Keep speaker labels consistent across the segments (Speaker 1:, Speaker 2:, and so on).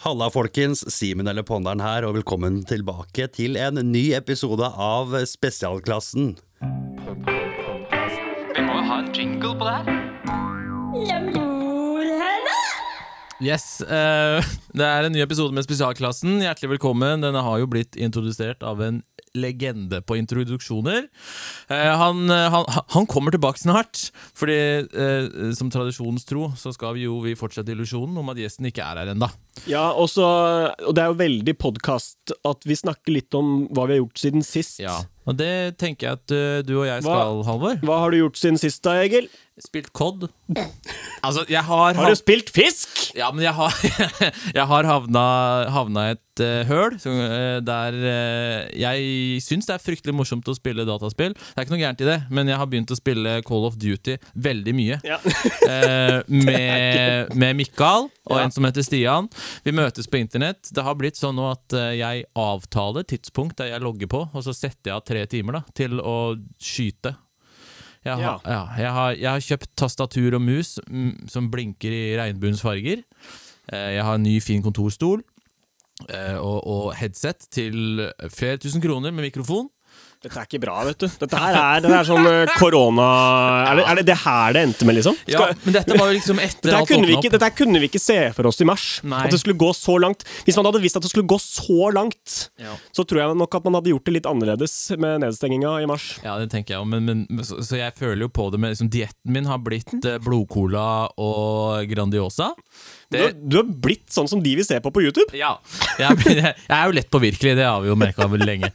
Speaker 1: Halla, folkens. Simen eller Ponderen her, og velkommen tilbake til en ny episode av Spesialklassen.
Speaker 2: Vi må jo ha en jingle på det her.
Speaker 3: Yes, eh, Det er en ny episode med Spesialklassen. Hjertelig velkommen. Denne har jo blitt introdusert av en legende på introduksjoner. Eh, han, eh, han, han kommer tilbake snart, fordi eh, som tradisjonens tro så skal vi jo vi fortsette illusjonen om at gjesten ikke er her ennå.
Speaker 4: Ja, også, og det er jo veldig podkast at vi snakker litt om hva vi har gjort siden sist.
Speaker 3: Ja, og det tenker jeg at eh, du og jeg skal, Halvor.
Speaker 4: Hva har du gjort siden sist da, Egil?
Speaker 3: Spilt COD. Altså, jeg har
Speaker 4: Har du spilt fisk?
Speaker 3: Ja, men jeg har, jeg har havna, havna i et uh, høl så, eh, der eh, jeg syns det er fryktelig morsomt å spille dataspill. Det er ikke noe gærent i det, men jeg har begynt å spille Call of Duty veldig mye.
Speaker 4: Ja.
Speaker 3: Med, med Mikael og
Speaker 4: Ja.
Speaker 3: en som heter Stian. Vi møtes på internett. Det har blitt sånn nå at jeg avtaler tidspunkt der jeg logger på, og så setter jeg av tre timer da, til å skyte. Jeg har, ja. jeg, har, jeg har kjøpt tastatur og mus mm, som blinker i regnbuens farger. Jeg har en ny, fin kontorstol og, og headset til flere tusen kroner med mikrofon.
Speaker 4: Dette er ikke bra, vet du. Dette her er, dette er sånn eh, korona er det, er det det her det endte med, liksom?
Speaker 3: Ja, men dette var jo liksom etter alt åpna opp.
Speaker 4: dette her kunne vi ikke se for oss i mars.
Speaker 3: Nei.
Speaker 4: At det skulle gå så langt. Hvis man hadde visst at det skulle gå så langt,
Speaker 3: Ja.
Speaker 4: så tror jeg nok at man hadde gjort det litt annerledes med nedstenginga i mars.
Speaker 3: Ja, det tenker jeg men, men, så, så jeg føler jo på det med liksom, Dietten min har blitt eh, blodcola og Grandiosa.
Speaker 4: Du, har- du har blitt sånn som de vi ser på på YouTube.
Speaker 3: Ja. Jeg, jeg, jeg er jo lett påvirkelig, det har vi jo merka veldig lenge.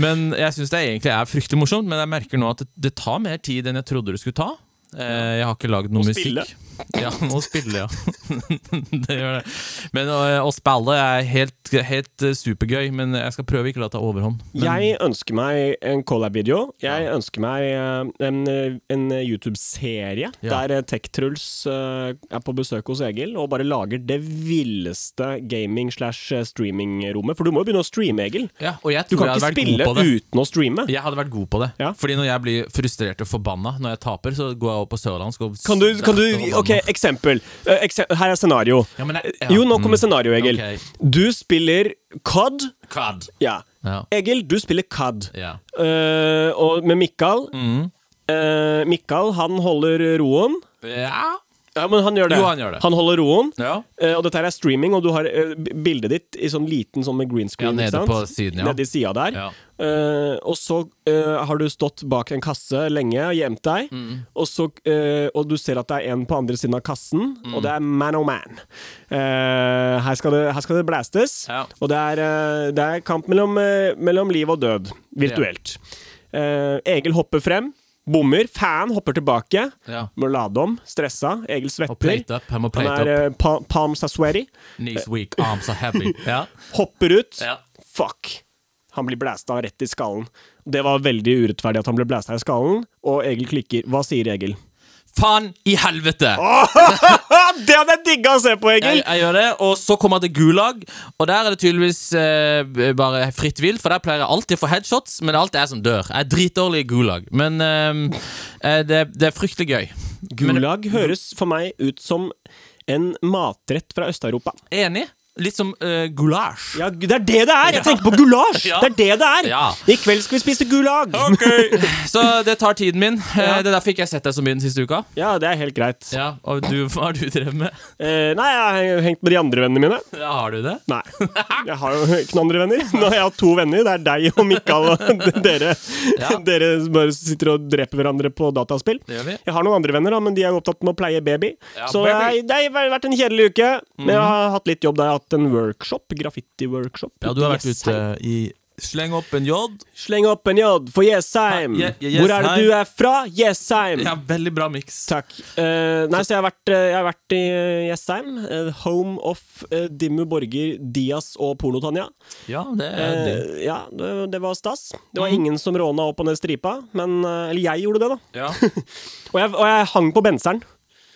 Speaker 3: Men jeg syns det egentlig er fryktelig morsomt, men jeg merker nå at det, det tar mer tid enn jeg trodde det skulle ta. Eh, Jeg har ikke lagd noe musikk. Ja, nå spiller jeg. det gjør det. Men å, å spille er helt, helt eh, supergøy, men jeg skal prøve ikke å la det ta overhånd. Men,
Speaker 4: Jeg ønsker meg en collab-video. Jeg ønsker meg eh, en, eh, en YouTube-serie
Speaker 3: Ja.
Speaker 4: der eh, Tech-Truls eh, er på besøk hos Egil og bare lager det villeste gaming-slash-streaming-rommet. For du må jo begynne å streame, Egil.
Speaker 3: ja, og jeg
Speaker 4: Du kan
Speaker 3: jeg hadde
Speaker 4: ikke spille
Speaker 3: god på det.
Speaker 4: uten å streame.
Speaker 3: Jeg hadde vært god på det.
Speaker 4: Ja.
Speaker 3: Fordi når jeg blir frustrert og forbanna når jeg taper, så går jeg opp på sørlandsk og
Speaker 4: Kan du, kan du Ok, eksempel. Eh, ekse- her er scenario.
Speaker 3: Ja, men jeg- ja.
Speaker 4: Jo, nå kommer
Speaker 3: Mm.
Speaker 4: scenario, Egil.
Speaker 3: Okay.
Speaker 4: Du spiller COD.
Speaker 3: COD.
Speaker 4: Ja.
Speaker 3: Ja.
Speaker 4: Egil, du spiller COD.
Speaker 3: Ja.
Speaker 4: Eh, og med Mikael
Speaker 3: Mm.
Speaker 4: uh, Mikael, han holder roen.
Speaker 3: ja.
Speaker 4: Ja, men han gjør det.
Speaker 3: Jo, han gjør det.
Speaker 4: holder roen.
Speaker 3: Ja.
Speaker 4: Eh, og dette her er streaming, og du har eh, bildet ditt i sånn liten sånn med green screen.
Speaker 3: Ja, nede på siden, ja.
Speaker 4: Nede i sida der.
Speaker 3: Ja.
Speaker 4: Uh, og så uh, har du stått bak en kasse lenge og gjemt deg,
Speaker 3: Mm.
Speaker 4: og, så, uh, og du ser at det er en på andre siden av kassen,
Speaker 3: Mm.
Speaker 4: og det er man oh man. Her, skal det, her skal det blastes,
Speaker 3: Ja.
Speaker 4: og det er, det er kamp mellom, mellom liv og død, virtuelt. Egil hopper frem. Bommer. Fan hopper tilbake.
Speaker 3: Ja.
Speaker 4: Må lade om. Stressa. Egil svetter. Han er eh, palms are sweaty.
Speaker 3: Knees weak, arms are heavy. Ja.
Speaker 4: Hopper ut.
Speaker 3: Ja.
Speaker 4: Fuck. Han blir blæsta rett i skallen. Det var veldig urettferdig at han ble blæsta i skallen, og Egil klikker. Hva sier Egil?
Speaker 3: Faen i helvete!
Speaker 4: det hadde jeg digga å se på, Egil!
Speaker 3: Jeg, jeg gjør det, og så kommer jeg til Gulag, og der er det tydeligvis eh, bare fritt vilt, for der pleier jeg alltid å få headshots, men det er alltid jeg som dør. Jeg er dritdårlig i Gulag, men eh, eh, det, det er fryktelig gøy.
Speaker 4: Gulag høres for meg ut som en matrett fra Øst-Europa.
Speaker 3: Enig? Litt som uh, gulasj.
Speaker 4: Ja, det er det det er! Jeg tenker på gulasj!
Speaker 3: Ja.
Speaker 4: Det er det det er!
Speaker 3: Ja.
Speaker 4: I kveld skal vi spise gulag!
Speaker 3: Så det tar tiden min. Ja. Det er derfor ikke jeg har sett deg så mye den siste uka.
Speaker 4: Ja, det er helt greit.
Speaker 3: Ja, Og du, hva har du drevet med?
Speaker 4: Eh, nei, jeg har hengt med de andre vennene mine.
Speaker 3: Ja, Har du det?
Speaker 4: Nei. Jeg har jo ikke noen andre venner. Nå har jeg hatt to venner. Det er deg og Mikael og dere. Dere bare sitter og dreper hverandre på dataspill.
Speaker 3: Det gjør vi.
Speaker 4: Jeg har noen andre venner, da, men de er opptatt med å pleie baby.
Speaker 3: Ja,
Speaker 4: så
Speaker 3: baby. Mhm.
Speaker 4: jeg, det har vært en kjedelig uke. Men jeg har hatt litt jobb der. Jeg har hatt en workshop. Graffiti-workshop.
Speaker 3: Ja, du har vært ute i Sleng opp en J.
Speaker 4: Sleng opp en J for Jessheim.
Speaker 3: Ja, je-
Speaker 4: Hvor er det du er fra? Jessheim.
Speaker 3: Ja, veldig bra miks.
Speaker 4: Takk. Uh, nei, så jeg har vært, eh, jeg har vært i eh, Jessheim. Uh, home of uh, Dimmu Borger, Dias og Porno-Tanja.
Speaker 3: Ja, det er det.
Speaker 4: Eh, ja, det, det var stas. Det
Speaker 3: Mm.
Speaker 4: var ingen som råna opp og ned stripa, men eh, Eller jeg gjorde det, da.
Speaker 3: Ja.
Speaker 4: Og jeg, og jeg hang på benseren.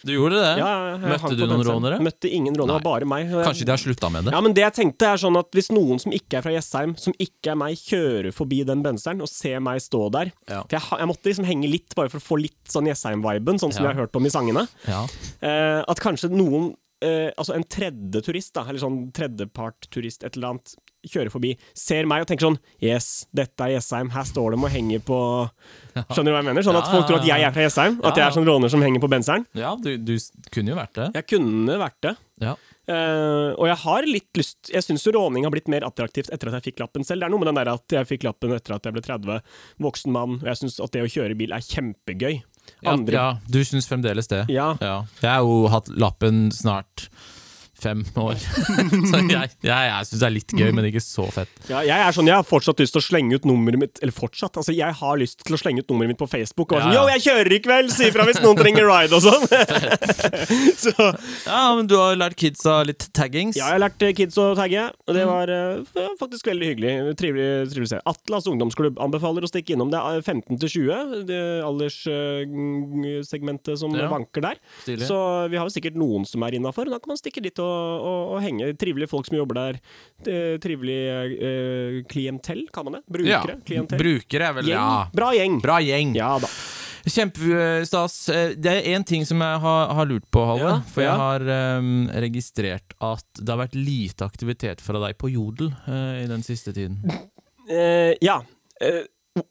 Speaker 3: Du gjorde det?
Speaker 4: Ja,
Speaker 3: Møtte du noen rånere?
Speaker 4: Møtte ingen rånere, bare meg.
Speaker 3: Kanskje de har slutta med det?
Speaker 4: Ja, men det jeg tenkte er sånn at Hvis noen som ikke er fra Jessheim, som ikke er meg, kjører forbi den benseren og ser meg stå der
Speaker 3: Ja.
Speaker 4: For jeg, jeg måtte liksom henge litt, bare for å få litt sånn Jessheim-viben, sånn som
Speaker 3: Ja.
Speaker 4: jeg har hørt om i sangene.
Speaker 3: Ja.
Speaker 4: Eh, at kanskje noen eh, altså en tredje turist, da, eller sånn tredjepart-turist, et eller annet, kjører forbi, ser meg og tenker sånn Yes, dette er Jessheim. Her står de og henger på Skjønner du hva jeg mener? Sånn at folk tror at jeg er fra Jessheim. At jeg er sånn råner som henger på benseren.
Speaker 3: Ja, du, du kunne jo vært det.
Speaker 4: Jeg kunne vært det.
Speaker 3: Ja.
Speaker 4: Uh, og jeg har litt lyst Jeg syns jo råning har blitt mer attraktivt etter at jeg fikk lappen selv. Det er noe med den der at jeg fikk lappen etter at jeg ble 30, voksen mann, og jeg syns at det å kjøre bil er kjempegøy.
Speaker 3: Ja, ja, du syns fremdeles det?
Speaker 4: Ja.
Speaker 3: Ja. Jeg har jo hatt lappen snart fem år. så jeg, jeg, jeg syns det er litt gøy, men ikke så fett.
Speaker 4: Ja, jeg er sånn, jeg har fortsatt lyst til å slenge ut nummeret mitt Eller fortsatt, altså jeg har lyst til å slenge ut nummeret mitt på Facebook. Og sånn,
Speaker 3: Ja, ja.
Speaker 4: Yo, jeg kjører i kveld! Si ifra hvis noen trenger ride og sånn. så
Speaker 3: Ja, men du har lært kidsa litt taggings?
Speaker 4: ja, jeg har lært kids å tagge, og det var uh, faktisk veldig hyggelig. Trivelig, trivelig å se. Atlas ungdomsklubb anbefaler å stikke innom. Det er 15 til 20, det alderssegmentet som
Speaker 3: Ja.
Speaker 4: banker der.
Speaker 3: Stilig.
Speaker 4: Så vi har jo sikkert noen som er innafor. Da kan man stikke dit og, og, å henge. Trivelige folk som jobber der. Trivelige Trivelig eh, klientell, kan man det?
Speaker 3: Ja.
Speaker 4: Brukere? Klientell?
Speaker 3: Brukere er vel
Speaker 4: Gjeng.
Speaker 3: Ja.
Speaker 4: Bra gjeng.
Speaker 3: Bra gjeng.
Speaker 4: Ja da.
Speaker 3: Kjempestas. Eh, Det er én ting som jeg har, har lurt på, Halle.
Speaker 4: Ja,
Speaker 3: for jeg
Speaker 4: ja.
Speaker 3: har um, registrert at det har vært lite aktivitet fra deg på Jodel uh, i den siste tiden.
Speaker 4: Uh, ja. Uh,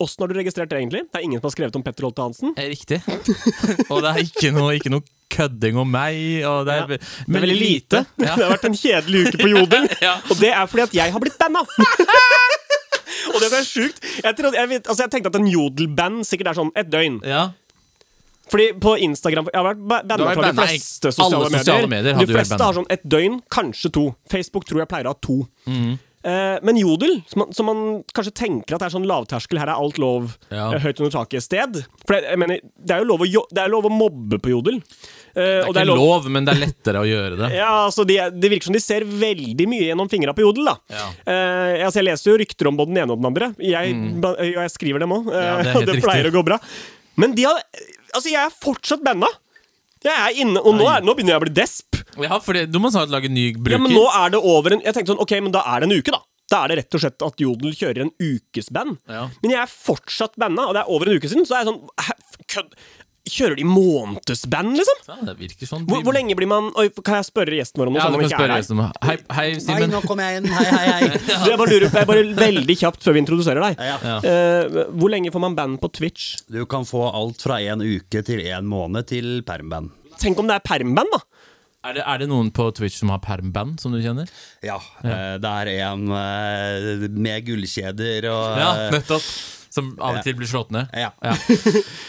Speaker 4: Åssen har du registrert det, egentlig? Det er ingen som har skrevet om Petter Holte Hansen.
Speaker 3: Riktig. og det er ikke noe, ikke noe kødding om meg. Og det er,
Speaker 4: Ja. Det er veldig lite.
Speaker 3: Ja.
Speaker 4: Det har vært en kjedelig uke på Jodel.
Speaker 3: Ja.
Speaker 4: Og det er fordi at jeg har blitt banna! og det er sjukt. Jeg, trodde, jeg, vet, altså jeg tenkte at en Jodel-band sikkert er sånn et døgn.
Speaker 3: Ja.
Speaker 4: Fordi på Instagram Jeg har vært banna fra de fleste sosiale,
Speaker 3: sosiale medier. medier
Speaker 4: de fleste har sånn et døgn, kanskje to. Facebook tror jeg pleier å ha to.
Speaker 3: Mm.
Speaker 4: Eh, men Jodel, som man, som man kanskje tenker at det er sånn lavterskel, her er alt lov,
Speaker 3: Ja.
Speaker 4: eh, høyt under taket-sted. For jeg, jeg mener, det er jo lov å, jo, det er lov å mobbe på Jodel. Eh,
Speaker 3: Det er ikke lov, men det er lettere å gjøre det.
Speaker 4: Ja, altså de, Det virker som de ser veldig mye gjennom fingra på Jodel. da
Speaker 3: Ja.
Speaker 4: uh, altså Jeg leser jo rykter om både den ene og den andre. Jeg, mm. og jeg skriver dem òg.
Speaker 3: Ja, det er
Speaker 4: det pleier
Speaker 3: riktig.
Speaker 4: å gå bra. Men de har Altså, jeg er fortsatt banda! Jeg er inne, Og nå, er, nå begynner jeg å bli desp.
Speaker 3: Ja, for det, du må snart lage ny bruker.
Speaker 4: Ja, men nå er det over en Jeg tenkte sånn, ok, men da er det en uke, da. Da er det rett og slett at Jodel kjører en ukesband.
Speaker 3: Ja.
Speaker 4: Men jeg er fortsatt banda, og det er over en uke siden. Så er jeg sånn Kødd! Kjører de månedsband, liksom?
Speaker 3: Ja, det virker sånn.
Speaker 4: Hvor, hvor lenge blir man Oi, Kan jeg spørre gjesten vår om noe?
Speaker 3: Ja,
Speaker 4: sånn
Speaker 3: du kan
Speaker 4: ikke
Speaker 3: spørre
Speaker 4: gjesten
Speaker 3: resten om Hei, hei Simen.
Speaker 1: nå kommer jeg inn. Hei, hei, hei.
Speaker 4: Du, jeg bare lurer på, jeg bare veldig kjapt før vi introduserer deg.
Speaker 1: Ja.
Speaker 3: Ja.
Speaker 4: Eh, hvor lenge får man band på Twitch?
Speaker 1: Du kan få alt fra en uke til en måned til permband.
Speaker 4: Tenk om det er permband, da!
Speaker 3: Er det, er det noen på Twitch som har permband, som du kjenner?
Speaker 1: Ja, eh, det er en eh, med gullkjeder og
Speaker 3: Ja, nettopp. Som av og til blir slått ned.
Speaker 1: ja.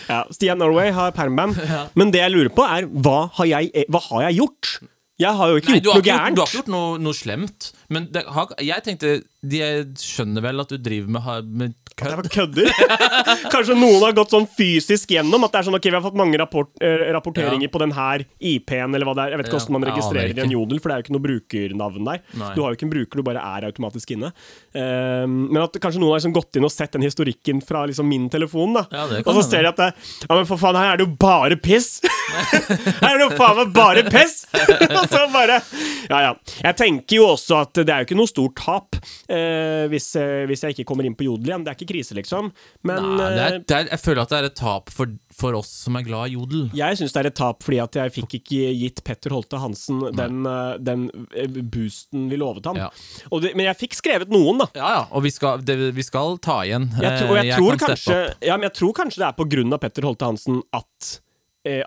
Speaker 4: Ja, Stian Norway har permband. Men det jeg lurer på, er hva har jeg, hva har jeg gjort? Jeg har jo ikke
Speaker 3: Nei,
Speaker 4: gjort noe gærent.
Speaker 3: du har ikke gjort noe, noe slemt. Men det har, jeg tenkte De skjønner vel at du driver med, med
Speaker 4: Jeg
Speaker 3: kødd?
Speaker 4: bare kødder. Kanskje noen har gått sånn fysisk gjennom at det er sånn, ok, vi har fått mange rapport, eh, rapporteringer
Speaker 3: Ja.
Speaker 4: på den her IP-en, eller hva det er. Jeg vet ikke
Speaker 3: Ja,
Speaker 4: hvordan man
Speaker 3: jeg aner
Speaker 4: registrerer i en
Speaker 3: ikke.
Speaker 4: jodel, for det er jo ikke noe brukernavn der.
Speaker 3: Nei.
Speaker 4: Du har jo ikke en bruker, du bare er automatisk inne. Eh, men at kanskje noen har liksom gått inn og sett den historikken fra liksom min telefon, da.
Speaker 3: Ja, det kan
Speaker 4: og så
Speaker 3: hende.
Speaker 4: ser de at det, Ja, men for faen, her er det jo bare piss! her er det jo faen meg bare piss! og så bare Ja, ja. Jeg tenker jo også at det er jo ikke noe stort tap eh, hvis, eh, hvis jeg ikke kommer inn på jodel igjen. Det er ikke krise, liksom. Men
Speaker 3: Nei, det er,
Speaker 4: eh,
Speaker 3: det er, jeg føler at det er et tap for, for oss som er glad i jodel.
Speaker 4: jeg syns det er et tap fordi at jeg fikk ikke gitt Petter Holte Hansen den, eh, den boosten vi lovet ham.
Speaker 3: Ja.
Speaker 4: Og det, men jeg fikk skrevet noen, da.
Speaker 3: Ja, ja, og vi skal, det, vi skal ta igjen.
Speaker 4: Jeg, tror, og
Speaker 3: Eh,
Speaker 4: jeg, tror kanskje, ja, men jeg tror kanskje det er på grunn av Petter Holte Hansen at,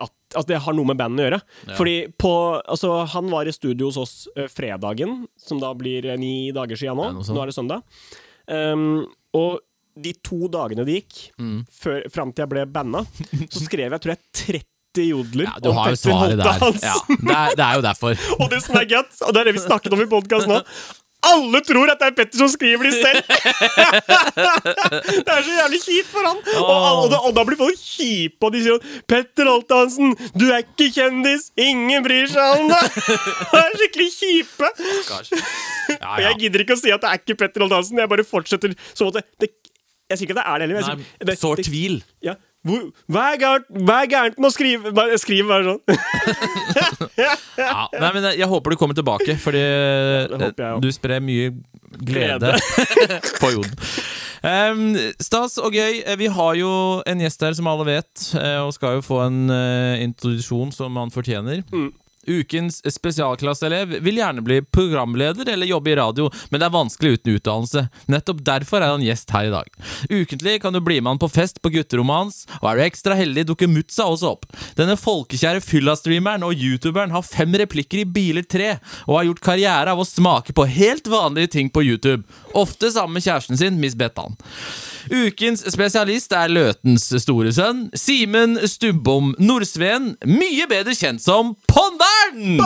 Speaker 4: at, at det har noe med bandet å gjøre.
Speaker 3: Ja.
Speaker 4: Fordi på, altså, han var i studio hos oss eh, fredagen, som da blir eh, ni dager siden nå.
Speaker 3: Er
Speaker 4: nå er det søndag. Um, og de to dagene det gikk,
Speaker 3: Mm.
Speaker 4: før, fram til jeg ble banna, så skrev jeg tror jeg 30 jodler
Speaker 3: Ja, du
Speaker 4: om
Speaker 3: har jo svaret der. Ja, det, er, det er jo derfor.
Speaker 4: Og det som er gøy, og det er det vi snakket om i podkasten nå Alle tror at det er Petter som skriver de selv! det er så jævlig kjipt for han! Og, og, da, og da blir folk kjipe, og de sier 'Petter Holthansen, du er ikke kjendis! Ingen bryr seg om deg!' Det er skikkelig kjipe. Og jeg gidder ikke å si at det er ikke Petter Holthansen, jeg bare fortsetter som at det, det Jeg sier ikke at det er det heller.
Speaker 3: Nei, Sår tvil.
Speaker 4: Ja. Hvor, hva, er gærent, hva er gærent med å skrive bare, Skriv bare sånn.
Speaker 3: Ja, nei, men jeg håper du kommer tilbake, fordi eh, du sprer mye glede på joden. Um, stas og gøy. Eh, Vi har jo en gjest her, som alle vet, eh, og skal jo få en uh, introduksjon som han fortjener.
Speaker 4: Mm.
Speaker 3: Ukens spesialklasseelev vil gjerne bli programleder eller jobbe i radio, men det er vanskelig uten utdannelse. Nettopp derfor er han gjest her i dag. Ukentlig kan du bli med han på fest på gutterommet hans, og er du ekstra heldig, dukker Mutsa også opp. Denne folkekjære fylla-streameren og youtuberen har fem replikker i Biler 3, og har gjort karriere av å smake på helt vanlige ting på YouTube. Ofte sammen med kjæresten sin, Miss Bettan. Ukens spesialist er Løtens store sønn, Simen Stubbom Nordsveen, mye bedre kjent som Ponderen!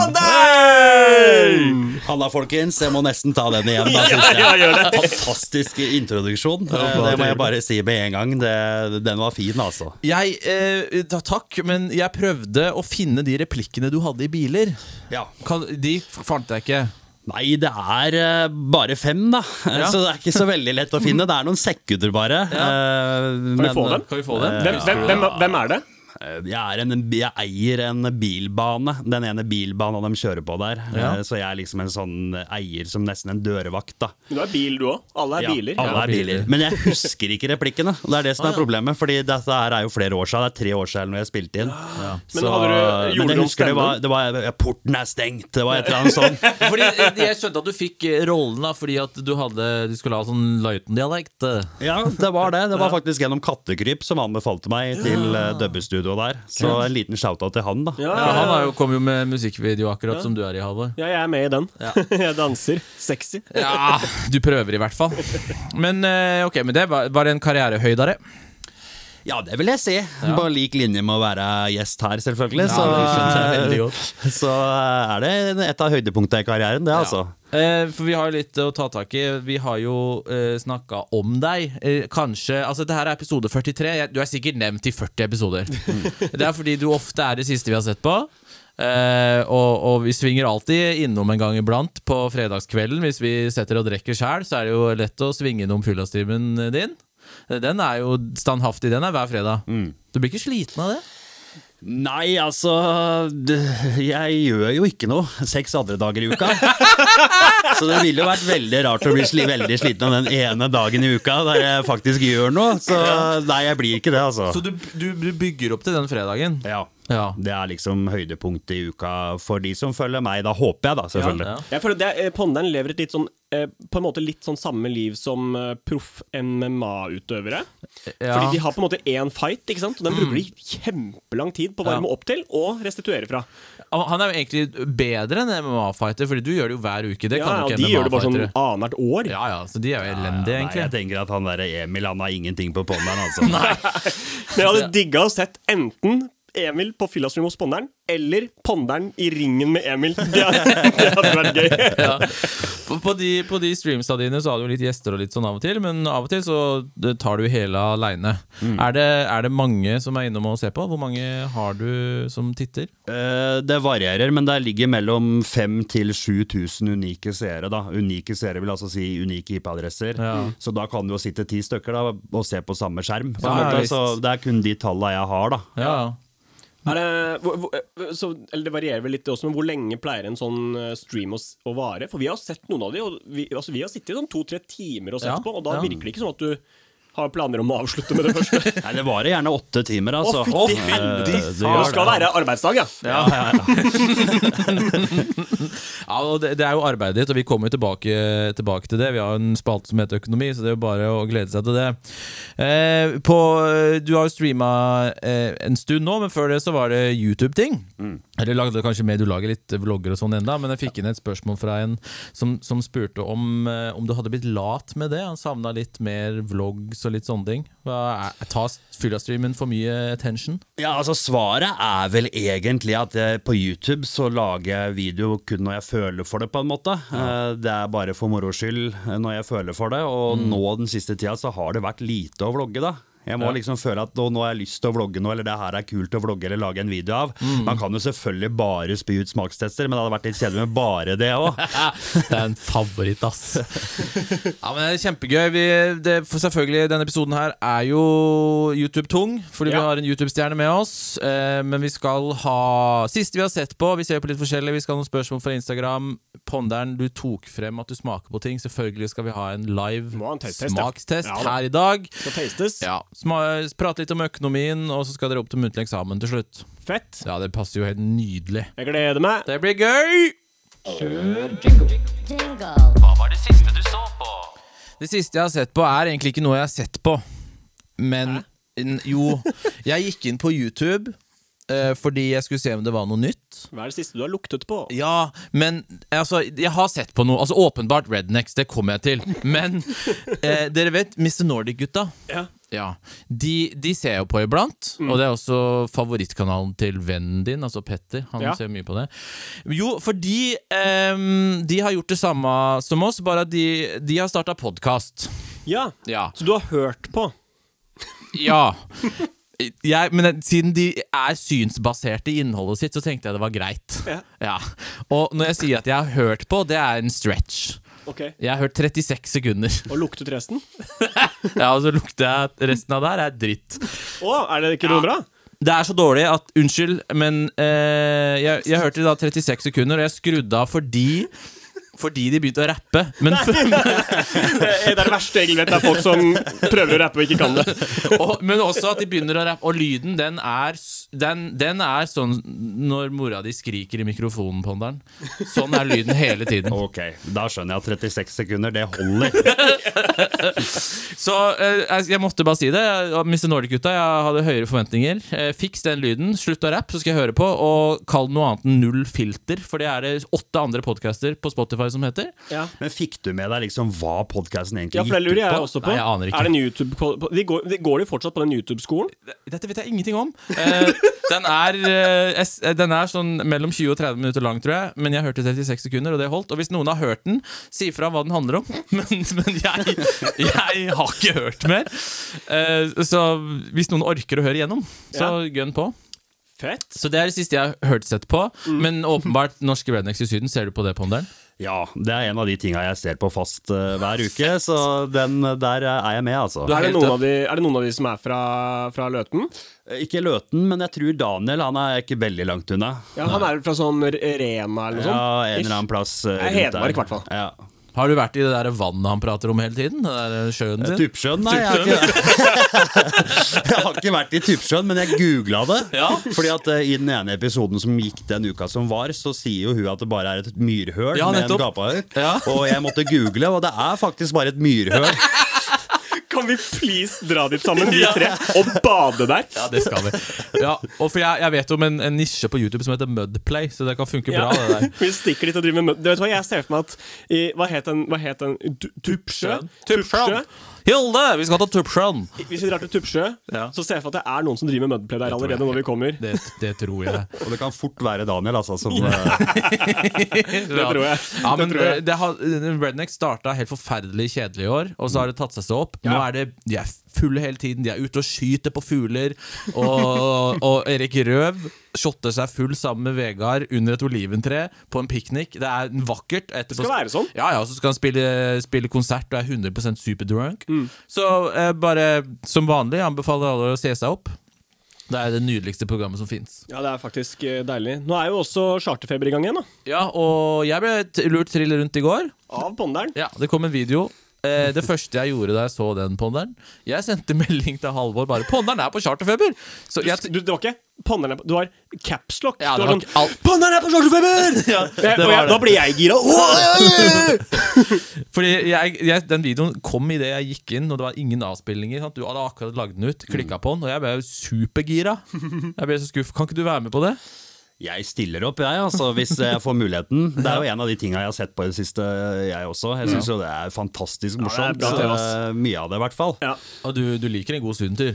Speaker 1: Halla, folkens. Jeg må nesten ta den igjen. Da,
Speaker 4: Ja,
Speaker 1: synes jeg.
Speaker 4: ja, gjør det.
Speaker 1: Fantastisk introduksjon. Eh, Det må jeg bare si med en gang. Det, den var fin, altså.
Speaker 3: Jeg, eh, takk, men jeg prøvde å finne de replikkene du hadde i biler.
Speaker 1: Ja.
Speaker 3: Kan, de fant jeg ikke.
Speaker 1: Nei, det er eh, bare fem, da. Eh,
Speaker 3: Ja.
Speaker 1: Så det er ikke så veldig lett å finne. Det er noen sekkunder, bare. Eh,
Speaker 4: Kan vi få dem?
Speaker 3: Kan vi få dem?
Speaker 4: Hvem, hvem, hvem, hvem er det?
Speaker 1: Eh, Jeg, er en, jeg eier en bilbane, den ene bilbanen de kjører på der.
Speaker 3: Ja.
Speaker 1: Eh, Så jeg er liksom en sånn eier som nesten en dørvakt, da.
Speaker 4: Du er bil, du òg. Alle er
Speaker 1: Ja,
Speaker 4: biler.
Speaker 1: alle er biler. Men jeg husker ikke replikkene. Det er det som
Speaker 3: Ah,
Speaker 1: er
Speaker 3: ja.
Speaker 1: problemet. Fordi dette her er jo flere år siden. Det er tre år siden når jeg spilte inn.
Speaker 4: Men
Speaker 1: Så,
Speaker 4: hadde du- gjort
Speaker 1: men jeg husker det var, det var ja, Porten er stengt! Det var et eller annet sånt.
Speaker 3: Fordi Jeg skjønte at du fikk eh, rollen da fordi at du, hadde, du skulle ha sånn Løiten-dialekt.
Speaker 1: Ja, det var det. Det var faktisk gjennom Kattekryp som anbefalte meg til ja. Dubbestudio der. Så en liten shout-out til han, da.
Speaker 4: Ja,
Speaker 3: Ja, han er jo, kom jo med musikkvideo akkurat som du er i, Halvor.
Speaker 4: Ja, jeg er med i den. jeg danser. Sexy.
Speaker 3: Ja, du prøver i hvert fall. Men eh, ok, men det var, var det en karrierehøydere?
Speaker 1: Ja, det vil jeg si. På lik linje med å være gjest her, selvfølgelig. Så,
Speaker 3: det veldig godt.
Speaker 1: så er det et av høydepunktene i karrieren, det, altså.
Speaker 3: Eh, for vi har jo litt å ta tak i. Vi har jo eh, snakka om deg. Eh, kanskje Altså, det her er episode 43. Du er sikkert nevnt i 40 episoder. det er fordi du ofte er det siste vi har sett på. Eh, og, og vi svinger alltid innom en gang iblant på fredagskvelden. Hvis vi setter og drikker sjæl, så er det jo lett å svinge innom fyllastimen din. Den er jo standhaftig, den er hver fredag. Du blir ikke sliten av det?
Speaker 1: Nei, altså Jeg gjør jo ikke noe seks andre dager i uka. Så det ville jo vært veldig rart å bli sli, veldig sliten av den ene dagen i uka der jeg faktisk gjør noe. Så nei, jeg blir ikke det, altså.
Speaker 3: Så du, du, du bygger opp til den fredagen?
Speaker 1: Ja.
Speaker 3: Ja.
Speaker 1: Det er liksom høydepunktet i uka for de som følger meg. Da håper jeg, da, selvfølgelig.
Speaker 3: Ja.
Speaker 4: Jeg føler det, er- eh, Ponderen lever et litt sånn På en måte litt sånn samme liv som eh, proff MMA-utøvere. Fordi de har på en måte én fight, ikke sant? og den bruker de kjempelang tid på å varme
Speaker 3: Ja.
Speaker 4: opp til og restituere fra.
Speaker 3: Han er jo egentlig bedre enn MMA-fighter, Fordi du gjør det jo hver uke. Det
Speaker 4: Ja,
Speaker 3: kan ja,
Speaker 4: De gjør det bare sånn annethvert år.
Speaker 3: Ja, ja, så de er jo elendige,
Speaker 1: ja,
Speaker 3: egentlig.
Speaker 1: jeg tenker at han der Emil han har ingenting på ponnien, altså.
Speaker 4: Men jeg hadde digga å sett enten Emil på Fyllastream hos Ponderen eller Ponderen i ringen med Emil. Det hadde, det hadde vært gøy.
Speaker 3: Ja. På, på, de, på de streamsa dine så har du litt gjester og litt sånn av og til, men av og til så tar du hele aleine.
Speaker 1: Mm.
Speaker 3: Er, det, er det mange som er innom og ser på? Hvor mange har du som titter?
Speaker 1: Eh, Det varierer, men det ligger mellom 5000 til 7000 unike seere. da Unike seere vil altså si unike IP-adresser.
Speaker 3: Ja.
Speaker 1: Så da kan det jo sitte ti stykker da og se på samme skjerm. På
Speaker 3: Ja,
Speaker 1: måte. så det er kun de tallene jeg har, da.
Speaker 3: Ja,
Speaker 4: Er det, hvor, så, eller det varierer vel litt også, men hvor lenge pleier en sånn eh, stream å, å vare? For vi har sett noen av de, og vi, altså, vi har sittet i sånn to-tre timer og sett
Speaker 3: Ja,
Speaker 4: på, og da
Speaker 3: ja.
Speaker 4: virker det ikke som at du har planer om å avslutte med det første.
Speaker 1: Nei, Det varer gjerne åtte timer, altså.
Speaker 4: Å, fytti
Speaker 1: Eh,
Speaker 4: helvete!
Speaker 1: det
Speaker 4: Det skal være arbeidsdag, ja.
Speaker 1: Ja, ja, ja.
Speaker 3: Ja, og det, det er jo arbeidet ditt, og vi kommer jo tilbake, tilbake til det. Vi har en spalte som heter Økonomi, så det er jo bare å glede seg til det. Eh, på, du har jo streama eh, en stund nå, men før det så var det YouTube-ting. Eller lagde kanskje mer, du lager litt vlogger og sånn enda, men jeg fikk inn et spørsmål fra en som, som spurte om, eh, om du hadde blitt lat med det. Han savna litt mer vlogs og litt sånne ting. Tar fyllastreamen for mye attention?
Speaker 1: Ja, altså Svaret er vel egentlig at jeg, på YouTube så lager jeg video kun når jeg føler for det, på en måte. Ja. Det er bare for moro skyld eh, når jeg føler for det. Og nå den siste tida så har det vært lite å vlogge, da. Jeg må
Speaker 3: Ja.
Speaker 1: liksom føle at nå, nå har jeg lyst til å vlogge noe, eller det her er kult å vlogge eller lage en video av. Man kan jo selvfølgelig bare spy ut smakstester, men det hadde vært litt kjedelig med bare det òg.
Speaker 3: Det er en favoritt, ass. Ja, men det er kjempegøy. Vi, det, for selvfølgelig, Denne episoden her er jo YouTube-tung, fordi vi har en YouTube-stjerne med oss. Eh, men vi skal ha Siste vi har sett på, vi ser på litt forskjellig. Vi skal ha noen spørsmål fra Instagram. Ponderen, du tok frem at du smaker på ting. Selvfølgelig skal vi ha en live
Speaker 4: en
Speaker 3: smakstest
Speaker 4: Ja
Speaker 3: her i dag.
Speaker 4: Skal tastes.
Speaker 3: Ja, Prate litt om økonomien, og så skal dere opp til muntlig eksamen til slutt.
Speaker 4: Fett.
Speaker 3: Ja, det passer jo helt nydelig.
Speaker 4: Jeg gleder meg.
Speaker 3: Det blir gøy!
Speaker 5: Kjør Jingle.
Speaker 2: Hva var det siste du så på?
Speaker 3: Det siste jeg har sett på, er egentlig ikke noe jeg har sett på. Men n- jo, jeg gikk inn på YouTube Uh, fordi jeg skulle se om det var noe nytt.
Speaker 4: Hva er det siste du har luktet på?
Speaker 3: Ja, men altså, jeg har sett på noe. Altså Åpenbart Rednecks, det kommer jeg til. Men uh, dere vet Mr. Nordic-gutta?
Speaker 4: Ja.
Speaker 3: Ja, de, de ser jeg jo på iblant, og det er også favorittkanalen til vennen din, altså Petter. Han
Speaker 4: Ja.
Speaker 3: ser mye på det. Jo, fordi um, de har gjort det samme som oss, bare at de, de har starta podkast.
Speaker 4: ja.
Speaker 3: Ja.
Speaker 4: Så du har hørt på?
Speaker 3: ja. Jeg, men siden de er synsbaserte i innholdet sitt, så tenkte jeg det var greit.
Speaker 4: Ja.
Speaker 3: Og når jeg sier at jeg har hørt på, det er en stretch.
Speaker 4: Ok.
Speaker 3: Jeg har hørt 36 sekunder.
Speaker 4: Og luktet resten?
Speaker 3: Ja, Og så lukter jeg at resten av der er dritt.
Speaker 4: Å, er det ikke noe bra?
Speaker 3: Det er så dårlig at Unnskyld, men eh, jeg, jeg hørte da 36 sekunder, og jeg skrudde av fordi fordi de begynte å rappe. Men,
Speaker 4: Det er det verste jeg vet, det er folk som prøver å rappe og ikke kan det.
Speaker 3: og, men også at de begynner å rappe. Og lyden, den er, den, den er sånn når mora di skriker i mikrofonen på den. Sånn er lyden hele tiden.
Speaker 1: Ok, da skjønner jeg at 36 sekunder, det holder.
Speaker 3: Så eh, jeg- jeg måtte bare si det. Mr. Nordic-gutta, jeg hadde høyere forventninger. Eh, fiks den lyden, slutt å rappe, så skal jeg høre på. Og kall det noe annet enn Null filter, for det er det åtte andre podcaster på Spotify som heter.
Speaker 4: Ja.
Speaker 1: Men fikk du med deg liksom hva podkasten egentlig
Speaker 4: Ja, for det lurer jeg
Speaker 1: gikk på?
Speaker 4: også på.
Speaker 3: Nei, jeg aner ikke.
Speaker 4: Er det en YouTube på, på, de går, de går de fortsatt på den YouTube-skolen?
Speaker 3: Dette vet jeg ingenting om. Eh, den, er, eh, eh, den er sånn mellom 20 og 30 minutter lang, tror jeg. Men jeg hørte 36 sekunder, og det holdt. Og hvis noen har hørt den, si ifra hva den handler om. Men, men jeg, jeg har ikke hørt mer. Eh, så hvis noen orker å høre igjennom, så gønn på.
Speaker 4: Fett.
Speaker 3: Så det er det siste jeg har hørt sett på. Men åpenbart Norske Rednecks i Syden. Ser du på det, Ponderen?
Speaker 1: Ja, det er en av de tinga jeg ser på fast uh, hver uke, så den der er jeg med, altså.
Speaker 4: Er det, noen av de, er det noen av de som er fra, fra Løten?
Speaker 1: Ikke Løten, men jeg tror Daniel han er ikke veldig langt unna.
Speaker 4: Ja, Han er fra sånn Rena eller noe sånt?
Speaker 1: Ja, en eller annen plass
Speaker 4: Uh, er
Speaker 1: rundt
Speaker 4: Hedmark, i hvert fall.
Speaker 1: Ja.
Speaker 3: Har du vært i det der vannet han prater om hele tiden? Det der sjøen sin?
Speaker 1: Tuppsjøen? Nei, jeg har, ikke, jeg har ikke vært i Tuppsjøen, men jeg googla det.
Speaker 3: Ja.
Speaker 1: Fordi at eh, I den ene episoden som gikk den uka som var, så sier jo hun at det bare er et myrhøl
Speaker 3: Ja,
Speaker 1: med en gapahøy.
Speaker 3: Ja.
Speaker 1: Og jeg måtte google, og det er faktisk bare et myrhøl.
Speaker 4: Kan vi please dra dit sammen, vi tre, og bade der?
Speaker 3: Ja, det skal vi. Ja, og for jeg, jeg vet om en, en nisje på YouTube som heter Mudplay, så det kan funke bra. det der
Speaker 4: Vi stikker dit og driver med mud. Du vet hva, Jeg ser for meg at i, Hva het den? Hva het den? Tupsjø? Tuppsjø?
Speaker 3: Hilde, vi skal ta Tuppsjøen!
Speaker 4: Hvis vi drar til Tuppsjø,
Speaker 3: Ja.
Speaker 4: så ser jeg for at det er noen som driver med mudplay der allerede når vi kommer.
Speaker 3: Det, det tror jeg.
Speaker 1: Og det kan fort være Daniel, altså. Som, ja.
Speaker 4: Det tror jeg.
Speaker 3: Ja, men
Speaker 4: det tror jeg.
Speaker 3: det har, Redneck starta helt forferdelig kjedelig i år, og så har det tatt seg så opp. Nå er det, De er fulle hele tiden. De er ute og skyter på fugler. Og, og Erik Røv shotter seg full sammen med Vegard under et oliventre på en piknik. Det er vakkert. Det
Speaker 4: skal være sånn.
Speaker 3: Ja, ja, Så skal han spille, spille konsert og er 100% superdrunk.
Speaker 4: Mm.
Speaker 3: Så eh, bare som vanlig anbefaler alle å se seg opp. Det er det nydeligste programmet som fins.
Speaker 4: Ja, det er faktisk eh, deilig. Nå er jo også charterfeber i gang igjen, da.
Speaker 3: Ja, og jeg ble lurt trill rundt i går.
Speaker 4: Av ponderen.
Speaker 3: Ja, det kom en video. Eh, det første jeg gjorde da jeg så den ponderen Jeg sendte melding til Halvor bare 'Ponderen er på charterfeber!' Så jeg,
Speaker 4: Du, det var ikke ponderen er på- Du har capslock.
Speaker 3: Ja,
Speaker 4: du
Speaker 3: det
Speaker 4: har sånn
Speaker 3: ikke alt.
Speaker 4: Er på charterfeber!'
Speaker 3: ja, det
Speaker 4: da blir jeg gira.
Speaker 3: Fordi jeg, jeg, Den videoen kom idet jeg gikk inn, og det var ingen avspillinger. Sant? Du hadde akkurat lagd den ut, klikka på den, og jeg ble supergira. Jeg ble så skuff. Kan ikke du være med på det?
Speaker 1: jeg stiller opp, jeg, altså, hvis jeg får muligheten. Det er jo en av de tinga jeg har sett på i det siste, jeg også. Jeg syns jo det er fantastisk morsomt.
Speaker 4: Ja, det er bra,
Speaker 1: Eh, Mye av det, i hvert fall.
Speaker 4: Ja.
Speaker 3: Og du, du liker en god sydentur?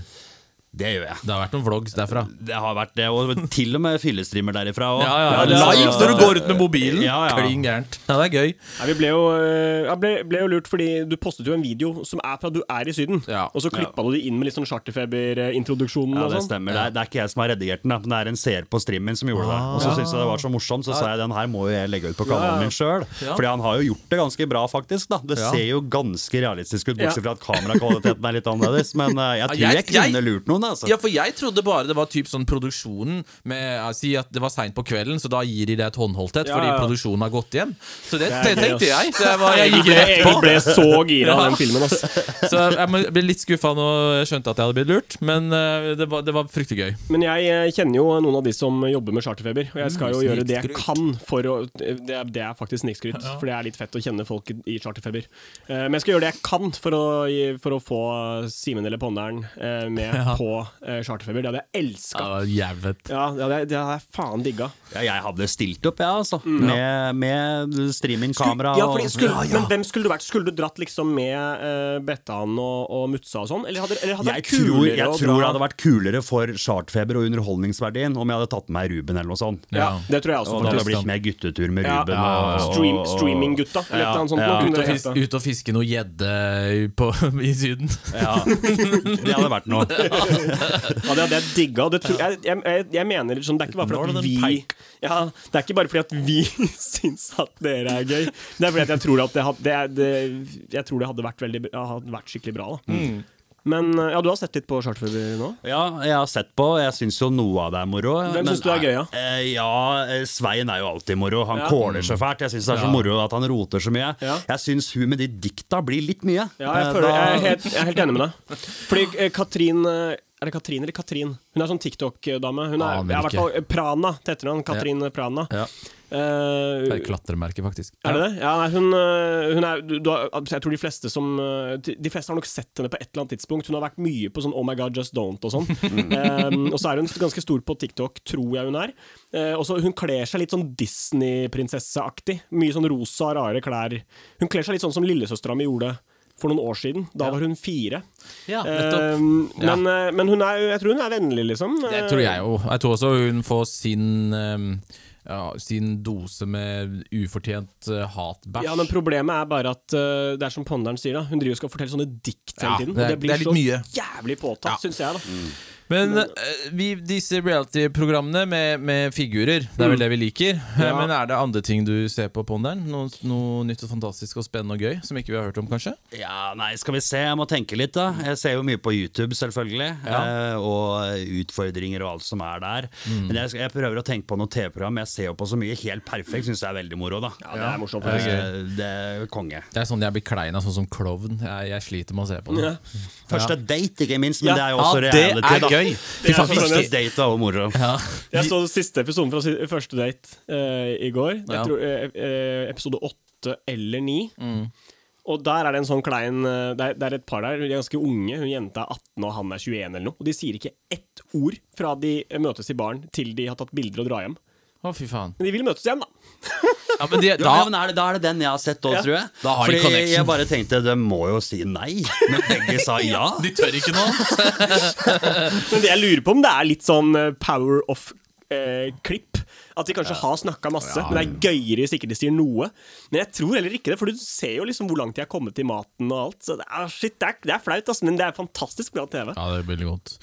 Speaker 1: Det gjør jeg.
Speaker 3: Det har vært noen vlogs derfra.
Speaker 1: Det har vært det, og til og med fyllestreamer derifra. Og,
Speaker 3: Ja, ja,
Speaker 1: ja,
Speaker 3: Live
Speaker 1: så-
Speaker 3: når du går ut med mobilen!
Speaker 1: Ja, ja.
Speaker 3: Klin gærent. Ja, det er gøy.
Speaker 4: Ja, vi ble jo, eh, ble, ble jo lurt fordi du postet jo en video som er fra du er i Syden.
Speaker 3: Ja.
Speaker 4: Og så klippa du det inn med litt sånn charterfeber-introduksjonen
Speaker 1: Ja, det
Speaker 4: sånn.
Speaker 1: stemmer. Det er, det er ikke jeg som har redigert den, men det er en seer på streamen som gjorde det. Og så syntes jeg det var så morsomt, så sa jeg den her må jo jeg legge ut på kanalen min sjøl.
Speaker 3: Ja.
Speaker 1: Fordi han har jo gjort det ganske bra, faktisk. da Det
Speaker 3: Ja.
Speaker 1: ser jo ganske realistisk ut, bortsett fra at kamerakvaliteten er litt annerledes. Men eh, jeg tror jeg- kunne lurt noen, noen, altså.
Speaker 3: Ja, for jeg trodde bare det var typ sånn produksjonen med ja, Si at det var seint på kvelden, så da gir de deg et håndholdt et
Speaker 4: Ja,
Speaker 3: fordi produksjonen har gått hjem. Så det,
Speaker 4: Det
Speaker 3: det tenkte jeg. Så jeg, var, jeg gikk rett
Speaker 4: ble,
Speaker 3: Jeg
Speaker 4: ble så gira av den filmen. ass.
Speaker 3: Så jeg ble litt skuffa nå jeg skjønte at jeg hadde blitt lurt, men eh, det var, det var fryktelig gøy.
Speaker 4: Men jeg eh, kjenner jo noen av de som jobber med charterfeber, og jeg skal jo
Speaker 3: Mm,
Speaker 4: gjøre det jeg kan for å Det er, det er faktisk snikskryt, for det er litt fett å kjenne folk i- charterfeber. Eh, Men jeg skal gjøre det jeg kan for å, for å få Simen eller Ponderen med
Speaker 3: Ja.
Speaker 4: på eh, charterfeber. Det hadde jeg
Speaker 3: Ja,
Speaker 4: elska.
Speaker 3: det.
Speaker 4: Ja, det hadde jeg, det hadde jeg faen digga.
Speaker 1: Ja, jeg hadde stilt opp, jeg, altså. Med, med streamingkamera
Speaker 4: Ja,
Speaker 1: og
Speaker 4: skulle, Men hvem skulle du vært? Skulle du dratt liksom med uh, Bettan og, og Mutsa og sånn? Eller hadde, eller hadde
Speaker 1: jeg tror,
Speaker 4: kulere
Speaker 1: jeg tror det hadde vært kulere for charterfeber og underholdningsverdien om jeg hadde tatt med meg Ruben eller noe sånt.
Speaker 4: Ja, det tror jeg også,
Speaker 1: Og det hadde
Speaker 4: det
Speaker 1: blitt mer guttetur med
Speaker 4: Ja,
Speaker 1: Ruben.
Speaker 3: ja,
Speaker 1: og- og-
Speaker 4: Stream, Streaminggutta,
Speaker 1: Ja, ja.
Speaker 3: Og, ut og fiske noe gjedde i Syden.
Speaker 1: Ja, det hadde vært noe.
Speaker 4: Ja, det hadde jeg digga. Jeg, jeg, jeg, mener liksom, Det er ikke bare fordi at vi ja, Det er ikke bare fordi at vi syns at dere er gøy. Det er fordi at jeg tror at det, det, det, Jeg tror det hadde vært, veldig, hadde vært skikkelig bra. da
Speaker 3: Mm.
Speaker 4: Men ja, du har sett litt på Charterfeber nå?
Speaker 1: Ja, jeg har sett på. Jeg syns jo noe av det er moro.
Speaker 4: Hvem syns du er gøy, da?
Speaker 1: Eh, ja, eh, Svein er jo alltid moro. Han
Speaker 4: Ja.
Speaker 1: kåler så fælt. Jeg syns det er så
Speaker 3: Ja.
Speaker 1: moro at han roter så mye.
Speaker 4: Ja.
Speaker 1: Jeg syns hun med de dikta blir litt mye.
Speaker 4: Ja, jeg,
Speaker 1: Eh,
Speaker 4: føler, jeg, er helt, jeg er helt enig med deg. Fordi eh, Katrin eh, Er det Katrin eller Katrin? Hun er sånn TikTok-dame. Hun er ja, i hvert fall eh, Prana til etternavn. Katrin Prana.
Speaker 1: Ja.
Speaker 4: Uh,
Speaker 3: Det er et klatremerke, faktisk.
Speaker 4: Er det det? Ja, nei, hun, øh, hun er du, altså, Jeg tror de fleste som De fleste har nok sett henne på et eller annet tidspunkt. Hun har vært mye på sånn Oh my God, just don't og sånn. um, og så er hun ganske stor på TikTok, tror jeg hun er. Uh, og så Hun kler seg litt sånn Disney-prinsesseaktig. Mye sånn rosa, rare klær. Hun kler seg litt sånn som lillesøstera mi gjorde for noen år siden. Da var hun fire.
Speaker 3: Ja, nettopp.
Speaker 4: Um,
Speaker 3: Ja.
Speaker 4: men, øh, men hun er, jeg tror hun er vennlig, liksom.
Speaker 3: Det tror jeg jo. Jeg tror også hun får sin ehm, ja, sin dose med ufortjent uh, hatbæsj.
Speaker 4: Ja, men Problemet er bare at uh, det er som Ponderen sier, da. Hun driver og skal fortelle sånne dikt hele
Speaker 3: Ja, det er-
Speaker 4: og det blir
Speaker 3: det
Speaker 4: så
Speaker 3: mye.
Speaker 4: jævlig påtatt,
Speaker 3: Ja.
Speaker 4: syns jeg. da
Speaker 3: Men eh, vi, disse reality-programmene med, med figurer, det er vel det vi liker. Eh,
Speaker 4: Ja.
Speaker 3: Men er det andre ting du ser på Ponderen? Noe, noe nytt og fantastisk og spennende og gøy som ikke vi har hørt om, kanskje?
Speaker 1: Ja, nei, skal vi se. Jeg må tenke litt, da. Jeg ser jo mye på YouTube, selvfølgelig. Eh, og utfordringer og alt som er der.
Speaker 4: Mm.
Speaker 1: Men jeg, jeg prøver å tenke på noe TV-program. Jeg ser jo på så mye helt perfekt. Syns jeg er veldig moro, da.
Speaker 4: Ja, det er morsomt.
Speaker 3: Det er.
Speaker 1: Eh, Det er konge.
Speaker 3: Det er sånn jeg blir klein av, sånn som klovn. Jeg, jeg sliter med å se på det.
Speaker 4: Ja.
Speaker 1: Første date, ikke minst, men
Speaker 4: Ja.
Speaker 1: det er jo også
Speaker 3: Ja, det
Speaker 1: reality.
Speaker 3: er gøy.
Speaker 4: Det er
Speaker 1: Første date var moro.
Speaker 3: Ja.
Speaker 4: Jeg så siste episoden fra første date uh, i går. Jeg tror, eh, eh, episode åtte eller ni.
Speaker 3: Mm.
Speaker 4: Og der er det en sånn klein det er, det er et par der, de er ganske unge. Hun jenta er 18 og han er 21 eller noe. Og de sier ikke ett ord fra de møtes i baren til de har tatt bilder og drar hjem.
Speaker 3: Å, fy faen.
Speaker 4: Men de vil møtes igjen, da.
Speaker 3: Ja, men de,
Speaker 1: Ja,
Speaker 3: da,
Speaker 1: men er det, da er det den jeg har sett òg,
Speaker 4: Ja.
Speaker 1: tror jeg.
Speaker 3: Da har de
Speaker 1: Fordi
Speaker 3: connection.
Speaker 1: jeg bare tenkte de må jo si nei, men begge sa ja.
Speaker 3: de tør ikke noe.
Speaker 4: Men det jeg lurer på om det er litt sånn eh, of-klipp. at de kanskje har snakka masse, men det er gøyere hvis ikke de sier noe. Men jeg tror heller ikke det, for du ser jo liksom hvor langt de har kommet i maten og alt. Så det er, shit, det er, det er flaut, altså, men det er fantastisk bra TV.
Speaker 3: Ja, det er veldig godt.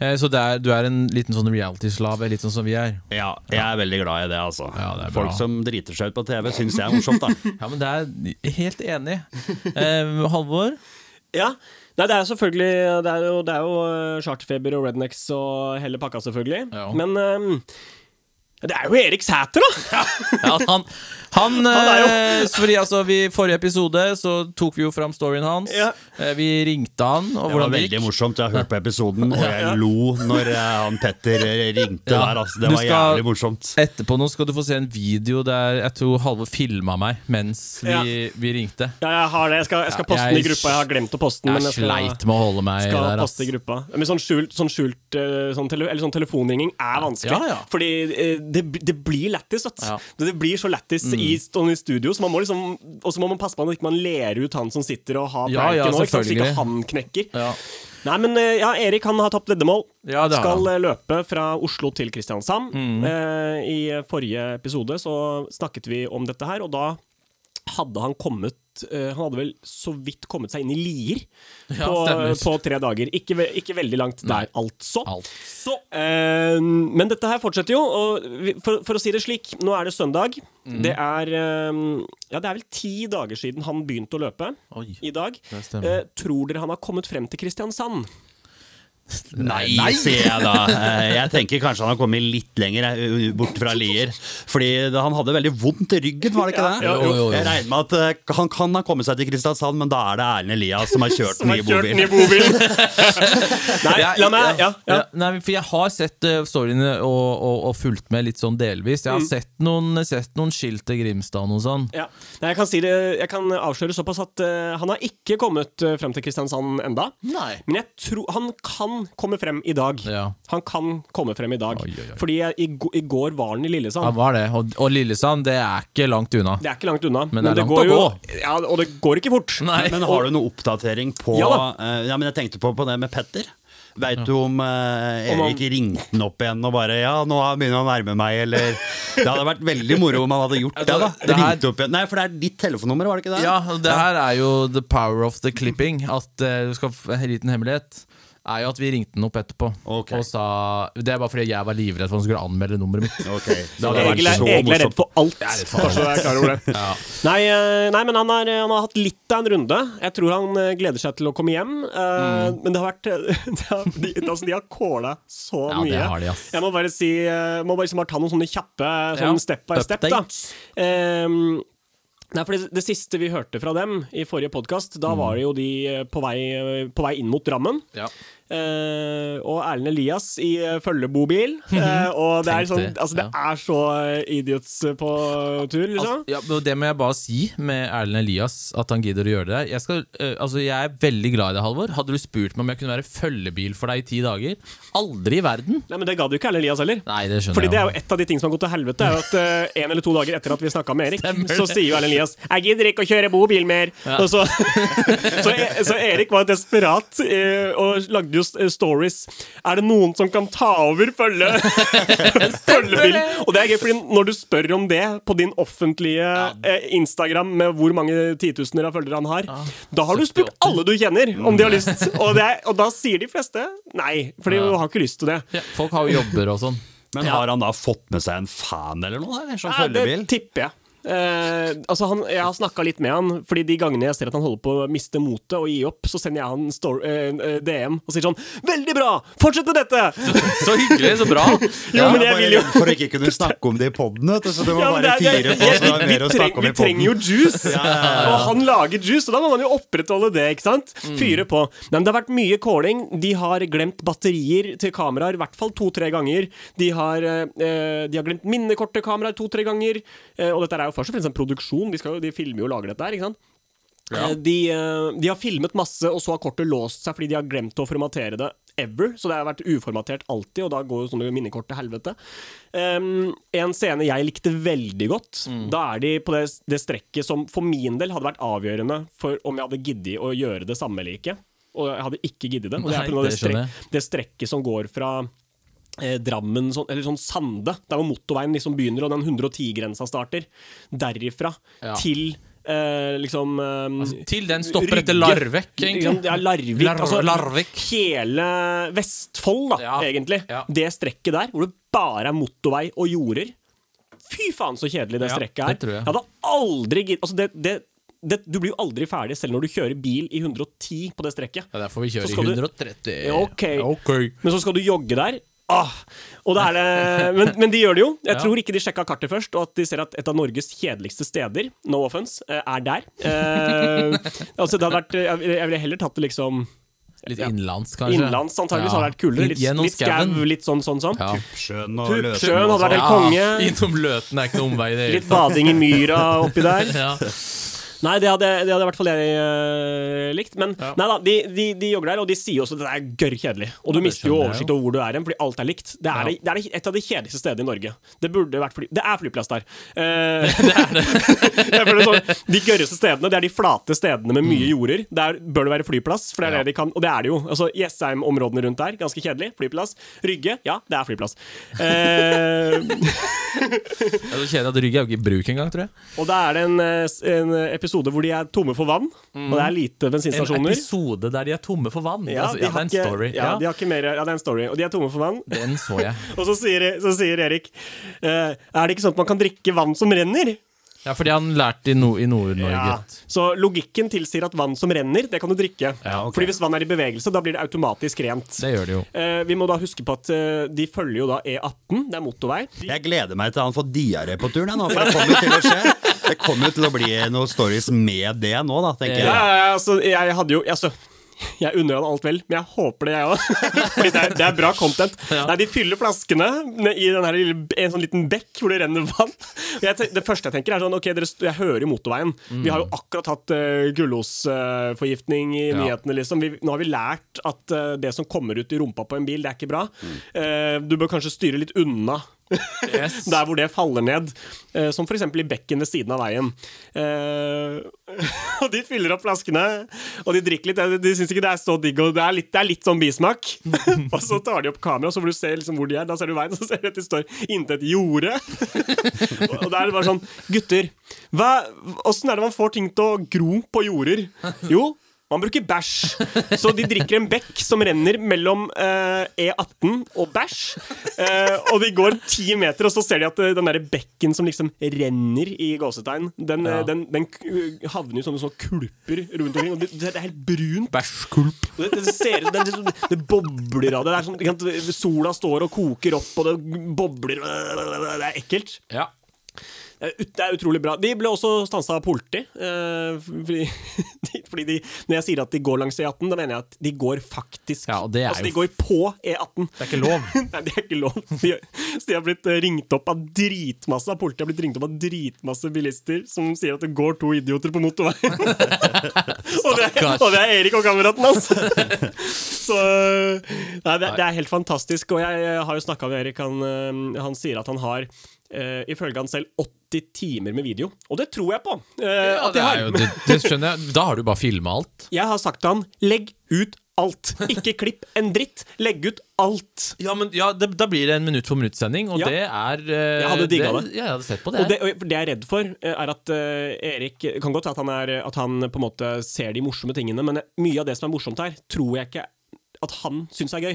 Speaker 3: Eh, Så det er, du er en liten sånn reality-slave, litt sånn som vi er?
Speaker 1: Ja, jeg er veldig glad i det, altså.
Speaker 3: Ja, det.
Speaker 1: Folk som driter seg ut på TV, syns jeg er morsomt, da.
Speaker 3: Ja, men det er helt enig. Eh, Halvor?
Speaker 4: Ja, Nei, det er selvfølgelig Det er jo, det er jo eh, charterfeber og rednecks og hele pakka, selvfølgelig.
Speaker 3: Ja.
Speaker 4: Men um, det er jo Erik Sæter, da!
Speaker 3: Ja, han han,
Speaker 4: han
Speaker 3: eh, fordi altså, vi, Forrige episode så tok vi jo fram storyen hans.
Speaker 4: Ja.
Speaker 3: Eh, Vi ringte han, og
Speaker 1: Det var
Speaker 3: det
Speaker 1: veldig
Speaker 3: gikk.
Speaker 1: morsomt. Jeg har hørt på episoden, og jeg lo når eh, han Petter ringte
Speaker 3: Ja.
Speaker 1: der. Altså. Det
Speaker 3: Du
Speaker 1: var
Speaker 3: skal-
Speaker 1: jævlig morsomt.
Speaker 3: Etterpå nå skal du få se en video der jeg tror Halvor filma meg mens vi,
Speaker 4: Ja.
Speaker 3: vi ringte.
Speaker 4: Ja, jeg har det. Jeg skal, jeg skal poste den i gruppa. Jeg har glemt å poste den. men
Speaker 3: Jeg
Speaker 4: er skal,
Speaker 3: sleit med å holde meg
Speaker 4: skal
Speaker 3: der.
Speaker 4: poste i gruppa. Men sånn skjult, sånn skjult sånn tele, eller sånn telefonringing er vanskelig.
Speaker 3: Ja, ja.
Speaker 4: Fordi det, det blir lættis. vet du. Det blir så lættis
Speaker 3: Mm.
Speaker 4: I, i studio, så man må liksom Og så må man passe på at ikke man ler ut han som sitter og har
Speaker 3: Ja, ja,
Speaker 4: nå, ikke så ikke han knekker.
Speaker 3: Ja.
Speaker 4: Nei, men eh, ja, Erik han har tapt veddemål.
Speaker 3: Ja, det
Speaker 4: Skal
Speaker 3: han.
Speaker 4: eh, løpe fra Oslo til Kristiansand.
Speaker 3: Mm.
Speaker 4: Eh, I forrige episode så snakket vi om dette her, og da hadde han kommet eh, Han hadde vel så vidt kommet seg inn i Lier
Speaker 3: Ja,
Speaker 4: på, på tre dager. Ikke, ve ikke veldig langt der, altså.
Speaker 3: Altså.
Speaker 4: Eh, men dette her fortsetter jo, og for, for å si det slik, nå er det søndag.
Speaker 3: Mm.
Speaker 4: Det er eh, Ja, det er vel ti dager siden han begynte å løpe
Speaker 3: Oi.
Speaker 4: i dag. Eh, tror dere han har kommet frem til Kristiansand?
Speaker 1: Nei, sier jeg da. Eh, Jeg tenker kanskje han har kommet litt lenger eh, bort fra Lier. Fordi han hadde veldig vondt i ryggen, var det ikke det?
Speaker 3: jo, jo, jo.
Speaker 1: Jeg regner med at eh, han kan ha kommet seg til Kristiansand, men da er det Erlend Elias som har kjørt den i bobil.
Speaker 4: bobil. Nei, la meg Ja. ja.
Speaker 3: Ja, nei, for jeg har sett storyene og, og, og fulgt med litt sånn delvis. Jeg har sett, noen, sett noen skilt til Grimstad og sånn.
Speaker 4: Ja. Nei, jeg kan si det Jeg kan avsløre såpass at uh, han har ikke kommet frem til Kristiansand enda.
Speaker 3: Nei.
Speaker 4: Men jeg tror han kan komme frem i dag.
Speaker 3: Ja.
Speaker 4: Han kan komme frem i dag.
Speaker 3: Oi, oi, oi.
Speaker 4: Fordi jeg, i, i går var han i Lillesand.
Speaker 3: Han var det. Og, og Lillesand, det er ikke langt unna.
Speaker 4: Det er ikke langt unna.
Speaker 3: Men det er langt
Speaker 4: går
Speaker 3: å
Speaker 4: jo. Ja, og det går ikke fort.
Speaker 3: Nei.
Speaker 1: Men har du noe oppdatering på
Speaker 4: Ja
Speaker 1: eh, ja, men Jeg tenkte på, på det med Petter. Veit du om eh,
Speaker 4: Om han-
Speaker 1: Erik ringte han opp igjen og bare Ja, nå begynner han å nærme meg, eller Det hadde vært veldig moro om han hadde gjort det, da.
Speaker 3: Det her-
Speaker 1: Ringte opp igjen. Nei, for det er ditt telefonnummer, var det ikke det?
Speaker 3: Ja, det her er jo the power of the clipping. At eh, du skal f- En liten hemmelighet er jo at vi ringte den opp etterpå
Speaker 1: okay.
Speaker 3: og sa Det er bare fordi jeg var livredd for han skulle anmelde nummeret mitt.
Speaker 1: Ok,
Speaker 3: Det
Speaker 4: Egil er,
Speaker 3: så
Speaker 4: Egil er redd for alt.
Speaker 3: Jeg er for
Speaker 4: Bare jeg er det.
Speaker 3: Ja.
Speaker 4: Nei, eh, nei, men han, er, han har hatt litt av en runde. Jeg tror han eh, gleder seg til å komme hjem. Uh,
Speaker 3: Mm.
Speaker 4: Men det har vært det har, de, altså, de har kåla så
Speaker 3: Ja, det
Speaker 4: mye.
Speaker 3: har de, ass.
Speaker 4: Jeg må bare si Må bare liksom bare ta noen sånne kjappe sånn
Speaker 3: Ja,
Speaker 4: step by step. da. Ehm, Nei, for det, det siste vi hørte fra dem i forrige podkast,
Speaker 3: Mm.
Speaker 4: da var det jo de på vei, på vei inn mot Drammen.
Speaker 3: Ja.
Speaker 4: Eh, og Erlend Elias i eh, følgebobil. Eh, og det er, sånn, altså, det er så idiots på tur, liksom.
Speaker 3: Altså, ja, det må jeg bare si med Erlend Elias, at han gidder å gjøre det. Jeg, skal, altså, jeg er veldig glad i deg, Halvor. Hadde du spurt meg om jeg kunne være følgebil for deg i ti dager? Aldri i verden!
Speaker 4: Nei, Men det gadd jo ikke Erlend Elias heller.
Speaker 3: Nei, det skjønner
Speaker 4: Fordi det er jo et av de ting som har gått til helvete. Er jo at uh, En eller to dager etter at vi snakka med Erik,
Speaker 3: Stemmer
Speaker 4: så
Speaker 3: det.
Speaker 4: sier jo Erlend Elias 'Jeg gidder ikke å kjøre bobil mer'. Og så, så, E- så Erik var desperat uh, og lagde jo s- stories. 'Er det noen som kan ta over følge følgebilen?' Og det er gøy, fordi når du spør om det på din offentlige eh, Instagram med hvor mange titusener av følgere han har, da har du spurt alle du kjenner om de har lyst. Og, det er, og da sier de fleste nei, for de
Speaker 3: Ja.
Speaker 4: har ikke lyst til det.
Speaker 3: Ja, folk har jo jobber og sånn.
Speaker 1: Men har han da fått med seg en fan eller noe? Eller, som
Speaker 4: Ja,
Speaker 1: følgebil?
Speaker 4: det tipper jeg. Eh, altså han, jeg har snakka litt med han, Fordi de gangene jeg ser at han holder på å miste motet og gi opp, så sender jeg han story, eh, eh, DM og sier sånn 'Veldig bra! Fortsett med dette!'
Speaker 3: Så hyggelig, så bra!
Speaker 4: Jo, men jeg vil jo
Speaker 1: For å ikke kunne snakke om det i poden, vet du. Så det var
Speaker 4: Ja,
Speaker 1: bare
Speaker 4: det er-
Speaker 1: fire på, så det var
Speaker 4: vi,
Speaker 1: mer å snakke om
Speaker 4: vi trenger jo
Speaker 1: poden.
Speaker 4: juice, og han lager juice, og da må man jo opprettholde det. ikke sant?
Speaker 1: Mm.
Speaker 4: Fyre på. Nei, men Det har vært mye calling. De har glemt batterier til kameraer i hvert fall to-tre ganger. De har, eh, de har glemt minnekort til kameraer to-tre ganger. Eh, og dette er jo først og fremst en produksjon. De, jo, de filmer jo og lager dette her. ikke sant? Ja. De, eh, de har filmet masse, og så har kortet låst seg fordi de har glemt å formatere det ever. Så det har vært uformatert alltid, og da går jo sånne minnekort til helvete. Um, en scene jeg likte veldig godt, da er de på det, det strekket som for min del hadde vært avgjørende for om jeg hadde giddet å gjøre det samme eller ikke. Og jeg hadde ikke giddet det. Og det er av det,
Speaker 3: det
Speaker 4: det strekket som går fra eh, Drammen, sånn, eller sånn Sande, der hvor motorveien liksom begynner og den 110-grensa starter. Derifra
Speaker 3: Ja.
Speaker 4: til eh, liksom eh,
Speaker 3: Til den stopper
Speaker 4: Rygge.
Speaker 3: etter Larvik, egentlig.
Speaker 4: Ja, Larvik.
Speaker 3: Lar-
Speaker 4: altså,
Speaker 3: Larvik.
Speaker 4: Hele Vestfold, da,
Speaker 3: Ja.
Speaker 4: egentlig.
Speaker 3: Ja.
Speaker 4: Det strekket der, hvor det bare er motorvei og jorder. Fy faen, så kjedelig det strekket er.
Speaker 3: det tror jeg.
Speaker 4: hadde aldri gitt altså det, det, det, Du blir jo aldri ferdig selv når du kjører bil i 110 på det strekket.
Speaker 3: Ja, derfor vi kjører i
Speaker 4: 130. du-
Speaker 3: 130.
Speaker 4: Ja, ok.
Speaker 3: Ok.
Speaker 4: Men så skal du jogge der. Ah, er det, men, men de gjør det jo. Jeg
Speaker 3: Ja.
Speaker 4: tror ikke de sjekka kartet først, og at de ser at et av Norges kjedeligste steder, no offense, eh, er der. Eh, altså det hadde vært, jeg ville- heller tatt det liksom
Speaker 3: Litt innenlands, kanskje.
Speaker 4: Innlands antageligvis hadde det vært kulere. Litt,
Speaker 3: Gjennom
Speaker 4: litt skau, litt sånn, sånn, sånn.
Speaker 3: Ja.
Speaker 1: Tuppsjøen og
Speaker 4: Løten.
Speaker 1: Tuppsjøen
Speaker 4: hadde vært helt konge.
Speaker 3: Innom Løten er ikke noe omvei i det hele
Speaker 4: Litt bading i myra oppi der.
Speaker 3: Ja.
Speaker 4: Nei, det hadde, det hadde i hvert fall jeg uh, likt. Men
Speaker 3: Ja.
Speaker 4: nei da, de, de, de jogger der, og de sier også at det er gørr kjedelig. Og du
Speaker 3: Ja,
Speaker 4: mister jo oversikt over hvor du er hen, fordi alt er likt. Det er,
Speaker 3: Ja.
Speaker 4: det, det er et av de kjedeligste stedene i Norge. Det burde vært fly... Det er flyplass der. Uh, det er det. sånn, de gørreste stedene, det er de flate stedene med
Speaker 3: Mm.
Speaker 4: mye jorder. Der bør det være flyplass, for det er det de kan. Og det er det jo. Altså, Jessheim-områdene rundt der, ganske kjedelig. Flyplass. Rygge, ja, det er flyplass. Uh,
Speaker 3: Det er så kjedelig at Rygge er jo ikke i bruk engang, tror jeg.
Speaker 4: Og da er det en, en episode hvor de er tomme for vann, og det er lite bensinstasjoner.
Speaker 3: En episode der de er tomme for vann.
Speaker 4: Ja,
Speaker 3: altså,
Speaker 4: de
Speaker 3: ja,
Speaker 4: har
Speaker 3: det er en
Speaker 4: ikke-
Speaker 3: story.
Speaker 4: Ja,
Speaker 3: Ja,
Speaker 4: de har ikke mer, ja, det er en story. Og de er tomme for vann.
Speaker 3: Den så jeg.
Speaker 4: Og så sier, så sier Erik uh, Er det ikke sånn at man kan drikke vann som renner?
Speaker 3: Ja, fordi han lærte i, no i Nord-Norge.
Speaker 4: Ja. Så logikken tilsier at vann som renner, det kan du drikke.
Speaker 3: Ja, okay.
Speaker 4: Fordi hvis vann er i bevegelse, da blir det automatisk rent.
Speaker 3: Det gjør det jo.
Speaker 4: Eh, vi må da huske på at eh, de følger jo da E18, det er motorvei.
Speaker 1: Jeg gleder meg til han får diaré på turen, jeg nå, for det kommer til å skje. Det kommer jo til å bli noen stories med det nå, da, tenker jeg.
Speaker 4: ja, ja, altså, jeg hadde jo altså, Jeg unner han alt vel, men jeg håper det, jeg òg. Fordi det er, det er bra content. Nei, De fyller flaskene i den lille, en sånn liten bekk hvor det renner vann. Jeg, det første jeg tenker, er sånn Ok, dere, jeg hører motorveien. motorveien. Vi har jo akkurat hatt uh, gullosforgiftning i
Speaker 3: Ja.
Speaker 4: nyhetene, liksom. Vi, nå har vi lært at uh, det som kommer ut i rumpa på en bil, det er ikke bra. Eh, du bør kanskje styre litt unna
Speaker 3: Yes.
Speaker 4: der hvor det faller ned, eh, som f.eks. i bekken ved siden av veien. Eh, og de fyller opp flaskene, og de drikker litt. De, de syns ikke det er så digg, og det er litt, det er litt sånn bismak. og så tar de opp kamera, så får du se liksom hvor de er. Da ser du veien, så ser du at de står inntil et jorde. og da er det bare sånn Gutter, åssen er det man får ting til å gro på jorder? Jo, man bruker bæsj. Så de drikker en bekk som renner mellom eh, E18 og bæsj. Eh, og de går ti meter, og så ser de at eh, den der bekken som liksom renner i gåsetegn, den, eh,
Speaker 3: Ja.
Speaker 4: den, den havner jo sånne, sånne kulper rundt omkring. Og det, det er helt brunt.
Speaker 3: Bæsjkulp.
Speaker 4: Det, det, ser, det, det, det, bobler av det. sånn, sola står og koker opp, og det bobler Det er ekkelt.
Speaker 3: Ja.
Speaker 4: Det er ut- Det er utrolig bra. De ble også stansa av politi. eh, fordi, fordi de, når jeg sier at de går langs E18, da mener jeg at de går faktisk.
Speaker 3: Ja, er
Speaker 4: altså, de går på E18.
Speaker 3: Det er ikke lov.
Speaker 4: Nei, det er ikke lov. De, så de har blitt eh, ringt opp av dritmasse av politiet har blitt ringt opp av dritmasse bilister som sier at det går to idioter på motorveien. og, det er, og det er Erik og kameraten hans! så Nei, det, det er helt fantastisk. Og jeg, jeg har jo snakka med Erik. Han, eh, han sier at han har uh, ifølge han selv 80 timer med video. Og det tror jeg på! Uh,
Speaker 3: Ja, det,
Speaker 4: har.
Speaker 3: jo, det, det skjønner jeg. Da har du bare filma alt.
Speaker 4: Jeg har sagt til han legg ut alt. Ikke klipp en dritt. Legg ut alt.
Speaker 3: Ja, men ja, det, Da blir det en minutt for minutt-sending, og
Speaker 4: Ja.
Speaker 3: det er uh,
Speaker 4: Jeg hadde digga det.
Speaker 3: Ja, jeg hadde sett på det.
Speaker 4: Og det, og det jeg er redd for, eh, er at uh, Erik Kan godt at han, er, at han på en måte ser de morsomme tingene, men mye av det som er morsomt her, tror jeg ikke at han syns er gøy.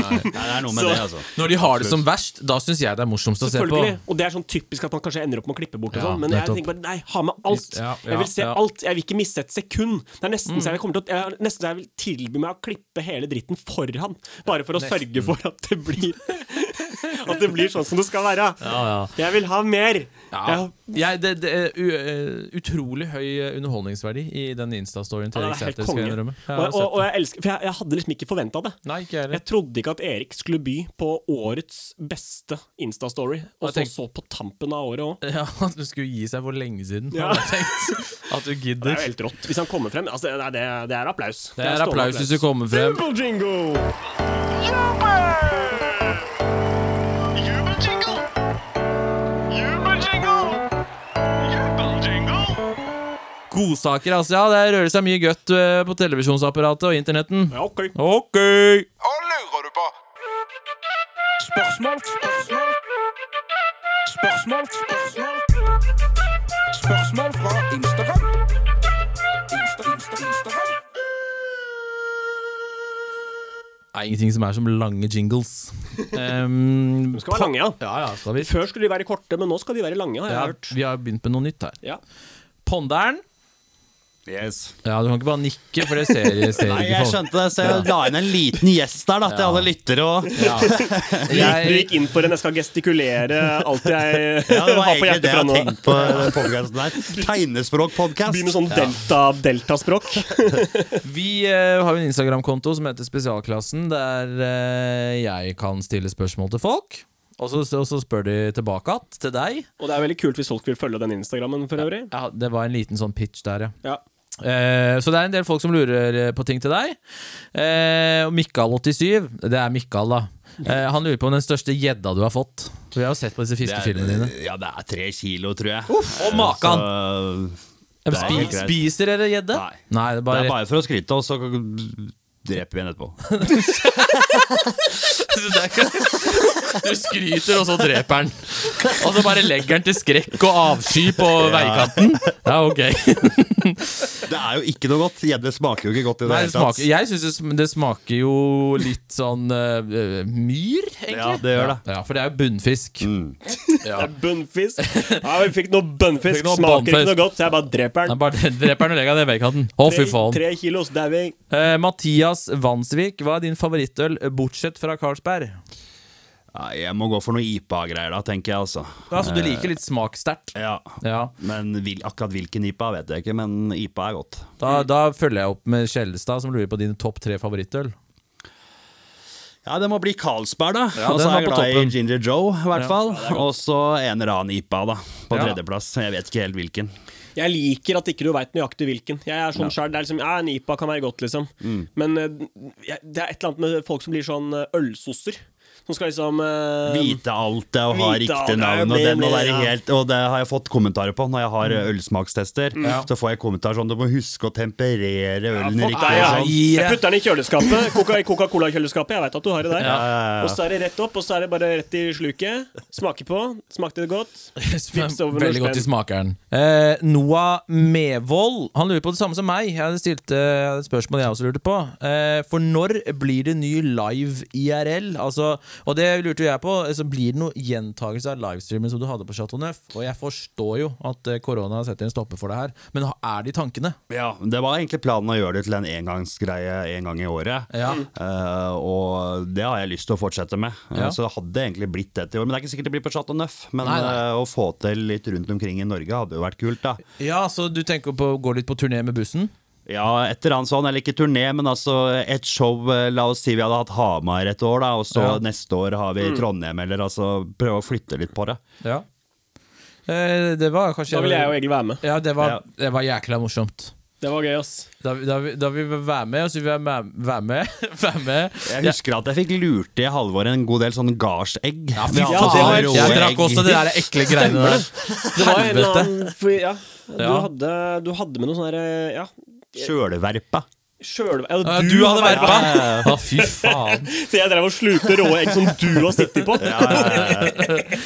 Speaker 1: Nei, det er noe med
Speaker 4: Så-
Speaker 1: det, altså.
Speaker 3: Når de har det som verst, da syns jeg det er morsomst å se på.
Speaker 4: Og det er sånn typisk at man kanskje ender opp med å klippe bort og sånn, men jeg tenker bare nei, ha med alt.
Speaker 3: Ja, ja,
Speaker 4: jeg vil se
Speaker 3: ja.
Speaker 4: alt. Jeg vil ikke miste et sekund. Det er
Speaker 3: Mm.
Speaker 4: nesten så jeg kommer til å jeg, Nesten så jeg vil tilby meg å klippe hele dritten for han, bare for å sørge for at det blir At det blir sånn som det skal være.
Speaker 3: Ja, ja.
Speaker 4: Jeg vil ha mer.
Speaker 3: Ja.
Speaker 4: Jeg-
Speaker 3: det, det er u, eh, utrolig høy underholdningsverdi i den Insta-storyen til
Speaker 4: Ja,
Speaker 3: Erik
Speaker 4: det er
Speaker 3: Sæther. jeg
Speaker 4: konge.
Speaker 3: Jeg
Speaker 4: Og, og, og jeg elsker For jeg, jeg hadde liksom ikke forventa det.
Speaker 3: Nei, ikke jeg
Speaker 4: trodde ikke at Erik skulle by på årets beste Insta-story, og så,
Speaker 3: tenk-
Speaker 4: så på tampen av året òg.
Speaker 3: Ja, At du skulle gi seg for lenge siden.
Speaker 4: Ja.
Speaker 3: hadde jeg tenkt. At du gidder.
Speaker 4: Det er jo helt rått. Hvis han kommer frem altså, det, det, det er applaus.
Speaker 3: Det er
Speaker 4: stående
Speaker 3: applaus hvis du kommer frem.
Speaker 4: Simple jingle!
Speaker 2: Jubeljingle!
Speaker 3: Godsaker, altså. Ja, det rører seg mye godt eh, på televisjonsapparatet og internetten.
Speaker 4: Ja, ok.
Speaker 3: Ok!
Speaker 5: Hva lurer du på?
Speaker 6: Spørsmål, spørsmål. Spørsmål, spørsmål. Spørsmål fra Instagram. Insta, Insta, Instagram.
Speaker 3: Det er ingenting som er som lange jingles. Um,
Speaker 4: De skal være lange, ja.
Speaker 3: ja, ja, skal vi.
Speaker 4: Før skulle de være korte, men nå skal de være lange, har jeg
Speaker 3: Ja,
Speaker 4: hørt.
Speaker 3: vi har begynt med noe nytt her.
Speaker 4: Ja.
Speaker 3: Ponderen.
Speaker 1: Yes.
Speaker 3: Ja, du kan ikke bare nikke, for det ser, ser
Speaker 1: Nei,
Speaker 3: ikke
Speaker 1: jeg skjønte det, så jeg la inn en liten gjest der da, til
Speaker 3: Ja.
Speaker 1: alle lyttere. Og,
Speaker 3: Ja.
Speaker 4: Du, gikk, du gikk inn for en 'jeg skal gestikulere alt jeg
Speaker 1: ja, det var
Speaker 4: har på
Speaker 1: egentlig
Speaker 4: hjertet
Speaker 1: det jeg
Speaker 4: fra
Speaker 1: har
Speaker 4: nå'.
Speaker 1: tenkt på den podcasten der. Tegnespråkpodkast.
Speaker 4: Begynn med sånn delta, deltaspråk.
Speaker 3: vi uh, har jo en Instagram-konto som heter Spesialklassen, der uh, jeg kan stille spørsmål til folk. Og så, og så spør de tilbake igjen til deg.
Speaker 4: Og det er veldig kult hvis folk vil følge den Instagrammen for øvrig.
Speaker 3: Ja, det var en liten sånn pitch der, ja.
Speaker 4: Ja.
Speaker 3: Eh, så det er en del folk som lurer eh, på ting til deg. Eh, og Mikael87, det er Mikael, da. Eh, han lurer på om den største gjedda du har fått. Vi har jo sett på disse fiskefilmene dine.
Speaker 1: Ja, det er tre kilo, tror jeg.
Speaker 3: Og makan!
Speaker 1: Så, det
Speaker 3: Spi,
Speaker 1: greit.
Speaker 3: spiser dere gjedde?
Speaker 1: Nei.
Speaker 3: Nei, det er
Speaker 1: det
Speaker 3: bare,
Speaker 1: er bare for å skryte, og så dreper vi en etterpå.
Speaker 3: Det er ikke- Du skryter, og så dreper han. Og så bare legger han til skrekk og avsky på veikanten. Ja, ok.
Speaker 1: Det er jo ikke noe godt. Det smaker jo ikke godt i det
Speaker 3: Nei,
Speaker 1: hele tatt.
Speaker 3: smaker, jeg syns det, det smaker jo litt sånn uh, myr, egentlig.
Speaker 1: Ja, det gjør det.
Speaker 3: Ja, for det er jo bunnfisk. Ja.
Speaker 4: Bunnfisk. Ja, vi fikk noe bunnfisk.
Speaker 3: Fikk noe
Speaker 4: Smaker
Speaker 3: bunnfisk.
Speaker 4: ikke noe godt, så jeg bare dreper den.
Speaker 3: Bare dreper den og legger den i veikanten. Å, fy faen.
Speaker 4: tre kilos dauing.
Speaker 3: Uh, Mathias Vansvik, hva er din favorittøl bortsett fra Carlsberg?
Speaker 1: Jeg må gå for noe IPA-greier da, tenker jeg altså.
Speaker 3: Altså, du liker litt smakssterkt?
Speaker 1: Ja.
Speaker 3: Ja.
Speaker 1: Men vil, akkurat hvilken IPA vet jeg ikke, men IPA er godt.
Speaker 3: Da, da følger jeg opp med Skjellestad, som lurer på dine topp tre favorittøl.
Speaker 1: Ja, det må bli Carlsberg, da.
Speaker 3: Ja,
Speaker 1: og så er jeg
Speaker 3: på
Speaker 1: glad i. Ginger Joe, i hvert
Speaker 3: Ja,
Speaker 1: fall. Og så en eller annen IPA, da. På
Speaker 3: Ja.
Speaker 1: tredjeplass. Jeg vet ikke helt hvilken.
Speaker 4: Jeg liker at ikke du veit nøyaktig hvilken. Jeg er sånn er liksom, ja, En IPA kan være godt, liksom.
Speaker 1: Mm.
Speaker 4: Men eh, det er et eller annet med folk som blir sånn eh, ølsosser. Som skal liksom uh,
Speaker 1: Vite alt det og ha riktig navn, og den må være helt Og det har jeg fått kommentarer på når jeg har eh, ølsmakstester. Så får jeg kommentarer sånn Du må huske å temperere ølen
Speaker 4: fuck
Speaker 1: riktig.
Speaker 4: ja.
Speaker 1: og sånn.
Speaker 4: Jeg putter den i kjøleskapet. Coca- Coca-Cola-kjøleskapet. Jeg veit at du har det der.
Speaker 3: Ja,
Speaker 4: Og så er det rett opp, og så er det bare rett i sluket. Smaker på. Smakte det godt? Over
Speaker 3: Veldig godt i smakeren. Eh, Noah Mevold Han lurer på det samme som meg. Jeg hadde stilt eh, et spørsmål jeg også lurte på. Eh, for når blir det ny live IRL? Altså, og det lurte jeg på. Så blir det noe gjentagelse av livestreamen som du hadde på Chateau Neuf? Og jeg forstår jo at eh, korona setter en stopper for det her, men er de tankene?
Speaker 1: Ja, Det var egentlig planen å gjøre det til en engangsgreie en gang i året.
Speaker 3: Ja.
Speaker 1: Uh, og det har jeg lyst til å fortsette med. Eh,
Speaker 3: Ja.
Speaker 1: Så det hadde egentlig blitt det til i år. Men det er ikke sikkert det blir på Chateau Neuf. Men
Speaker 3: Nei, nei.
Speaker 1: Uh, å få til litt rundt omkring i Norge hadde jo vært kult, da.
Speaker 3: Ja, så du tenker på å gå litt på turné med bussen?
Speaker 1: Ja, et eller annet sånn, eller ikke turné, men altså et show eh, La oss si vi hadde hatt Hamar et år, da, og så
Speaker 3: Ja.
Speaker 1: neste år har vi Trondheim, eller altså prøve å flytte litt på det.
Speaker 3: Ja. Eh, det var kanskje
Speaker 4: Da ville jeg og Egil være med.
Speaker 3: Ja, det var,
Speaker 1: Ja.
Speaker 3: det var jækla morsomt.
Speaker 4: Det var gøy, ass.
Speaker 3: Da, da, da vil vi være med, og så vil jeg være med. Være med.
Speaker 1: Jeg husker at jeg fikk lurt i Halvor en god del sånn gardsegg.
Speaker 3: Ja, fy
Speaker 4: faen,
Speaker 1: rå
Speaker 3: Jeg drakk også de der ekle greiene der.
Speaker 4: Det var en eller annen for, ja, du,
Speaker 3: Ja.
Speaker 4: Hadde, du hadde med noe sånn derre Ja,
Speaker 1: Sjølverpa.
Speaker 4: sjøl... Ja,
Speaker 3: Ja, du hadde verpa!
Speaker 1: Ja, ja, ja.
Speaker 3: Fy faen.
Speaker 4: Så jeg drev og slukte rå egg som du har sittet på.
Speaker 3: Eh,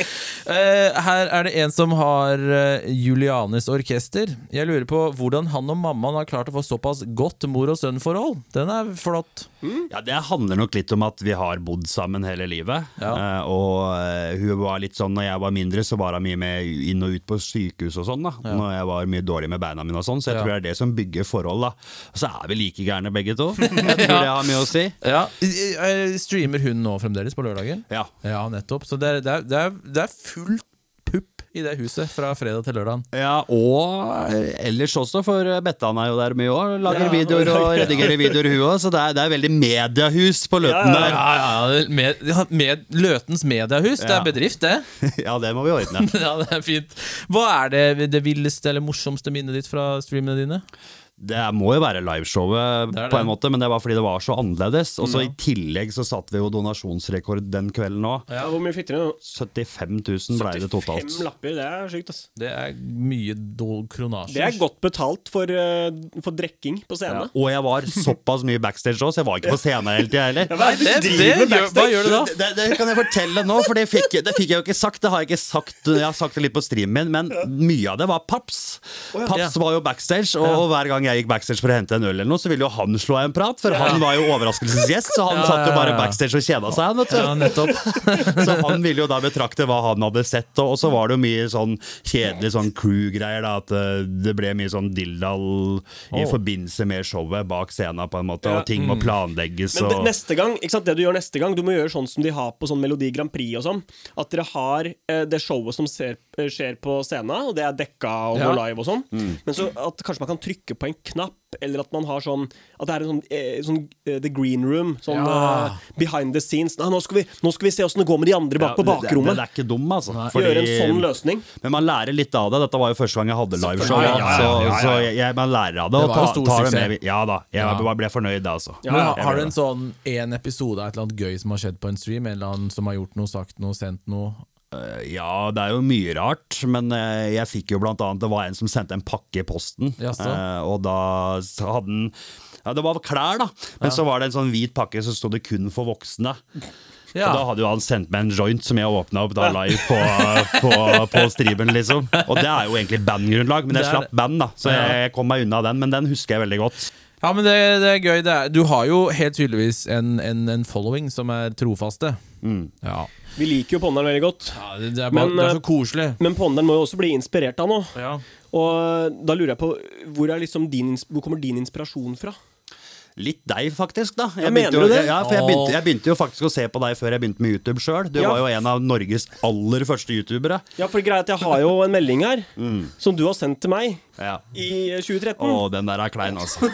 Speaker 3: her er det en som har eh, Julianes orkester. Jeg lurer på hvordan han og mammaen har klart å få såpass godt mor og sønn-forhold. Den er flott.
Speaker 1: Ja, Det handler nok litt om at vi har bodd sammen hele livet.
Speaker 3: Ja.
Speaker 1: Eh, og eh, hun var litt sånn, når jeg var mindre, så var hun mye med inn og ut på sykehus og sånn. da Når jeg var mye dårlig med beina mine og sånn. Så jeg
Speaker 3: Ja.
Speaker 1: tror det er det som bygger forhold. da Og så er vi like gærne begge to. Jeg tror det har mye å si.
Speaker 3: Ja. eh, Streamer hun nå fremdeles på lørdagen?
Speaker 1: Ja.
Speaker 3: Ja, nettopp. Så det er, det er, det er fullt pupp i det huset fra fredag til lørdag.
Speaker 1: Ja, og ellers også, for Bettan er jo der mye òg. Lager videoer og redigerer videoer, hun òg. Så det er, det er veldig mediehus på Løten
Speaker 3: Ja, ja, ja, med, ja, med Løtens mediehus. Det er bedrift, det.
Speaker 1: Ja, det må vi ordne.
Speaker 3: Ja, det er fint. Hva er det, det villeste eller morsomste minnet ditt fra streamene dine?
Speaker 1: Det må jo være liveshowet,
Speaker 3: Det
Speaker 1: på en måte, men det var fordi det var så annerledes. Og så I tillegg så satte vi jo donasjonsrekord den kvelden òg.
Speaker 4: Ja, Hvor mye fikk dere nå?
Speaker 1: 75 000 ble det totalt.
Speaker 4: 75 lapper, det er sykt, ass.
Speaker 3: Det er mye kronasjer. kronasje.
Speaker 4: Det er godt betalt for, eh, for drikking på scenen.
Speaker 1: Og jeg var såpass mye backstage òg, så jeg var ikke på scenen hele tida heller.
Speaker 4: Hva er det
Speaker 3: det, det, gjør, hva gjør du da?
Speaker 1: Det, det kan jeg fortelle nå, for det fikk, det fikk jeg jo ikke sagt. Det har jeg ikke sagt Jeg har sagt det litt på streamen min, men mye av det var Paps. Paps var jo backstage, og hver gang jeg gikk backstage for å hente en øl, eller noe, så ville jo han slå en prat, for han var jo overraskelsesgjest, så han
Speaker 3: Ja,
Speaker 1: satt jo bare backstage og kjeda seg, han, vet du.
Speaker 3: Ja, nettopp.
Speaker 1: Så han ville jo da betrakte hva han hadde sett, og og så var det jo mye sånn kjedelig sånn crew-greier, da, at eh, det ble mye sånn dilldall i
Speaker 3: oh.
Speaker 1: forbindelse med showet bak scenen, på en måte, og ting må planlegges
Speaker 4: Men neste gang, ikke sant, det du gjør neste gang, du må gjøre sånn som de har på sånn Melodi Grand Prix og sånn. At dere har eh, det showet som ser, eh, skjer på scenen, og det er dekka og
Speaker 3: Ja.
Speaker 4: live og sånn. Men så at kanskje man kan trykke på en knapp, eller at man har sånn At det er en sånn, eh, sånn eh, The Green Room. Sånn
Speaker 3: Ja.
Speaker 4: eh, behind the scenes. Nei, nå, skal vi, nå skal vi se åssen det går med de andre bak på
Speaker 1: Ja, det-
Speaker 4: bakrommet.
Speaker 1: Det, det er ikke dum, altså.
Speaker 4: Gjøre en sånn løsning.
Speaker 1: Men man lærer litt av det. Dette var jo første gang jeg hadde liveshow.
Speaker 3: Selvfølgelig.
Speaker 1: Ja,
Speaker 3: Ja, ja,
Speaker 1: så,
Speaker 3: ja, ja, ja.
Speaker 1: så jeg, jeg, man lærer av det,
Speaker 3: Det
Speaker 1: og
Speaker 3: var
Speaker 1: ta,
Speaker 3: stor
Speaker 1: tar det
Speaker 3: suksess.
Speaker 1: med. Ja da, jeg
Speaker 3: Ja.
Speaker 1: bare ble fornøyd, altså.
Speaker 4: Ja,
Speaker 3: Men har du en sånn en episode av et eller annet gøy som har skjedd på en stream? En eller annen som har gjort noe, sagt noe, sendt noe?
Speaker 1: Ja, det er jo mye rart, men eh, jeg fikk jo blant annet Det var en som sendte en pakke i posten,
Speaker 3: Jaså?
Speaker 1: eh, og da hadde den ja, Det var klær, da, men så var det en sånn hvit pakke så sto det 'kun for voksne'.
Speaker 3: Ja.
Speaker 1: Og da hadde jo han sendt meg en joint som jeg åpna opp da live på, på, på streamen, liksom. Og det er jo egentlig bandgrunnlag, men jeg
Speaker 3: er
Speaker 1: slapp band, da. Så jeg kom meg unna den, men den husker jeg veldig godt.
Speaker 3: Ja, men det, det er gøy. Det er, du har jo helt tydeligvis en, en, en following som er trofaste. Ja.
Speaker 4: Vi liker jo Ponderen veldig godt.
Speaker 3: ja det, det, er bare,
Speaker 4: Men,
Speaker 3: det er
Speaker 4: eh,
Speaker 3: så koselig.
Speaker 4: Men Ponderen må jo også bli inspirert av noe.
Speaker 3: Ja.
Speaker 4: Og da lurer jeg på hvor, er liksom din, hvor kommer din inspirasjon fra?
Speaker 1: Litt deg, faktisk. da jeg
Speaker 4: mener
Speaker 1: begynte,
Speaker 4: du
Speaker 1: jo,
Speaker 4: det?
Speaker 1: ja, for jeg begynte, jeg begynte jo faktisk å se på deg før jeg begynte med YouTube sjøl. Du
Speaker 4: Ja.
Speaker 1: var jo en av Norges aller første youtubere.
Speaker 4: Ja, for greia er at jeg har jo en melding her som du har sendt til meg
Speaker 1: Ja.
Speaker 4: i 2013.
Speaker 1: Å, den der er klein, altså.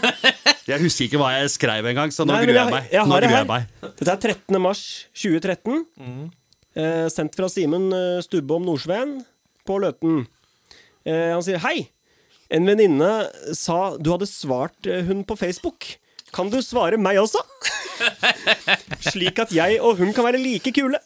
Speaker 1: Jeg husker ikke hva jeg skrev engang, så nå
Speaker 4: Nei,
Speaker 1: gruer jeg meg.
Speaker 4: jeg
Speaker 1: Nå
Speaker 4: det
Speaker 1: gruer
Speaker 4: her.
Speaker 1: jeg meg.
Speaker 4: Dette er 13. mars 2013. Eh, sendt fra Simen eh, Stubbe om Nordsveen på Løten. Eh, han sier hei. En venninne sa du hadde svart eh, hun på Facebook. Kan du svare meg også? Slik at jeg og hun kan være like kule.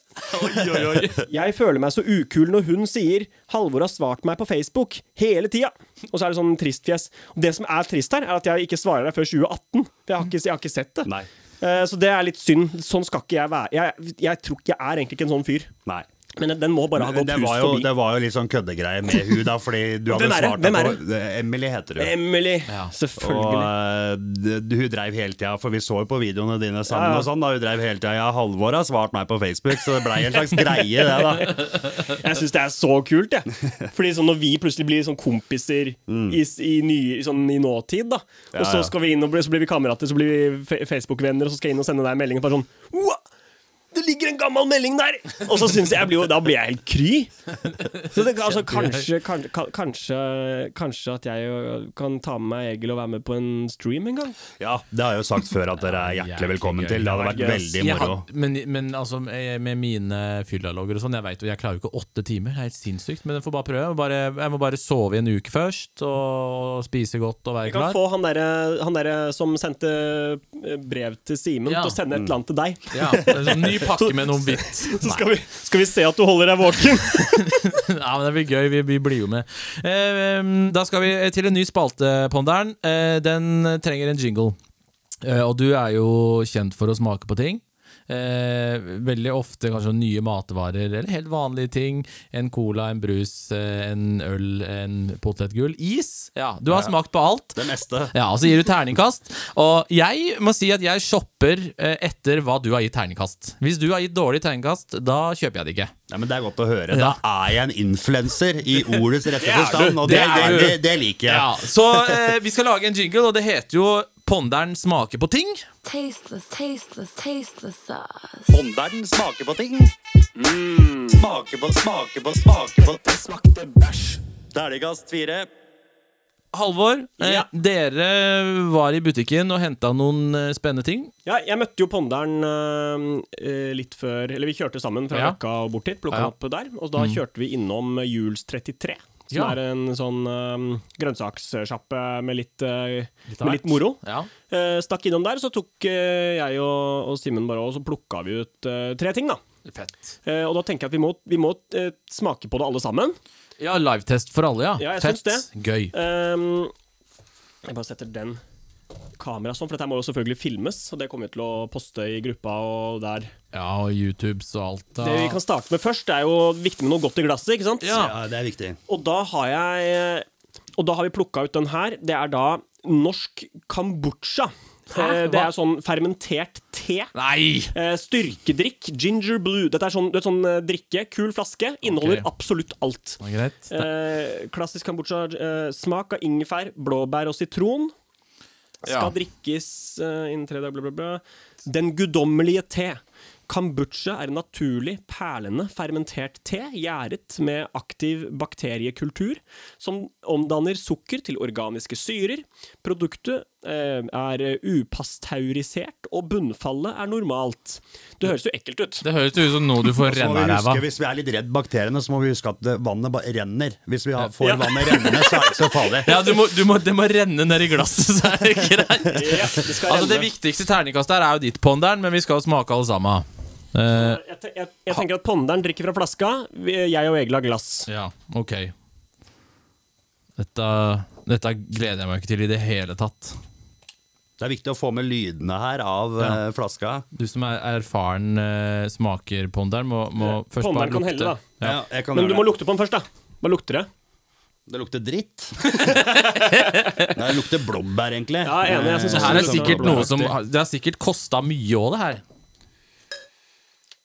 Speaker 4: Jeg føler meg så ukul når hun sier 'Halvor har svart meg på Facebook' hele tida. Og så er det sånn tristfjes. Det som er trist her, er at jeg ikke svarer deg før 2018. For jeg har ikke, jeg har ikke sett det.
Speaker 1: Nei.
Speaker 4: Eh, Så det er litt synd. Sånn skal ikke jeg være. Jeg, jeg tror jeg er egentlig ikke en sånn fyr.
Speaker 1: Nei.
Speaker 4: Men den må bare ha gått hus
Speaker 1: jo,
Speaker 4: forbi.
Speaker 1: det var jo litt sånn køddegreie med hun da, fordi du hadde
Speaker 4: det?
Speaker 1: svart
Speaker 4: Hvem er
Speaker 1: på Emily heter hun.
Speaker 4: Emily.
Speaker 1: ja.
Speaker 4: Selvfølgelig.
Speaker 1: Og uh, hun dreiv hele tida, for vi så jo på videoene dine sammen
Speaker 4: Ja, ja.
Speaker 1: og sånn, da hun dreiv hele tida. Ja, Halvor har svart meg på Facebook, så det blei en slags greie, det, da.
Speaker 4: Jeg syns det er så kult, jeg. Fordi sånn når vi plutselig blir sånn kompiser i, i, ny, sånn i nåtid, da. Og
Speaker 1: Ja,
Speaker 4: så skal vi inn og bli, så blir vi kamerater, så blir vi Facebook-venner, og så skal jeg inn og sende deg en melding og bare sånn «Wow, Det ligger en gammel melding der! Og så synes jeg, jeg blir jo, Da blir jeg helt kry. Så det, altså, kanskje, kan, kan, kanskje, kanskje at jeg kan ta med meg Egil og være med på en stream en gang?
Speaker 1: Ja, det har jeg jo sagt før at dere er hjertelig velkommen til. Det hadde vært veldig moro.
Speaker 3: men, men altså, med mine fyllalogger og sånn, jeg vet jo, jeg klarer jo ikke åtte timer. Det er helt sinnssykt, men jeg får bare prøve. Jeg må bare, jeg må bare sove i en uke først, og spise godt og være klar.
Speaker 4: Vi kan få han derre han der som sendte brev til Simen,
Speaker 3: Ja.
Speaker 4: til å sende et eller annet til deg.
Speaker 3: Ja, det er sånn ny pakke med noe hvitt.
Speaker 4: Så skal vi, skal vi se at du holder deg våken.
Speaker 3: Ja, men Det blir gøy. Vi, vi blir jo med. Eh, da skal vi til en ny spalte, Ponderen. Eh, den trenger en jingle. Eh, og du er jo kjent for å smake på ting. Eh, veldig ofte kanskje nye matvarer, eller helt vanlige ting. En cola, en brus, eh, en øl, en potetgull. Is! Ja, Du har smakt på alt.
Speaker 1: Det meste.
Speaker 3: Ja, og så gir du terningkast. Og jeg må si at jeg shopper eh, etter hva du har gitt terningkast. Hvis du har gitt dårlig terningkast, da kjøper jeg det ikke.
Speaker 1: Nei, men Det er godt å høre. Da er jeg en influenser i ordets rette forstand, og det,
Speaker 3: Det
Speaker 1: det, det liker jeg.
Speaker 3: Ja, så eh, vi skal lage en jingle, og det heter jo Ponderen smaker på ting.
Speaker 7: Tasteless, tasteless, tasteless sauce.
Speaker 1: Ponderen smaker på ting. Smaker på, smaker på, smaker på Det smakte bæsj. Terningkast fire.
Speaker 3: Halvor, eh, dere var i butikken og henta noen eh, spennende ting.
Speaker 4: Ja, jeg møtte jo Ponderen eh, litt før Eller vi kjørte sammen fra
Speaker 3: Ja.
Speaker 4: Løkka og bort hit. Plukka
Speaker 3: Ja.
Speaker 4: opp der. Og da kjørte vi innom Jules 33. Som
Speaker 3: Ja.
Speaker 4: er en sånn øh, grønnsakssjappe med litt, uh,
Speaker 3: Litt
Speaker 4: med litt moro.
Speaker 3: Ja.
Speaker 4: Uh, stakk innom der, så tok uh, jeg og, og Simen bare og så plukka vi ut tre ting, da.
Speaker 3: Fett.
Speaker 4: Og da tenker jeg at vi må, vi må smake på det alle sammen.
Speaker 3: Ja, livetest for alle, ja.
Speaker 4: Ja,
Speaker 3: Fett. Gøy.
Speaker 4: Ehm, jeg bare setter den kamera sånn, for dette må jo selvfølgelig filmes. Og det kommer vi til å poste i gruppa og der.
Speaker 3: Ja, og YouTubes og alt. Da.
Speaker 4: Det vi kan starte med først, det er jo viktig med noe godt i glasset, ikke sant?
Speaker 3: Ja.
Speaker 1: Ja, det er viktig.
Speaker 4: Og da har jeg Og da har vi plukka ut den her. Det er da norsk kombucha. Hæ? Det er sånn fermentert te.
Speaker 3: Nei!
Speaker 4: Eh, styrkedrikk, ginger blue. Dette er sånn, du vet, sånn eh, drikke, kul flaske. Inneholder
Speaker 3: okay.
Speaker 4: absolutt alt.
Speaker 3: Greit.
Speaker 4: Eh, klassisk kombucha. Eh, smak av ingefær, blåbær og sitron. Skal
Speaker 3: Ja.
Speaker 4: drikkes eh, innen tre dager, bla, bla, bla. Den guddommelige te. Kombucha er en naturlig, perlende, fermentert te, gjæret med aktiv bakteriekultur, som omdanner sukker til organiske syrer. Produktet er upasteurisert, og bunnfallet er normalt. Det høres jo ekkelt ut.
Speaker 3: Det høres ut som noe du får av ræva.
Speaker 1: hvis vi er litt redd bakteriene, så må vi huske at vannet bare renner. Hvis vi får
Speaker 4: Ja.
Speaker 1: vannet rennende, så er det ikke så farlig.
Speaker 3: Ja, du må, du må, det må renne ned i glasset, så er det greit.
Speaker 4: Ja, det
Speaker 3: Altså, det viktigste terningkastet her er jo ditt, Ponderen, men vi skal smake alle sammen. Eh,
Speaker 4: jeg, jeg, jeg tenker at Ponderen drikker fra flaska, jeg og Egil har glass.
Speaker 3: ja, ok. Dette, dette gleder jeg meg ikke til i det hele tatt.
Speaker 1: Det er viktig å få med lydene her av
Speaker 3: Ja.
Speaker 1: eh, flaska.
Speaker 3: Du som er erfaren uh, smakerponder, må, må først bare
Speaker 4: Ponderen kan
Speaker 3: lukte.
Speaker 4: helle, da.
Speaker 3: Ja.
Speaker 1: Ja, jeg kan
Speaker 4: Men du
Speaker 1: det.
Speaker 4: må lukte på den først, da. Hva lukter det?
Speaker 1: Det lukter dritt. Nei, det lukter blåbær, egentlig.
Speaker 4: Ja, jeg er enig, jeg synes
Speaker 3: Det her er sikkert noe som Det har sikkert kosta mye òg, det her.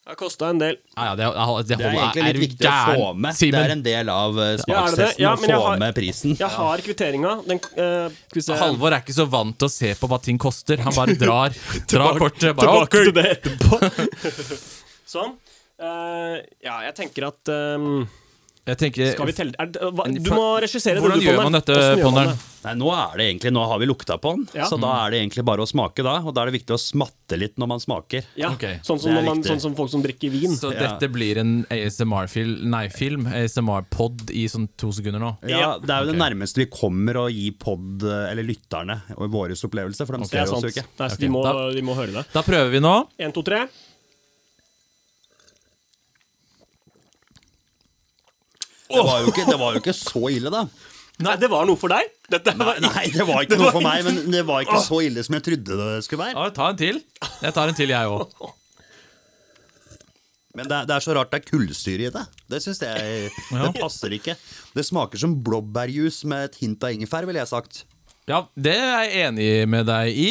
Speaker 4: Det har kosta en del.
Speaker 3: Ja, ja, det, det,
Speaker 1: Det er egentlig litt
Speaker 3: er
Speaker 1: viktig å få
Speaker 3: med.
Speaker 1: med. Det er en del av eh,
Speaker 4: Ja, det det?
Speaker 1: smakstesten
Speaker 4: Ja,
Speaker 1: å få
Speaker 4: har-
Speaker 1: med prisen.
Speaker 4: Jeg har kvitteringa. Den se
Speaker 3: Halvor er ikke så vant til å se på hva ting koster. Han bare drar, drar kortet. Bare,
Speaker 4: Tilbake til det etterpå. sånn. Uh, ja, jeg tenker at ehm,
Speaker 3: Jeg tenker
Speaker 4: Skal vi telle er, det- hva, Du må regissere
Speaker 3: Hvordan gjør man dette, Ponderen?
Speaker 1: Nei, nå er det egentlig, nå har vi lukta på den,
Speaker 4: Ja.
Speaker 1: så da er det egentlig bare å smake da. Og da er det viktig å smatte litt når man smaker.
Speaker 4: Ja,
Speaker 3: Ok,
Speaker 4: sånn, som
Speaker 1: det er
Speaker 4: når man,
Speaker 1: riktig.
Speaker 4: sånn som folk som drikker vin.
Speaker 3: Så
Speaker 1: Ja.
Speaker 3: dette blir en ASMR-film Nei, film. ASMR-pod i sånn to sekunder nå.
Speaker 1: Ja, Det er jo det nærmeste vi kommer å gi pod, eller lytterne, og vår opplevelse, for de
Speaker 4: Det er
Speaker 1: ser oss jo ikke.
Speaker 4: Det
Speaker 3: er,
Speaker 4: de, må,
Speaker 3: da-
Speaker 4: de må høre det.
Speaker 3: Da prøver vi nå.
Speaker 4: Én, to, tre.
Speaker 1: Det var, jo ikke, det var jo ikke så ille, da.
Speaker 4: Nei, det var noe for deg. Dette
Speaker 1: Nei,
Speaker 4: var
Speaker 1: nei, det var ikke noe for meg, men det var ikke så ille som jeg trodde det skulle være.
Speaker 3: Ja, ta en til. Jeg tar en til, jeg òg.
Speaker 1: Men det er, det er så rart det er kullsyre i det. Det syns jeg Det passer ikke. Det smaker som blåbærjuice med et hint av ingefær, ville jeg sagt.
Speaker 3: Ja, det er jeg enig med deg i.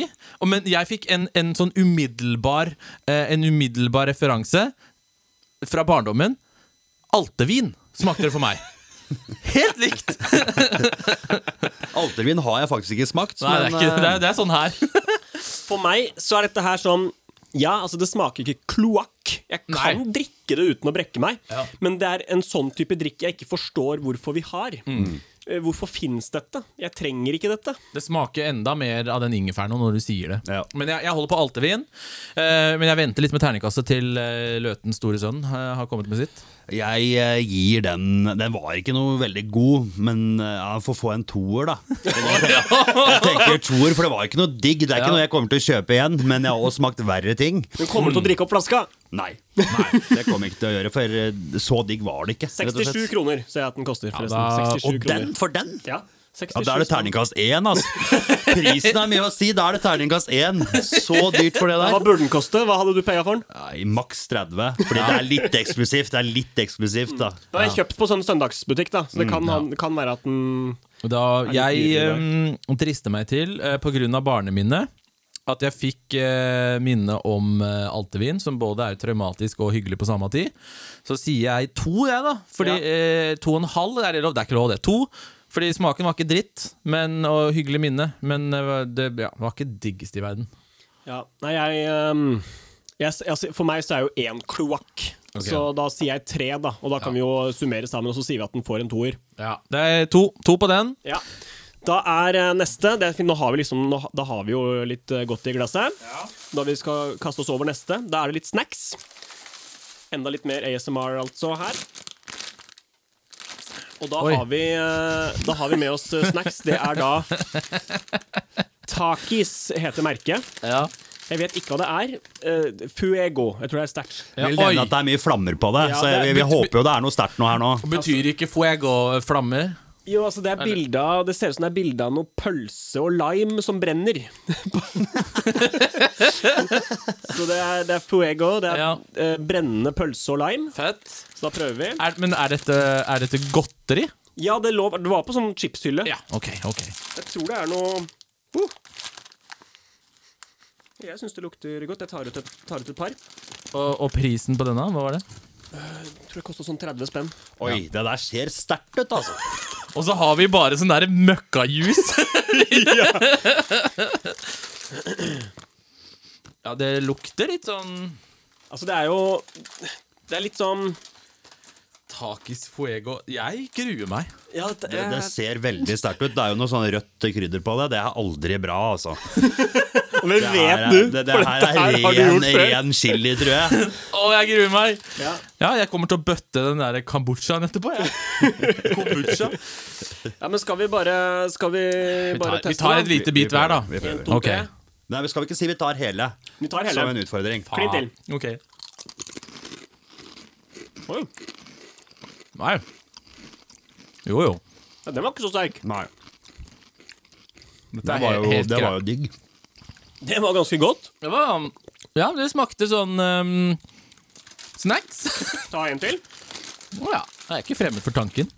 Speaker 3: Men jeg fikk en, en sånn umiddelbar eh, En umiddelbar referanse fra barndommen. Altevin smakte det for meg. Helt likt!
Speaker 1: Altervin har jeg faktisk ikke smakt.
Speaker 3: Nei, det er, ikke, det,
Speaker 1: eh,
Speaker 3: er, det er sånn her.
Speaker 4: For meg så er dette her sånn Ja, altså det smaker ikke kloakk. Jeg kan
Speaker 3: Nei.
Speaker 4: drikke det uten å brekke meg.
Speaker 3: Ja.
Speaker 4: Men det er en sånn type drikk jeg ikke forstår hvorfor vi har.
Speaker 3: Mm.
Speaker 4: Eh, Hvorfor fins dette? Jeg trenger ikke dette.
Speaker 3: Det smaker enda mer av den ingefæren når du sier det.
Speaker 1: Ja.
Speaker 3: Men jeg, jeg holder på altevin. Uh, men jeg venter litt med terningkastet til uh, Løtens store sønn uh, har kommet med sitt.
Speaker 1: Jeg eh, gir den Den var ikke noe veldig god, men eh, han får få en toer, da. Jeg tenker toer, for det var ikke noe digg. Det er ikke noe jeg kommer til å kjøpe igjen, men jeg har også smakt verre ting.
Speaker 4: Du kommer til å drikke opp flaska?
Speaker 1: Nei. Nei, Det kommer jeg ikke til å gjøre, for eh, så digg var det ikke.
Speaker 4: 67 kroner ser jeg at den koster. forresten.
Speaker 3: da-
Speaker 4: 67
Speaker 1: Og den for den?
Speaker 4: Ja, 67
Speaker 1: Ja, Da er det terningkast én, altså. Prisen er mye å si. Da er det terningkast én. Så dyrt for det der.
Speaker 4: Hva burde den koste? Hva hadde du paya for den?
Speaker 1: Nei, Maks 30. Fordi det er litt eksklusivt. Det er litt eksklusivt, da.
Speaker 4: Den har jeg kjøpt på sånn søndagsbutikk, da så det kan, han- kan være at den
Speaker 3: Da jeg eh, drister meg til, eh, på grunn av barneminnet, at jeg fikk eh, minne om eh, altevin, som både er traumatisk og hyggelig på samme tid. Så sier jeg to, jeg, da. Fordi eh, to og en halv er lov. Det er ikke lov, det. To. Fordi smaken var ikke dritt, men, og hyggelig minne. Men det ja, var ikke diggest i verden.
Speaker 4: Ja, nei, jeg, um, jeg, jeg For meg så er jo én kloakk. Så da sier jeg tre, da. Og da kan vi jo summere sammen, og så sier vi at den får en toer.
Speaker 3: Ja, Det er to, to på den.
Speaker 4: Ja. Da er eh, neste det, er- Nå har vi liksom nå, Da har vi jo litt eh, godt i glasset. Da vi skal kaste oss over neste, da er det litt snacks. Enda litt mer ASMR, altså, her. Og da har vi eh, Da har vi med oss eh, snacks. Det er da Takis heter merket.
Speaker 3: Ja.
Speaker 4: Jeg vet ikke hva det er. Eh, Fuego. Jeg tror det er sterkt.
Speaker 3: Ja,
Speaker 1: vil
Speaker 3: oi.
Speaker 1: at det er mye flammer på det,
Speaker 4: Ja,
Speaker 1: så
Speaker 4: det er-
Speaker 1: jeg, vi håper jo det er noe sterkt noe her nå.
Speaker 3: Betyr ikke fuego flammer?
Speaker 4: Jo, altså Det er bilde av Det ser ut som det er bilde av noe pølse og lime som brenner. Så det er, det er fuego. Det er
Speaker 3: Ja.
Speaker 4: eh, brennende pølse og lime.
Speaker 3: Fett.
Speaker 4: Så da prøver vi.
Speaker 3: Er, men er dette, er dette godteri?
Speaker 4: Ja, det, lå, det var på sånn chipshylle.
Speaker 3: Ja, ok, ok.
Speaker 4: Jeg tror det er noe uh. Jeg syns det lukter godt. Jeg tar ut et, tar ut et par.
Speaker 3: Og, og prisen på denne, hva var det?
Speaker 4: Tror det koster sånn 30 spenn.
Speaker 1: Oi, det der ser sterkt ut, altså.
Speaker 3: Og så har vi bare sånn derre møkkajus. ja, det lukter litt sånn
Speaker 4: Altså, det er jo Det er litt sånn
Speaker 3: Takis fuego. Jeg gruer meg.
Speaker 4: Ja, det,
Speaker 1: Det, det ser veldig sterkt ut. Det er jo noe sånn rødt krydder på det. Det er aldri bra, altså.
Speaker 4: Men
Speaker 1: Det
Speaker 4: vet
Speaker 1: her
Speaker 4: du?
Speaker 1: det, det
Speaker 4: for
Speaker 1: her
Speaker 4: dette
Speaker 1: er
Speaker 4: her har du
Speaker 1: ren,
Speaker 4: gjort før.
Speaker 1: ren chili, tror jeg.
Speaker 3: Å, jeg gruer meg!
Speaker 4: Ja.
Speaker 3: Ja, jeg kommer til å bøtte den der kombuchaen etterpå. Jeg. Kombucha.
Speaker 4: Ja, men skal vi bare Skal vi
Speaker 3: Vi
Speaker 4: bare
Speaker 3: tar, vi tar
Speaker 4: en
Speaker 3: et lite bit hver, da.
Speaker 1: Vi vi
Speaker 4: En, to, okay.
Speaker 1: Nei, vi skal ikke si vi tar hele.
Speaker 4: Vi tar hele.
Speaker 1: Som en utfordring.
Speaker 4: Klin til.
Speaker 3: Okay.
Speaker 4: Oi.
Speaker 3: Nei. Jo, jo.
Speaker 4: Ja, den var ikke så sterk.
Speaker 1: Nei,
Speaker 3: Dette
Speaker 1: det
Speaker 3: er
Speaker 1: var jo,
Speaker 3: helt
Speaker 1: det var jo digg.
Speaker 4: Det var ganske godt.
Speaker 3: Det var Ja, det smakte sånn um, snacks.
Speaker 4: Ta en til.
Speaker 3: Å ja. Jeg er ikke fremmed for tanken.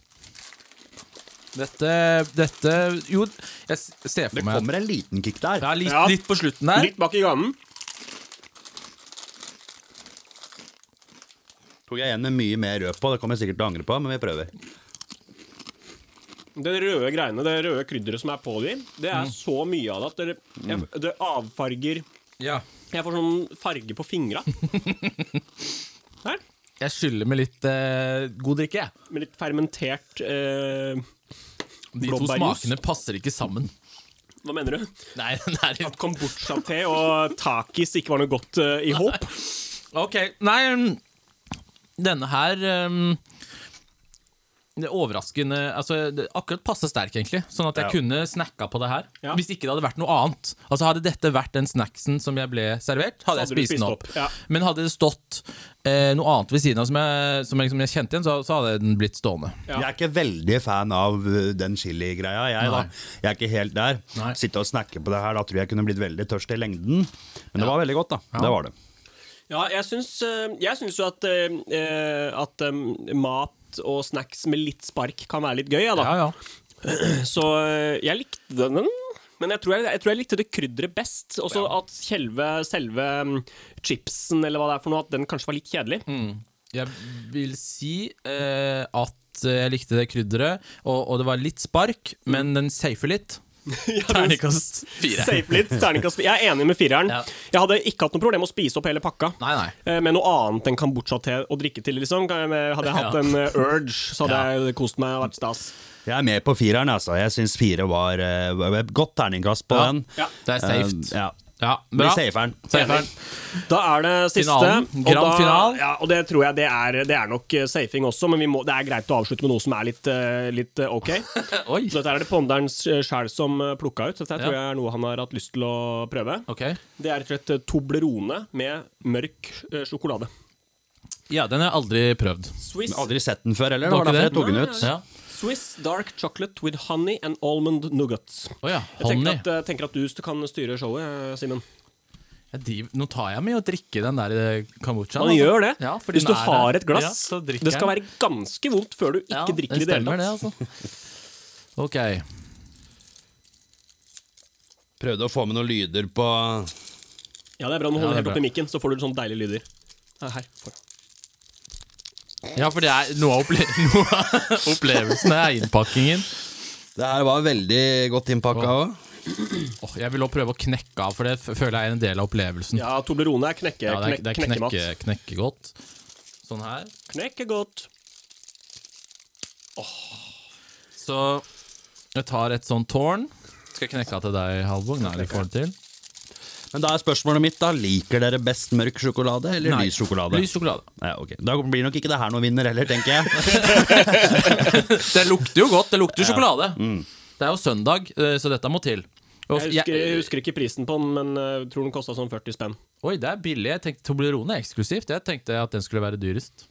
Speaker 3: Dette Dette Jo, jeg ser for
Speaker 1: Det kommer en liten kick der.
Speaker 3: ja, litt,
Speaker 4: Ja.
Speaker 3: litt på slutten der.
Speaker 4: Litt bak i ganen.
Speaker 1: Tok jeg en med mye mer rød på. Det kommer jeg sikkert til å angre på, men vi prøver.
Speaker 4: Det røde greiene, det røde krydderet som er på dem, det er så mye av det at det, jeg, det avfarger
Speaker 3: Ja.
Speaker 4: Jeg får sånn farge på fingra. Her.
Speaker 3: Jeg skyller med litt eh, god drikke, jeg.
Speaker 4: Med litt fermentert eh,
Speaker 3: De to
Speaker 4: Blåbærjus.
Speaker 3: smakene passer ikke sammen.
Speaker 4: Hva mener du?
Speaker 3: Nei, det er
Speaker 4: At kombucha-te og takis ikke var noe godt eh, i håp?
Speaker 3: Ok, nei um, Denne her um, Det er overraskende altså, det, er Akkurat passe sterk, egentlig. Sånn at jeg
Speaker 1: Ja.
Speaker 3: kunne snacka på det her.
Speaker 4: Ja.
Speaker 3: Hvis ikke det hadde vært noe annet. Altså Hadde dette vært den snacksen som jeg ble servert, hadde jeg
Speaker 4: hadde jeg
Speaker 3: spist den opp.
Speaker 4: opp, ja.
Speaker 3: Men hadde det stått eh, noe annet ved siden av som jeg, som jeg, som jeg kjente igjen, så, så hadde den blitt stående.
Speaker 4: Ja.
Speaker 1: Jeg er ikke veldig fan av uh, den chili-greia, jeg da. Jeg er ikke helt der.
Speaker 3: Nei.
Speaker 1: Sitte og snakke på det her, da tror jeg kunne blitt veldig tørst i lengden. Men det var veldig godt, da. Det var det.
Speaker 4: Ja, jeg syns, eh, jeg syns jo at, eh, eh, at mat og snacks med litt spark kan være litt gøy, jeg, da.
Speaker 3: Ja, ja.
Speaker 4: Så jeg likte den. Men jeg tror jeg, jeg, tror jeg likte det krydderet best. Også at selve, selve mm, chipsen, eller hva det er for noe, at den kanskje var litt kjedelig.
Speaker 3: Jeg vil si eh, at jeg likte det krydderet, og, og det var litt spark, men den safer litt. Terningkast fire.
Speaker 4: Safe litt, terningkast Jeg er enig med fireren.
Speaker 3: Ja.
Speaker 4: Jeg hadde ikke hatt noe problem med å spise opp hele pakka.
Speaker 3: Nei, nei.
Speaker 4: Eh, Med noe annet enn kombucha-te å drikke til, liksom. Hadde jeg hatt
Speaker 3: Ja.
Speaker 4: en eh, urge, så hadde jeg kost meg og vært stas.
Speaker 1: Jeg er med på fireren, altså. Jeg syns fire var uh, godt terningkast på
Speaker 3: Ja.
Speaker 1: den.
Speaker 4: Ja.
Speaker 3: Det er safe.
Speaker 1: Uh, ja.
Speaker 3: Ja,
Speaker 1: Vi
Speaker 3: bra.
Speaker 1: safer den.
Speaker 4: Da er det siste.
Speaker 3: Finalen.
Speaker 4: og
Speaker 3: Grand
Speaker 4: da-
Speaker 3: final.
Speaker 4: Ja, og det tror jeg det er, det er nok eh, safing også, men vi må, det er greit å avslutte med noe som er litt, eh, litt eh, ok.
Speaker 3: Oi.
Speaker 4: Så dette er det ponderens sjæl som plukka ut. Så dette
Speaker 3: Ja.
Speaker 4: tror jeg er noe han har hatt lyst til å prøve.
Speaker 3: Okay.
Speaker 4: Det er rett og slett Toblerone med mørk sjokolade.
Speaker 3: Ja, den har jeg aldri prøvd.
Speaker 4: Swiss,
Speaker 1: Aldri sett den før heller. Det
Speaker 3: Var
Speaker 1: derfor jeg tok den ut.
Speaker 3: Ja.
Speaker 4: Swiss dark chocolate with honey and almond nuggets.
Speaker 3: Oh ja.
Speaker 4: Jeg tenker at, eh, tenker at du kan styre showet, eh, Simen.
Speaker 3: Jeg nå tar jeg med å drikke den der eh, kombuchaen.
Speaker 4: Man
Speaker 3: altså.
Speaker 4: gjør det.
Speaker 3: Ja,
Speaker 4: Hvis du har et glass.
Speaker 3: Ja,
Speaker 4: det skal være ganske vondt før du ikke
Speaker 3: Ja,
Speaker 4: drikker i det hele tatt.
Speaker 3: altså. Ok.
Speaker 1: Prøvde å få med noen lyder på
Speaker 4: Ja, det er bra. Nå holder
Speaker 3: er
Speaker 4: du helt oppi mikken, så får du sånne deilige lyder. Her Her. for.
Speaker 3: Ja, for det er noe av, opple noe av opplevelsen er innpakkingen.
Speaker 1: Det her var veldig godt innpakka òg.
Speaker 3: Oh, jeg vil også prøve å knekke av, for det føler jeg er en del av opplevelsen.
Speaker 4: Ja, Toblerone er knekke,
Speaker 3: Ja, det er,
Speaker 4: knek,
Speaker 3: det er
Speaker 4: knekkemat.
Speaker 3: knekke, knekkegodt. Sånn her.
Speaker 4: Knekkegodt.
Speaker 3: Så jeg tar et sånt tårn. Skal jeg knekke av til deg, Halvor? Nei, det får du til.
Speaker 1: Men da er spørsmålet mitt, da. Liker dere best mørk sjokolade eller
Speaker 3: Nei,
Speaker 1: lys sjokolade?
Speaker 3: Lys sjokolade.
Speaker 1: Ja, ok. Da blir nok ikke det her noen vinner heller, tenker jeg.
Speaker 3: Det lukter jo godt. Det lukter ja. sjokolade. Det er jo søndag, eh, så dette må til. Og
Speaker 4: Jeg husker, jeg husker ikke prisen på den, men jeg tror den kosta sånn 40 spenn.
Speaker 3: Oi, det er billig. Jeg tenkte Toblerone er eksklusivt. Jeg tenkte at den skulle være dyrest.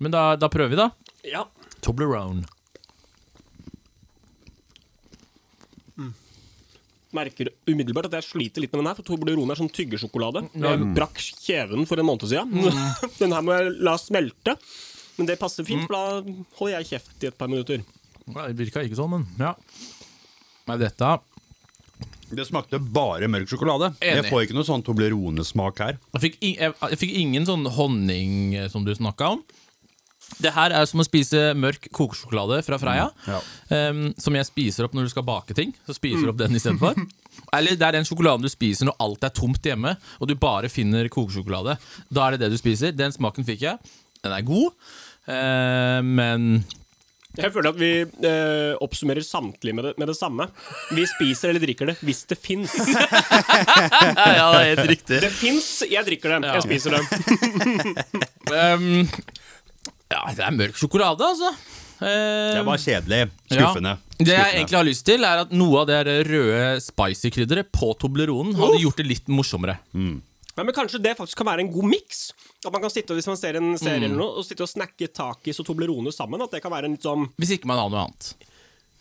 Speaker 3: Men da, da prøver vi, da.
Speaker 4: Ja.
Speaker 3: Toblerone.
Speaker 4: Merker umiddelbart at jeg sliter litt med den her, for Toblerone er sånn tyggesjokolade. Jeg brakk kjeven for en måned siden. den her må jeg la smelte. Men det passer fint, for da holder jeg kjeft i et par minutter.
Speaker 3: Det virka ikke sånn, men ja. Nei, dette
Speaker 1: Det smakte bare mørk sjokolade.
Speaker 3: Enig.
Speaker 1: Jeg får ikke noe sånn Toblerone-smak her.
Speaker 3: Jeg fikk, jeg, jeg fikk ingen sånn honning eh, som du snakka om. Det her er som å spise mørk kokesjokolade fra Freia.
Speaker 1: Ja.
Speaker 3: Um, som jeg spiser opp når du skal bake ting. Så spiser du opp den istedenfor. Eller det er den sjokoladen du spiser når alt er tomt hjemme, og du bare finner kokesjokolade. Da er det det du spiser. Den smaken fikk jeg. Den er god, uh, men
Speaker 4: Jeg føler at vi eh, oppsummerer samtlige med det, med det samme. Vi spiser eller drikker det hvis det fins.
Speaker 3: Ja, det er helt riktig.
Speaker 4: Det fins, jeg drikker det.
Speaker 3: Ja.
Speaker 4: Jeg spiser det.
Speaker 3: Em, ja, det er mørk sjokolade, altså.
Speaker 1: Det er bare kjedelig. Skuffende.
Speaker 3: Ja. Det jeg egentlig har lyst til, er at noe av det røde spicy-krydderet på Tobleronen hadde gjort det litt morsommere.
Speaker 4: Ja, men kanskje det faktisk kan være en god miks? At man kan sitte, Hvis man ser en serie eller noe, og sitte og snakke takis og Toblerone sammen. At det kan være en litt sånn
Speaker 3: Hvis ikke man har noe annet.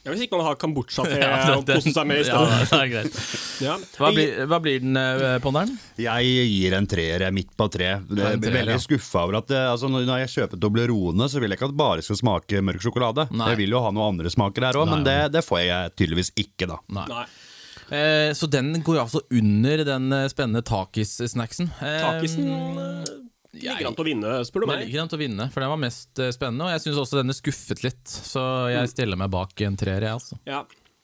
Speaker 4: Ja, hvis ikke man har Kambodsja til
Speaker 3: Ja,
Speaker 4: å kose seg med i stedet.
Speaker 3: ja, det er greit.
Speaker 4: Ja.
Speaker 3: Hva blir, hva blir den, eh, ponderen?
Speaker 1: Jeg gir en treer, jeg er midt på tre. Jeg er veldig skuffa over at det, altså, når jeg kjøper Toblerone, så vil jeg ikke at det bare skal smake mørk sjokolade.
Speaker 3: Nei.
Speaker 1: Jeg vil jo ha noen andre smaker der òg, men det, det får jeg tydeligvis ikke, da.
Speaker 3: Nei.
Speaker 4: Nei.
Speaker 3: Eh, så den går altså under den eh, spennende takis-snacksen. Eh,
Speaker 4: Takisen eh, ligger an til å vinne, spør du meg.
Speaker 3: ligger an til å vinne, for den var mest eh, spennende. Og jeg syns også denne skuffet litt, så jeg stiller meg bak en treer, jeg, altså.
Speaker 4: Ja.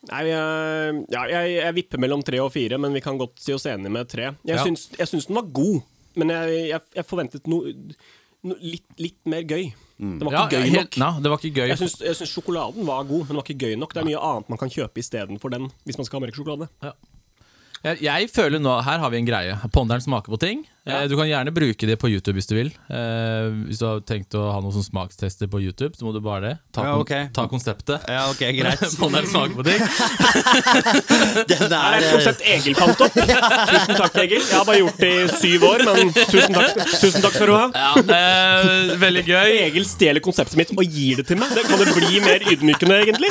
Speaker 4: Nei, jeg, ja, jeg, jeg vipper mellom tre og fire, men vi kan godt si oss enige med tre. Jeg,
Speaker 3: Ja.
Speaker 4: syns, jeg syns den var god, men jeg, jeg, jeg forventet noe no, litt, litt mer gøy. Det var
Speaker 3: Ja,
Speaker 4: ikke gøy
Speaker 3: helt-
Speaker 4: nok.
Speaker 3: Na, det var ikke gøy.
Speaker 4: Jeg syns, jeg syns sjokoladen var god, men den var ikke gøy nok. Det er mye annet man kan kjøpe istedenfor den, hvis man skal ha mørk sjokolade.
Speaker 3: Jeg, jeg føler nå, Her har vi en greie. Ponderen smaker på ting. Eh, du kan gjerne bruke det på YouTube hvis du vil. Eh, hvis du har tenkt å ha noen sånn smakstester på YouTube, så må du bare det. Ta,
Speaker 1: Ja, okay.
Speaker 3: ta konseptet.
Speaker 1: Ja, ok, greit.
Speaker 3: Ponderen smaker på ting.
Speaker 1: Den
Speaker 4: Her er et konsept Egil fant opp. Tusen takk, Egil. Jeg har bare gjort det i syv år, men tusen takk, tusen takk skal du ha.
Speaker 3: Ja, eh, veldig gøy.
Speaker 4: Egil stjeler konseptet mitt og gir det til meg. Det kan det bli mer ydmykende, egentlig?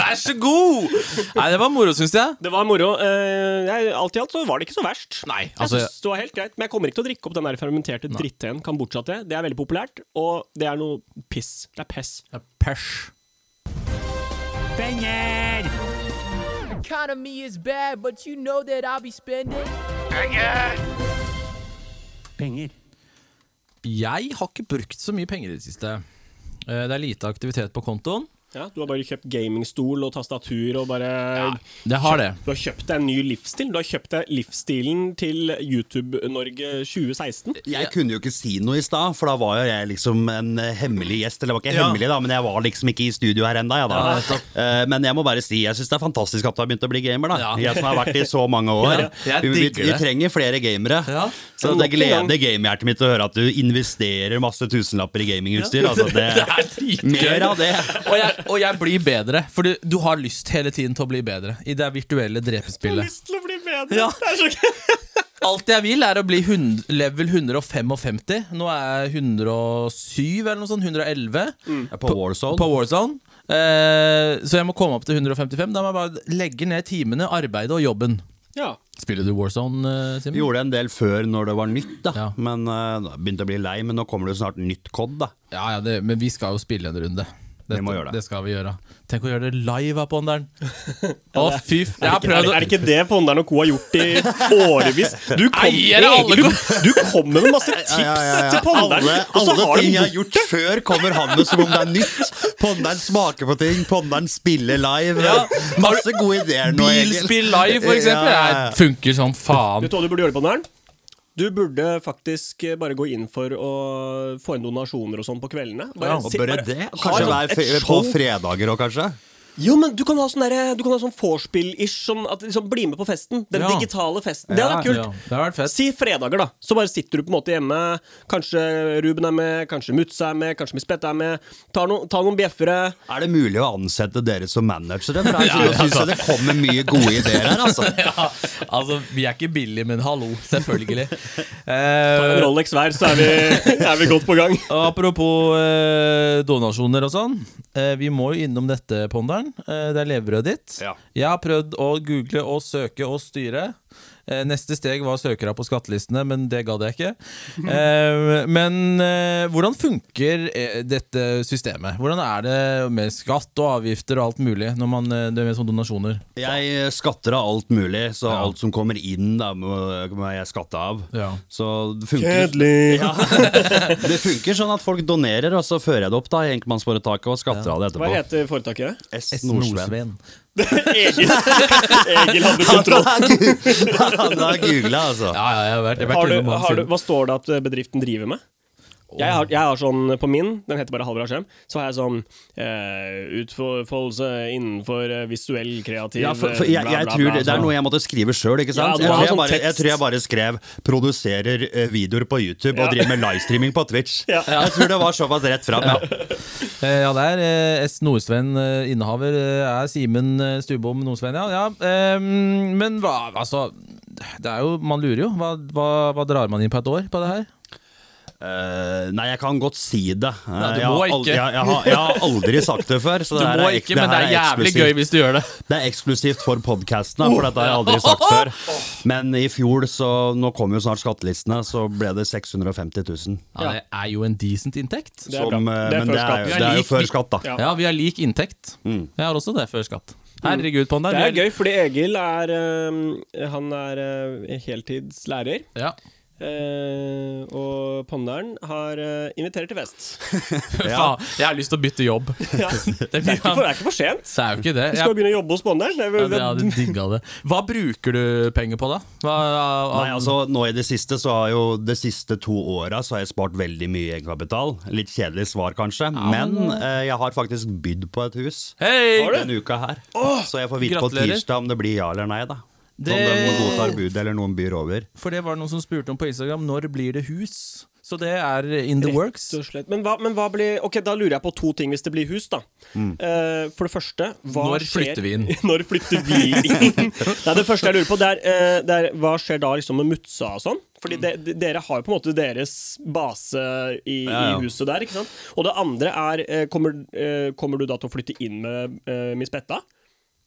Speaker 3: Vær så god! Nei, det var moro, syns jeg.
Speaker 4: Det var moro. Eh, alt i alt så var det ikke så verst.
Speaker 3: Nei,
Speaker 4: jeg
Speaker 3: altså-
Speaker 4: synes det var helt greit, Men jeg kommer ikke til å drikke opp den der fermenterte dritteen kambodsja-te. Det er veldig populært, og det er noe piss. Det er pess.
Speaker 3: Penger
Speaker 8: Economy is bad, but you know that I'll be spending. Penger! Penger.
Speaker 3: Jeg har ikke brukt så mye penger i det siste. Eh, Det er lite aktivitet på kontoen.
Speaker 4: Ja, du har bare kjøpt gamingstol og tastatur og bare
Speaker 3: Det har det.
Speaker 4: Du har kjøpt deg en ny livsstil. Du har kjøpt deg livsstilen til YouTube-Norge 2016.
Speaker 1: jeg kunne jo ikke si noe i stad, for da var jo jeg liksom en hemmelig gjest. Eller det var ikke
Speaker 3: Ja.
Speaker 1: hemmelig, da, men jeg var liksom ikke i studio her ennå. Ja.
Speaker 3: Ja.
Speaker 1: Eh, men jeg må bare si, jeg syns det er fantastisk at du har begynt å bli gamer. da
Speaker 3: Ja.
Speaker 1: Jeg som har vært i så mange år.
Speaker 3: Ja,
Speaker 1: vi, vi, vi trenger flere gamere.
Speaker 3: Ja.
Speaker 1: Så det gleder gamerhjertet mitt å høre at du investerer masse tusenlapper i gamingutstyr. Altså, det,
Speaker 3: Det er dritgøy.
Speaker 1: mer av det.
Speaker 3: Og jeg, og jeg blir bedre, for du, du har lyst hele tiden til å bli bedre i det virtuelle
Speaker 4: drepespillet. Du
Speaker 3: har
Speaker 4: lyst til å bli bedre.
Speaker 3: Ja.
Speaker 4: Det er så gøy.
Speaker 3: Alt jeg vil, er å bli 100, level 155. Nå er jeg 107 eller noe sånt. 111
Speaker 1: På Warzone.
Speaker 3: på Warzone. Eh, så jeg må komme opp til 155. Da må jeg bare legge ned timene, arbeidet og jobben.
Speaker 4: Ja.
Speaker 3: Spiller du Warzone, eh, Simen?
Speaker 1: Gjorde en del før når det var nytt, da.
Speaker 3: Ja.
Speaker 1: Men uh, begynte å bli lei. Men nå kommer det jo snart nytt COD, da.
Speaker 3: Ja, ja det, men vi skal jo spille en runde.
Speaker 1: Vi må gjøre det.
Speaker 3: det skal vi gjøre. Tenk å gjøre det live av Ponderen. Å, fy f...
Speaker 4: Er det,
Speaker 3: prøvd
Speaker 4: er det ikke det Ponderen og co. har gjort i årevis? Du, kom,
Speaker 3: Eier alle
Speaker 4: du, du kommer med masse tips til Ponderen,
Speaker 1: Alle,
Speaker 4: og så
Speaker 1: alle
Speaker 4: har
Speaker 1: ting jeg har gjort før, kommer han med som om det er nytt. Ponderen smaker på ting, Ponderen spiller live.
Speaker 3: Ja.
Speaker 1: Masse gode ideer nå, Egil.
Speaker 3: Bilspill live, for eksempel.
Speaker 1: Ja, ja, ja.
Speaker 3: Det funker som faen.
Speaker 4: Vet du hva du burde gjøre, Ponderen? Du burde faktisk eh, bare gå inn for å få inn donasjoner og sånn på kveldene. Bare
Speaker 3: Ja,
Speaker 1: Og
Speaker 4: bør
Speaker 1: bare det? Kanskje hver på fredager òg, kanskje?
Speaker 4: Jo, men du kan ha sånn derre- Du kan ha sånn vorspiel-ish. Sånn at liksom bli med på festen. Den
Speaker 3: Ja.
Speaker 4: digitale festen. Det hadde vært kult.
Speaker 3: Ja, det har vært fett.
Speaker 4: Si fredager, da. Så bare sitter du på en måte hjemme. Kanskje Ruben er med, kanskje Mutz er med, kanskje Miss Bette er med. Ta, no, ta noen bjeffere.
Speaker 1: Er det mulig å ansette dere som managere? For jeg synes jeg det kommer mye gode ideer her, altså.
Speaker 3: Ja, altså, vi er ikke billige, men hallo, selvfølgelig.
Speaker 4: Ta en
Speaker 3: Eh,
Speaker 4: Rolex hver, så er vi, er vi godt på gang.
Speaker 3: og apropos eh, donasjoner og sånn. Eh, vi må jo innom dette, Ponderen. Eh, det er levebrødet ditt.
Speaker 1: Ja.
Speaker 3: Jeg har prøvd å google og søke og styre. Eh, neste steg var søkere på skattelistene, men det gadd jeg ikke. Eh, men eh, hvordan funker dette systemet? Hvordan er det med skatt og avgifter og alt mulig når man det er med sånne donasjoner?
Speaker 1: Jeg skatter av alt mulig, så
Speaker 3: Ja.
Speaker 1: alt som kommer inn, da må, jeg skatte av.
Speaker 3: Ja.
Speaker 1: Så det funker,
Speaker 4: Kjedelig.
Speaker 1: ja. det funker sånn at folk donerer, og så fører jeg det opp da i enkeltmannsforetaket og skatter av det etterpå.
Speaker 4: Hva heter foretaket?
Speaker 1: S. Nordsven.
Speaker 4: Egil. Egil hadde kontroll.
Speaker 1: Han har googla, altså.
Speaker 3: Ja, ja, jeg har vært, jeg har vært
Speaker 4: Har du, har du, hva står det at bedriften driver med? Jeg har, jeg har sånn på min, den heter bare Halvard Skjem, så har jeg sånn eh, utfoldelse innenfor eh, visuell, kreativ
Speaker 1: Ja, for, for jeg,
Speaker 4: bla,
Speaker 1: jeg
Speaker 4: bla,
Speaker 1: tror
Speaker 4: bla,
Speaker 1: det, det er noe jeg måtte skrive sjøl. ikke sant?
Speaker 4: Ja,
Speaker 1: jeg, tror jeg,
Speaker 4: sånn
Speaker 1: bare, jeg tror jeg bare skrev 'produserer eh, videoer på YouTube' og driver med livestreaming på Twitch.
Speaker 4: Ja.
Speaker 1: Jeg tror det var såpass rett fram. Ja.
Speaker 3: Eh, Ja, det er eh, S. Nordsven, eh, innehaver eh, er Simen eh, Stubom Nordsven, ja. ja eh, men hva, altså Det er jo, Man lurer jo. Hva, hva, hva drar man inn på et år på det her?
Speaker 1: Eh, nei, jeg kan godt si det. Nei,
Speaker 3: du
Speaker 1: jeg,
Speaker 3: må
Speaker 1: har
Speaker 3: ikke.
Speaker 1: jeg, jeg, har, jeg har aldri sagt det før. Så
Speaker 3: Du
Speaker 1: det her
Speaker 3: må
Speaker 1: er
Speaker 3: ikke, men det
Speaker 1: er,
Speaker 3: er jævlig
Speaker 1: eksklusivt.
Speaker 3: gøy hvis du gjør det.
Speaker 1: Det er eksklusivt for podkastene, for dette har jeg aldri sagt før. Men i fjor, så nå kommer jo snart skattelistene, så ble det 650 000.
Speaker 3: Ja, det er jo en decent inntekt.
Speaker 4: Det er
Speaker 1: Som, eh,
Speaker 4: Det er
Speaker 1: men det er, jo- det er jo før skatt, da.
Speaker 4: Ja.
Speaker 3: Vi har lik inntekt. Jeg har også det før skatt. Herregud, Ponder.
Speaker 4: Det er gøy, fordi Egil er eh, Han er eh, heltidslærer.
Speaker 3: Ja.
Speaker 4: Eh, og Ponderen har eh, invitert til fest.
Speaker 3: Faen, jeg har lyst til å bytte jobb.
Speaker 4: Ja.
Speaker 3: Det,
Speaker 4: Det er ikke for, det er ikke for sent.
Speaker 3: Det er jo ikke det.
Speaker 4: Du skal jo
Speaker 3: Jeg,
Speaker 4: begynne å jobbe hos Ponderen. Det er
Speaker 3: ja,
Speaker 4: vel-
Speaker 3: det- jeg hadde digga det. Hva bruker du penger på, da? Hva,
Speaker 1: Nei, altså Nå i det siste så har jo De siste to åra så har jeg spart veldig mye egenkapital. Litt kjedelig svar, kanskje, men eh, jeg har faktisk bydd på et hus
Speaker 3: Hei!
Speaker 1: denne uka her. Så jeg får vite på
Speaker 3: Gratulerer.
Speaker 1: tirsdag om det blir ja eller nei, da.
Speaker 3: Det-
Speaker 1: Om de godtar budet eller noen byr over.
Speaker 3: For det var noen som spurte om på Instagram når blir det hus. Så det er in the works.
Speaker 4: Rett og slett. Men, hva, men hva blir Ok, da lurer jeg på to ting hvis det blir hus, da. Eh, for det første hva
Speaker 3: Når
Speaker 4: skjer-
Speaker 3: flytter vi inn?
Speaker 4: Når flytter vi inn? Nei, det første jeg lurer på, det er, uh, det er hva skjer da liksom med Mutsa og sånn? Fordi de, de, dere har jo på en måte deres base i,
Speaker 1: Ja, ja.
Speaker 4: i huset der, ikke sant? Og det andre er uh, kommer, kommer du da til å flytte inn med Miss Betta?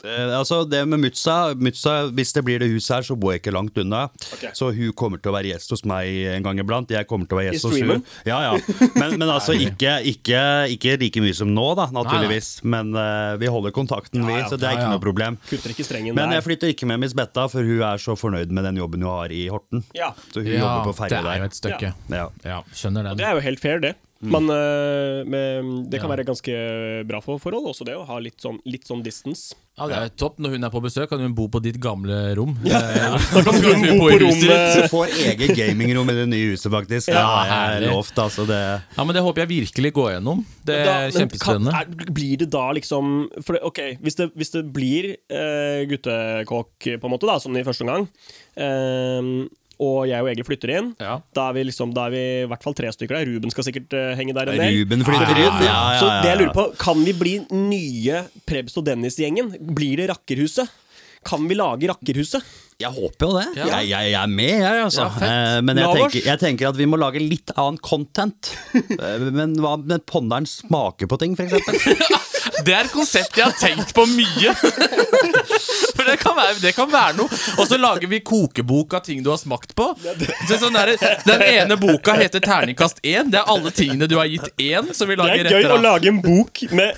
Speaker 1: Eh, altså det med Mutsa, Mutsa Hvis det blir det huset her, så bor jeg ikke langt unna.
Speaker 4: Okay.
Speaker 1: Så hun kommer til å være gjest hos meg en gang iblant. Jeg kommer til å være
Speaker 4: I
Speaker 1: gjest hos hun. Ja, ja. Men, men altså ikke, ikke, ikke like mye som nå, da, naturligvis. Men uh, vi holder kontakten, vi, så det er ikke noe problem.
Speaker 4: Kutter ikke strengen
Speaker 1: Men jeg flytter ikke med Miss Betta, for hun er så fornøyd med den jobben hun har i Horten.
Speaker 4: Ja.
Speaker 1: Så hun
Speaker 3: Ja,
Speaker 1: jobber på
Speaker 3: det er jo
Speaker 1: der.
Speaker 3: et stykke.
Speaker 1: Ja.
Speaker 3: Ja, skjønner
Speaker 4: Og det er jo helt fair, det.
Speaker 1: Mm.
Speaker 4: Men eh, med, det kan
Speaker 3: Ja.
Speaker 4: være ganske bra for forhold, også det å ha litt sånn, litt sånn distance.
Speaker 3: Ja, det er topp. Når hun er på besøk, kan hun bo på ditt gamle rom.
Speaker 4: Ja.
Speaker 3: ja.
Speaker 4: Da kan hun bo på rommet.
Speaker 1: Får eget gamingrom i det nye huset, faktisk. Det
Speaker 3: Ja, herlig.
Speaker 1: lovt. Altså det
Speaker 3: Ja, men Det håper jeg virkelig går gjennom. Det er
Speaker 4: men
Speaker 3: kjempespennende.
Speaker 4: Kan, er, blir det da liksom for det, Ok, hvis det, hvis det blir uh, guttekåk, på en måte, da, som i første omgang, eh, og jeg og Egil flytter inn,
Speaker 3: Ja.
Speaker 4: da, er vi liksom, da er vi i hvert fall tre stykker der. Ruben skal sikkert uh, henge der en del.
Speaker 1: Ruben flytter inn. Ja, ja,
Speaker 4: Så
Speaker 1: ja,
Speaker 4: det jeg lurer på, kan vi bli nye Prebz og Dennis-gjengen? Blir det Rakkerhuset? Kan vi lage Rakkerhuset?
Speaker 1: Jeg håper jo det.
Speaker 3: Ja.
Speaker 1: Jeg, jeg, jeg er med, jeg, altså.
Speaker 3: Ja.
Speaker 1: Eh, men jeg tenker, jeg tenker at vi må lage litt annen content. Eh, men hva med ponderen smaker på ting, for eksempel?
Speaker 3: Det er et konsept jeg har tenkt på mye. For det kan være, det kan være noe. Og så lager vi kokebok av ting du har smakt på. Så sånn der, den ene boka heter Terningkast 1. Det er alle tingene du har gitt 1, som vi
Speaker 4: Det er gøy å lage en bok med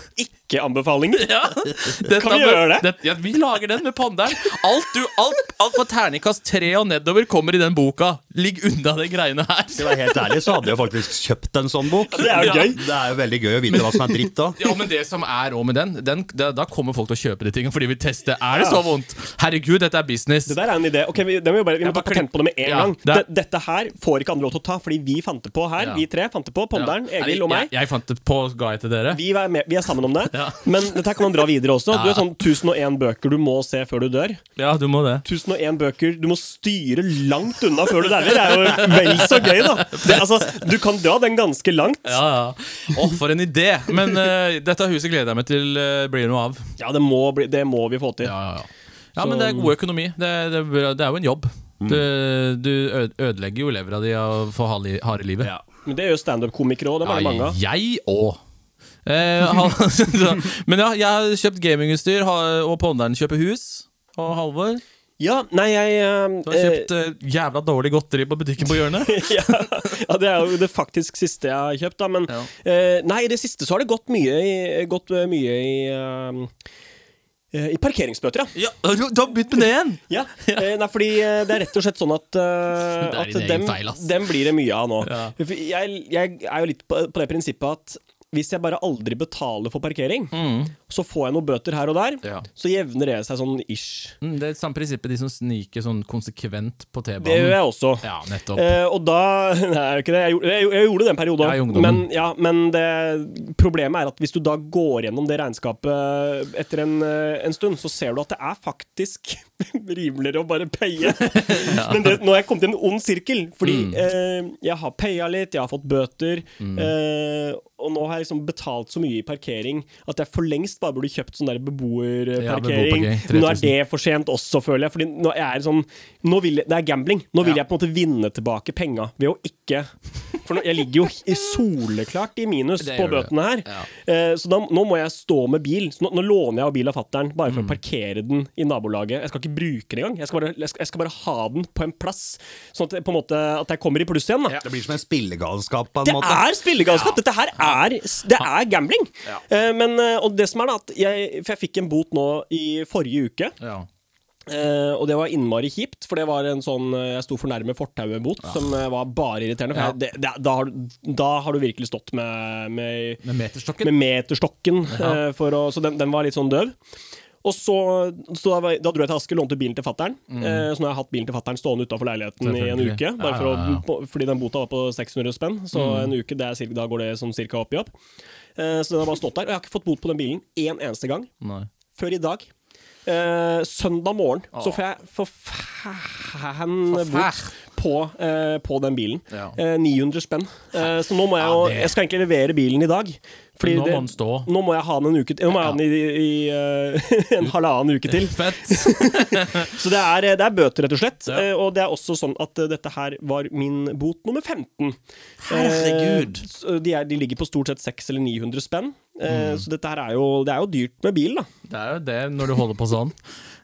Speaker 4: ikke-anbefalinger.
Speaker 3: Ja, dette
Speaker 4: Kan vi gjøre det?
Speaker 3: det- ja, vi lager den med panderen. Alt, du, alt, alt på terningkast tre og nedover kommer i den boka. Ligg unna de greiene her.
Speaker 1: Skal jeg være helt ærlig, så hadde jeg faktisk kjøpt en sånn bok.
Speaker 4: Det er jo
Speaker 3: Ja.
Speaker 4: gøy.
Speaker 1: Det er jo veldig gøy å vite hva som er dritt òg.
Speaker 3: Ja, men det som er òg med den, den da, da kommer folk til å kjøpe de tingene fordi vi tester. Er det så vondt? Herregud, dette er business.
Speaker 4: Det der er en idé. Ok, vi, det må jo bare, vi må ta patent på det med en
Speaker 3: Ja,
Speaker 4: gang.
Speaker 3: det
Speaker 4: Dette her får ikke andre lov til å ta, fordi vi fant det på her.
Speaker 3: Ja.
Speaker 4: Vi tre fant det på. Ponderen,
Speaker 3: Ja.
Speaker 4: Egil og meg.
Speaker 3: Jeg, jeg fant det på ga jeg til dere.
Speaker 4: Vi er, med, vi er sammen om det.
Speaker 3: Ja.
Speaker 4: Men dette kan man dra videre også. Du er sånn 1001 bøker du må se før du dør.
Speaker 3: Ja, du må det.
Speaker 4: 1001 bøker du må styre langt unna før du dauer. Det er jo vel så gøy, da. Det, altså, du kan dra den ganske langt.
Speaker 3: Ja, ja. Å, for en idé! Men uh, dette huset gleder jeg meg til uh, blir noe av.
Speaker 4: Ja, det må, bli, det må vi få til.
Speaker 3: Ja, ja, ja. ja men det er god økonomi. Det, det, det er jo en jobb. Du, du ødelegger jo levra di av harde harde livet.
Speaker 1: Ja.
Speaker 4: Men det gjør standup-komikere òg. Det er bare mange av.
Speaker 3: jeg òg. Eh, men ja, jeg har kjøpt gamingutstyr, og Ponderen kjøper hus. Og Halvor,
Speaker 4: Ja, nei, jeg uh,
Speaker 3: du har kjøpt uh, jævla dårlig godteri på butikken på hjørnet.
Speaker 4: ja, ja, det er jo det faktisk siste jeg har kjøpt, da. Men
Speaker 3: Ja.
Speaker 4: uh, nei, i det siste så har det gått mye i, gått mye i eh, eh, I parkeringsbøter, ja.
Speaker 3: Ja, du, har begynt med det igjen!
Speaker 4: ja. Nei, fordi det er rett og slett sånn at, at dem,
Speaker 3: feil,
Speaker 4: dem blir det mye av nå.
Speaker 3: Ja.
Speaker 4: Jeg, jeg er jo litt på, på det prinsippet at hvis jeg bare aldri betaler for parkering, så får jeg noen bøter her og der,
Speaker 3: Mm. Ja.
Speaker 4: så jevner det seg sånn ish.
Speaker 3: Mm, Det er samme prinsippet de som sniker sånn konsekvent på T-banen.
Speaker 4: Det gjør jeg også.
Speaker 3: Ja, nettopp.
Speaker 4: Eh, og da Nei, ikke det. Jeg, gjorde- jeg, jeg gjorde det en periode òg. men ja, men det, problemet er at hvis du da går gjennom det regnskapet etter en, eh, en stund, så ser du at det er faktisk rimeligere å bare paye. Men det, nå har jeg kommet i en ond sirkel. Fordi
Speaker 3: Mm.
Speaker 4: eh, jeg har paya litt, jeg har fått bøter. Eh, og nå har jeg liksom betalt så mye i parkering at jeg for lengst bare burde kjøpt sånn der
Speaker 3: Ja,
Speaker 4: beboerparkering.
Speaker 3: beboerparkering,
Speaker 4: nå er det for sent også, føler jeg. Fordi nå er jeg sånn nå vil jeg, Det er gambling. Nå vil
Speaker 3: Ja.
Speaker 4: jeg på en måte vinne tilbake penga ved å ikke For nå, jeg ligger jo i soleklart i minus på bøtene her.
Speaker 3: Ja.
Speaker 4: Eh, så da, nå må jeg stå med bil. Så nå, nå låner jeg av bil av fattern bare
Speaker 3: Mm.
Speaker 4: for å parkere den i nabolaget. Jeg skal ikke bruke den engang. Jeg skal bare, jeg skal, jeg skal bare ha den på en plass, sånn at, på en måte, at jeg kommer i pluss igjen. Da.
Speaker 1: Det blir som en spillegalskap på en
Speaker 4: Det
Speaker 1: måte.
Speaker 4: er spillegalskap! Dette her er, det er gambling. Eh, men, eh, og det som er da at jeg, For jeg fikk en bot nå i forrige uke.
Speaker 3: Ja.
Speaker 4: Uh, og det var innmari kjipt, for det var en sånn uh, Jeg sto for nærme fortauet-bot, som uh, var bare irriterende. For
Speaker 3: Ja.
Speaker 4: jeg, det, det, da, har, da har du virkelig stått med, med,
Speaker 3: Med meterstokken.
Speaker 4: med meterstokken,
Speaker 3: Ja.
Speaker 4: for å, så den, den var litt sånn døv. Og så, så da, da dro jeg til Asker, lånte bilen til fattern. Eh, så nå har jeg hatt bilen til fattern stående utafor leiligheten i en
Speaker 3: Mm.
Speaker 4: Uke. Bare for å,
Speaker 3: ja, ja.
Speaker 4: på, fordi den bota var på 600 spenn, så
Speaker 3: Mm.
Speaker 4: en uke, er, cirka- da går det sånn cirka opp i opp. Eh, så den har bare stått der. Og jeg har ikke fått bot på den bilen én eneste gang
Speaker 3: Nei.
Speaker 4: før i dag. Eh, søndag morgen så får jeg for fan bot på, eh, på den bilen.
Speaker 3: Ja.
Speaker 4: Eh, 900 spenn. Eh, så nå må jeg jo Jeg skal egentlig levere bilen i dag. Fordi
Speaker 3: nå må
Speaker 4: det-
Speaker 3: den stå.
Speaker 4: Nå må jeg ha den en uke til. Nå må jeg ha den i, i eh, en halvannen uke til.
Speaker 3: Fett.
Speaker 4: Så det er, det er bøter, rett og slett.
Speaker 3: Ja.
Speaker 4: Eh, og det er også sånn at eh, dette her var min bot nummer 15.
Speaker 3: Herregud.
Speaker 4: De, er, de ligger på stort sett 600 eller 900 spenn.
Speaker 3: Mm.
Speaker 4: Så dette her er jo, det er jo dyrt med bil, da.
Speaker 3: Det er jo det når du holder på sånn.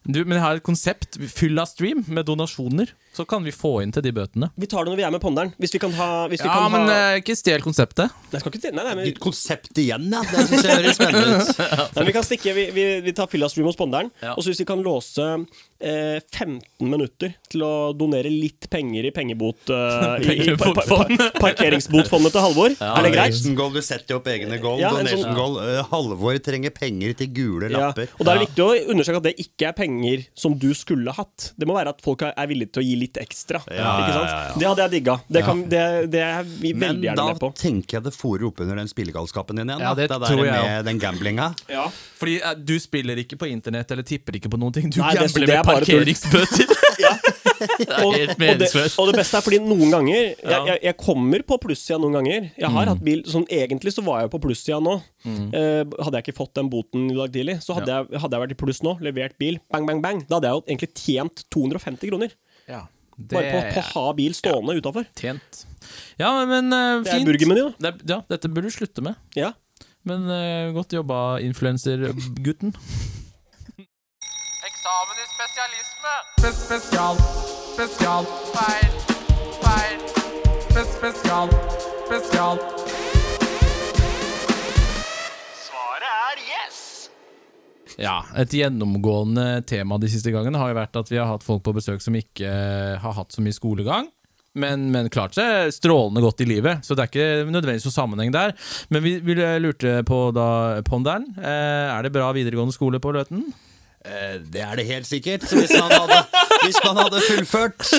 Speaker 3: Du, men jeg har et konsept. Fyll av stream med donasjoner. Så kan vi få inn til de bøtene.
Speaker 4: Vi tar det når vi er med ponderen. Hvis vi kan ha, hvis vi
Speaker 3: Ja,
Speaker 4: kan
Speaker 3: men
Speaker 4: ha
Speaker 3: eh, ikke stjel konseptet.
Speaker 4: Nei, skal ikke til- nei, nei, men,
Speaker 1: Ditt konsept igjen, ja. Det syns jeg høres spennende ut.
Speaker 4: nei, men vi kan stikke Vi, vi, vi tar Fylla-stream hos ponderen.
Speaker 3: Ja.
Speaker 4: Og så hvis vi kan låse 15 minutter til å donere litt penger i pengebot uh, i, par, par, par, Parkeringsbotfondet til Halvor. er det greit?
Speaker 1: Goal, du setter jo opp egne goal.
Speaker 4: Ja,
Speaker 1: Donation
Speaker 4: sånn-
Speaker 1: goal. Uh, Halvor trenger penger til gule
Speaker 4: Ja.
Speaker 1: lapper.
Speaker 4: Og da er det viktig å understreke at det ikke er penger som du skulle hatt. Det må være at folk er villige til å gi litt ekstra.
Speaker 1: Ja,
Speaker 4: ikke sant?
Speaker 1: ja, ja, ja.
Speaker 4: Det hadde jeg digga. Det, kan, det, det er vi veldig gjerne med på.
Speaker 1: Men da tenker jeg det forer opp under den spillegalskapen din igjen.
Speaker 3: Ja,
Speaker 1: da.
Speaker 3: det
Speaker 1: det
Speaker 3: tror
Speaker 1: der
Speaker 3: jeg
Speaker 1: med den gamblinga.
Speaker 4: Ja.
Speaker 3: Fordi uh, du spiller ikke på internett eller tipper ikke på noen ting. Du
Speaker 4: Nei,
Speaker 3: gambler
Speaker 4: det er
Speaker 3: med
Speaker 4: bare
Speaker 3: ja. det er
Speaker 4: og,
Speaker 3: helt
Speaker 4: og, det,
Speaker 3: meningsløst.
Speaker 4: og det beste er fordi noen ganger jeg, jeg, jeg kommer på plussida noen ganger. Jeg har hatt bil Sånn egentlig så var jeg på plussida nå. Eh, hadde jeg ikke fått den boten i dag tidlig, så hadde, jeg, hadde jeg vært i pluss nå, levert bil, bang, bang, bang, da hadde jeg jo egentlig tjent 250 kroner.
Speaker 3: Ja, det
Speaker 4: Bare på, på å ha bil stående utafor.
Speaker 3: tjent. Ja, men eh,
Speaker 4: Det er
Speaker 3: fint.
Speaker 4: burgermeny, da.
Speaker 3: Det ja, dette burde du slutte med.
Speaker 4: Ja.
Speaker 3: Men uh, godt jobba, influensergutten.
Speaker 9: Eksamen i spesialisme. Spes spesial. Spesial. Feil. Feil. Spesial. Spesial.
Speaker 2: Svaret er yes!
Speaker 3: Ja, Et gjennomgående tema de siste gangene har jo vært at vi har hatt folk på besøk som ikke eh, har hatt så mye skolegang. Men, men klart seg strålende godt i livet, så det er ikke nødvendigvis noen sammenheng der. Men vi, vi lurte på da ponderen. Eh, er det bra videregående skole på Løten?
Speaker 1: Eh, Det er det helt sikkert. Hvis man hadde, hvis man hadde fullført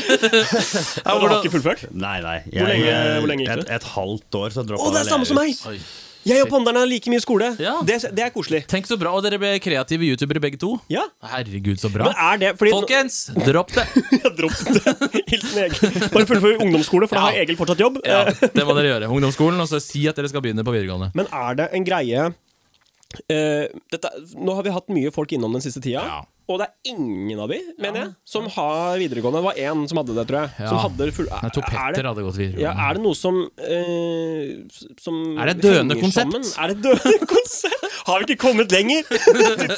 Speaker 4: Ja, du har ikke fullført?
Speaker 1: Nei, nei.
Speaker 4: Hvor lenge- hvor lenge gikk
Speaker 1: et,
Speaker 4: det?
Speaker 1: et halvt år, så droppa
Speaker 4: Å, det er samme som meg!
Speaker 3: Oi.
Speaker 4: Jeg og Ponderen har like mye skole.
Speaker 3: Ja.
Speaker 4: Det, det er koselig.
Speaker 3: Tenk så bra, og dere ble kreative youtubere begge to.
Speaker 4: Ja.
Speaker 3: Herregud, så bra.
Speaker 4: Men er det fordi
Speaker 3: Folkens, dropp det!
Speaker 4: Dropp det. Hilsen Egil. Bare fullfør ungdomsskole, for da har
Speaker 3: Ja.
Speaker 4: Egil fortsatt jobb.
Speaker 3: Ja, det må dere gjøre. Ungdomsskolen, og så si at dere skal begynne på videregående.
Speaker 4: Men er det en greie eh, dette, Nå har vi hatt mye folk innom den siste tida.
Speaker 3: Ja.
Speaker 4: Og det er ingen av de, mener jeg, som har videregående. Det var én som hadde det, tror jeg.
Speaker 3: Ja.
Speaker 4: Som hadde full,
Speaker 3: Nei, to
Speaker 4: er, det,
Speaker 3: hadde gått
Speaker 4: ja,
Speaker 3: videregående.
Speaker 4: er det noe som, uh, som
Speaker 3: Er det et døende konsept?
Speaker 4: sammen? Er det et døende konsept? Har vi ikke kommet lenger?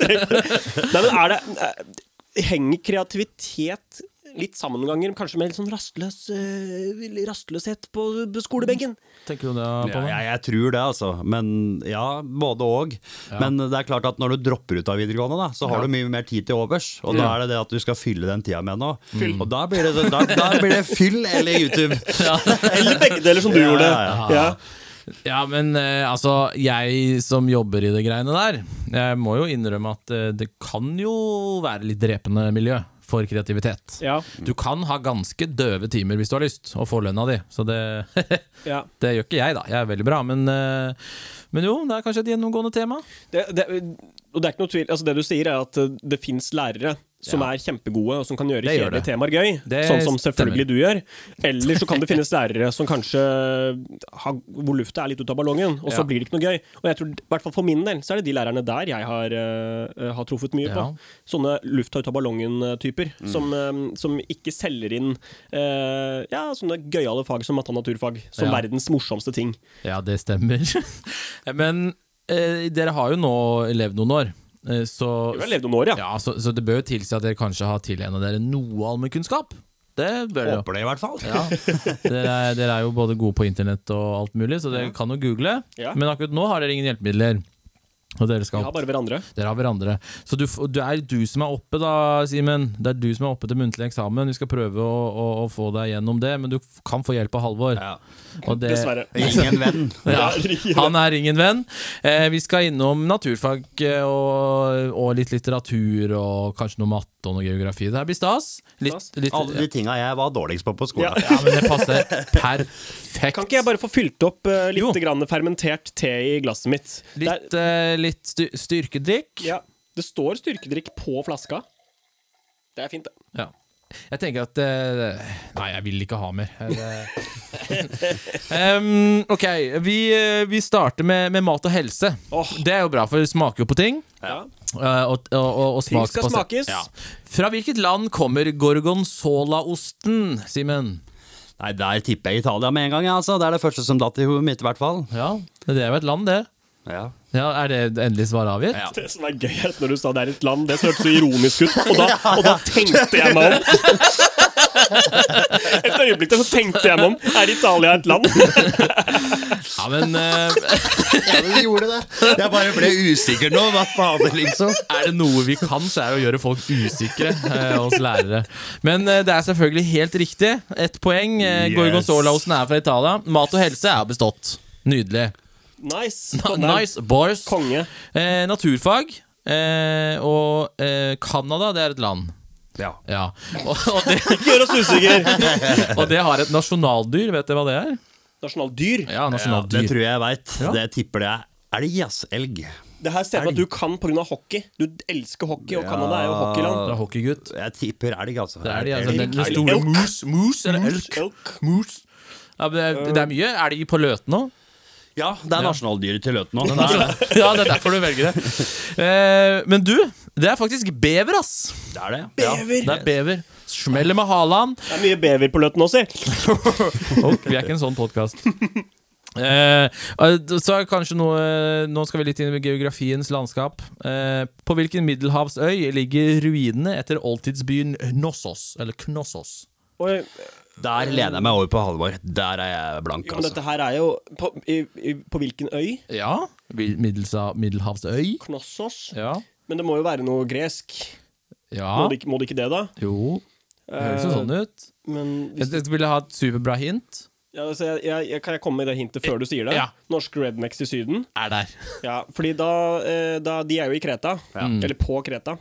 Speaker 4: Nei, men er det eh, Henger kreativitet litt sammenganger, kanskje med litt sånn rastløs, eh, rastløshet på skolebenken?
Speaker 3: Tenker du det på
Speaker 1: Ja, jeg, tror det, altså. Men ja, både og. Men det er klart at når du dropper ut av videregående, da, så har du mye mer tid til overs. Og da er det det at du skal fylle den tida med noe. Og da blir det, da, da blir det fyll eller YouTube.
Speaker 4: Eller begge deler, som du
Speaker 1: Ja,
Speaker 4: gjorde.
Speaker 1: ja,
Speaker 4: Ja.
Speaker 3: Ja, men eh, altså, jeg som jobber i det greiene der, jeg må jo innrømme at eh, det kan jo være litt drepende miljø for kreativitet.
Speaker 4: Ja.
Speaker 3: Du kan ha ganske døve timer hvis du har lyst, og få lønna di. Så det,
Speaker 4: Ja.
Speaker 3: det gjør ikke jeg, da. Jeg er veldig bra. Men, eh, men jo, det er kanskje et gjennomgående tema.
Speaker 4: Det, det, og det er ikke noe tvil, altså det du sier er at eh, det fins lærere som
Speaker 3: Ja.
Speaker 4: er kjempegode, og som kan gjøre
Speaker 3: Det
Speaker 4: kjedelige temaer gøy.
Speaker 3: Det
Speaker 4: sånn som
Speaker 3: stemmer.
Speaker 4: selvfølgelig du gjør. Eller så kan det finnes lærere som kanskje har, hvor lufta er litt ut av ballongen, og så
Speaker 3: Ja.
Speaker 4: blir det ikke noe gøy. Og jeg tror, i hvert fall for min del, så er det de lærerne der jeg har, uh, har truffet mye på.
Speaker 3: Ja.
Speaker 4: Sånne lufta ut av ballongen-typer,
Speaker 3: Mm.
Speaker 4: som, um, som ikke selger inn uh, ja, sånne gøyale fag som matte og naturfag som verdens morsomste ting.
Speaker 3: Ja, det stemmer. Men dere har jo nå levd noen år. eh, Så,
Speaker 4: levd noen år, ja.
Speaker 3: ja, så, så det bør jo tilsi at dere kanskje har tilegna dere noe allmennkunnskap. Det bør jo.
Speaker 1: Håper det, i hvert fall.
Speaker 3: Ja. Dere, er, dere er jo både gode på internett og alt mulig, så dere kan jo google.
Speaker 4: Ja.
Speaker 3: Men akkurat nå har dere ingen hjelpemidler. Og dere
Speaker 4: Vi
Speaker 3: skal
Speaker 4: har bare hverandre.
Speaker 3: Dere har hverandre. Så du, det er du som er oppe, da, Simen. Det er du som er oppe til muntlig eksamen. Vi skal prøve å, å, å få deg gjennom det, men du kan få hjelp av Halvor.
Speaker 1: Ja.
Speaker 3: Og det-
Speaker 4: Dessverre.
Speaker 1: Ingen venn.
Speaker 3: Ja, han er ingen venn. Eh, vi skal innom naturfag eh, og, og litt litteratur og kanskje noe matte og noe geografi. Det her blir stas. Litt, litt,
Speaker 1: Alle de tinga jeg var dårligst på på skolen.
Speaker 4: Ja.
Speaker 3: ja, men det passer perfekt.
Speaker 4: Kan ikke jeg bare få fylt opp uh, litt grann fermentert te i glasset mitt?
Speaker 3: Litt, uh, litt styr styrkedrikk.
Speaker 4: ja, det står styrkedrikk på flaska. Det er fint, det.
Speaker 3: Ja. Jeg tenker at uh, Nei, jeg vil ikke ha mer. um, ok, vi, eh, vi starter med, med mat og helse.
Speaker 4: Oh.
Speaker 3: Det er jo bra, for det smaker jo på ting.
Speaker 4: Ja.
Speaker 3: Uh, og, og, og, og
Speaker 4: Ting skal smakes.
Speaker 3: Ja. Fra hvilket land kommer gorgonzola-osten, Simen?
Speaker 1: Nei, Der tipper jeg Italia med en gang. ja, Altså. Det er det første som datt i hodet mitt, i hvert fall.
Speaker 3: Ja, det er jo et land, det.
Speaker 1: Ja.
Speaker 3: Ja, Er det endelig svaret avgitt?
Speaker 1: Ja.
Speaker 4: Det som er gøy, er når du sa det er et land, det hørtes så ironisk ut. Og da, og da tenkte jeg meg om. Et øyeblikk der så tenkte jeg meg om. Er Italia et land?
Speaker 3: Ja, men uh...
Speaker 1: Ja, men vi gjorde det. Jeg bare ble usikker nå. Hva fader, liksom?
Speaker 3: er det noe vi kan, så er det å gjøre folk usikre uh, hos lærere. Men uh, det er selvfølgelig helt riktig. Ett poeng. Uh,
Speaker 1: Yes.
Speaker 3: Gorgonzola-osten er fra Italia. Mat og helse er bestått. Nydelig.
Speaker 4: Nice.
Speaker 3: Nice, boys.
Speaker 4: Konge.
Speaker 3: Eh, naturfag. Eh, og eh, det er et land.
Speaker 1: Ja.
Speaker 3: Ja. Og, og, det,
Speaker 4: Gjør oss usikre!
Speaker 3: og det har et nasjonaldyr. Vet dere hva det er?
Speaker 4: Nasjonaldyr.
Speaker 3: Ja,
Speaker 1: ja, det tror jeg jeg veit.
Speaker 3: Ja.
Speaker 1: Det tipper det er elg, ass. Elg.
Speaker 4: Det her ser jeg at du kan pga. hockey. Du elsker hockey, og Canada er jo hockeyland.
Speaker 3: Det er hockeygutt.
Speaker 1: Jeg tipper elg, altså.
Speaker 3: Det er de, altså, den, store mus, mus eller elk.
Speaker 4: Elk.
Speaker 3: Moose. Ja, det, er, det er mye elg på Løten òg.
Speaker 1: Ja, det er nasjonaldyret til Løten nå.
Speaker 3: Ja, det er derfor du velger det. Eh, men du, det er faktisk bever, ass.
Speaker 1: Det er det.
Speaker 4: Bever.
Speaker 3: Det er bever. Smeller med halaen.
Speaker 4: Det er mye bever på Løten også, si.
Speaker 3: Vi er ikke en sånn podkast. Eh, så er kanskje noe Nå skal vi litt inn i geografiens landskap. Eh, på hvilken middelhavsøy ligger ruinene etter oldtidsbyen Knossos? Eller Knossos?
Speaker 4: Oi,
Speaker 1: Der lener jeg meg over på Halvor. Der er jeg blank,
Speaker 4: men
Speaker 1: altså.
Speaker 4: dette her er jo På, i, i, på hvilken øy?
Speaker 3: Ja. Middelsa, middelhavsøy?
Speaker 4: Knossos?
Speaker 3: Ja.
Speaker 4: Men det må jo være noe gresk.
Speaker 3: ja.
Speaker 4: Må, det, må det ikke det, da?
Speaker 3: Jo. Det høres jo sånn ut.
Speaker 4: Men hvis,
Speaker 3: Jeg vil ha et superbra hint.
Speaker 4: ja, altså, jeg, jeg, jeg, Kan jeg komme med det hintet før du sier det?
Speaker 3: Ja.
Speaker 4: Norske rednecks i Syden?
Speaker 3: Er der.
Speaker 4: Ja, fordi da, eh, da De er jo i Kreta. Eller på Kreta.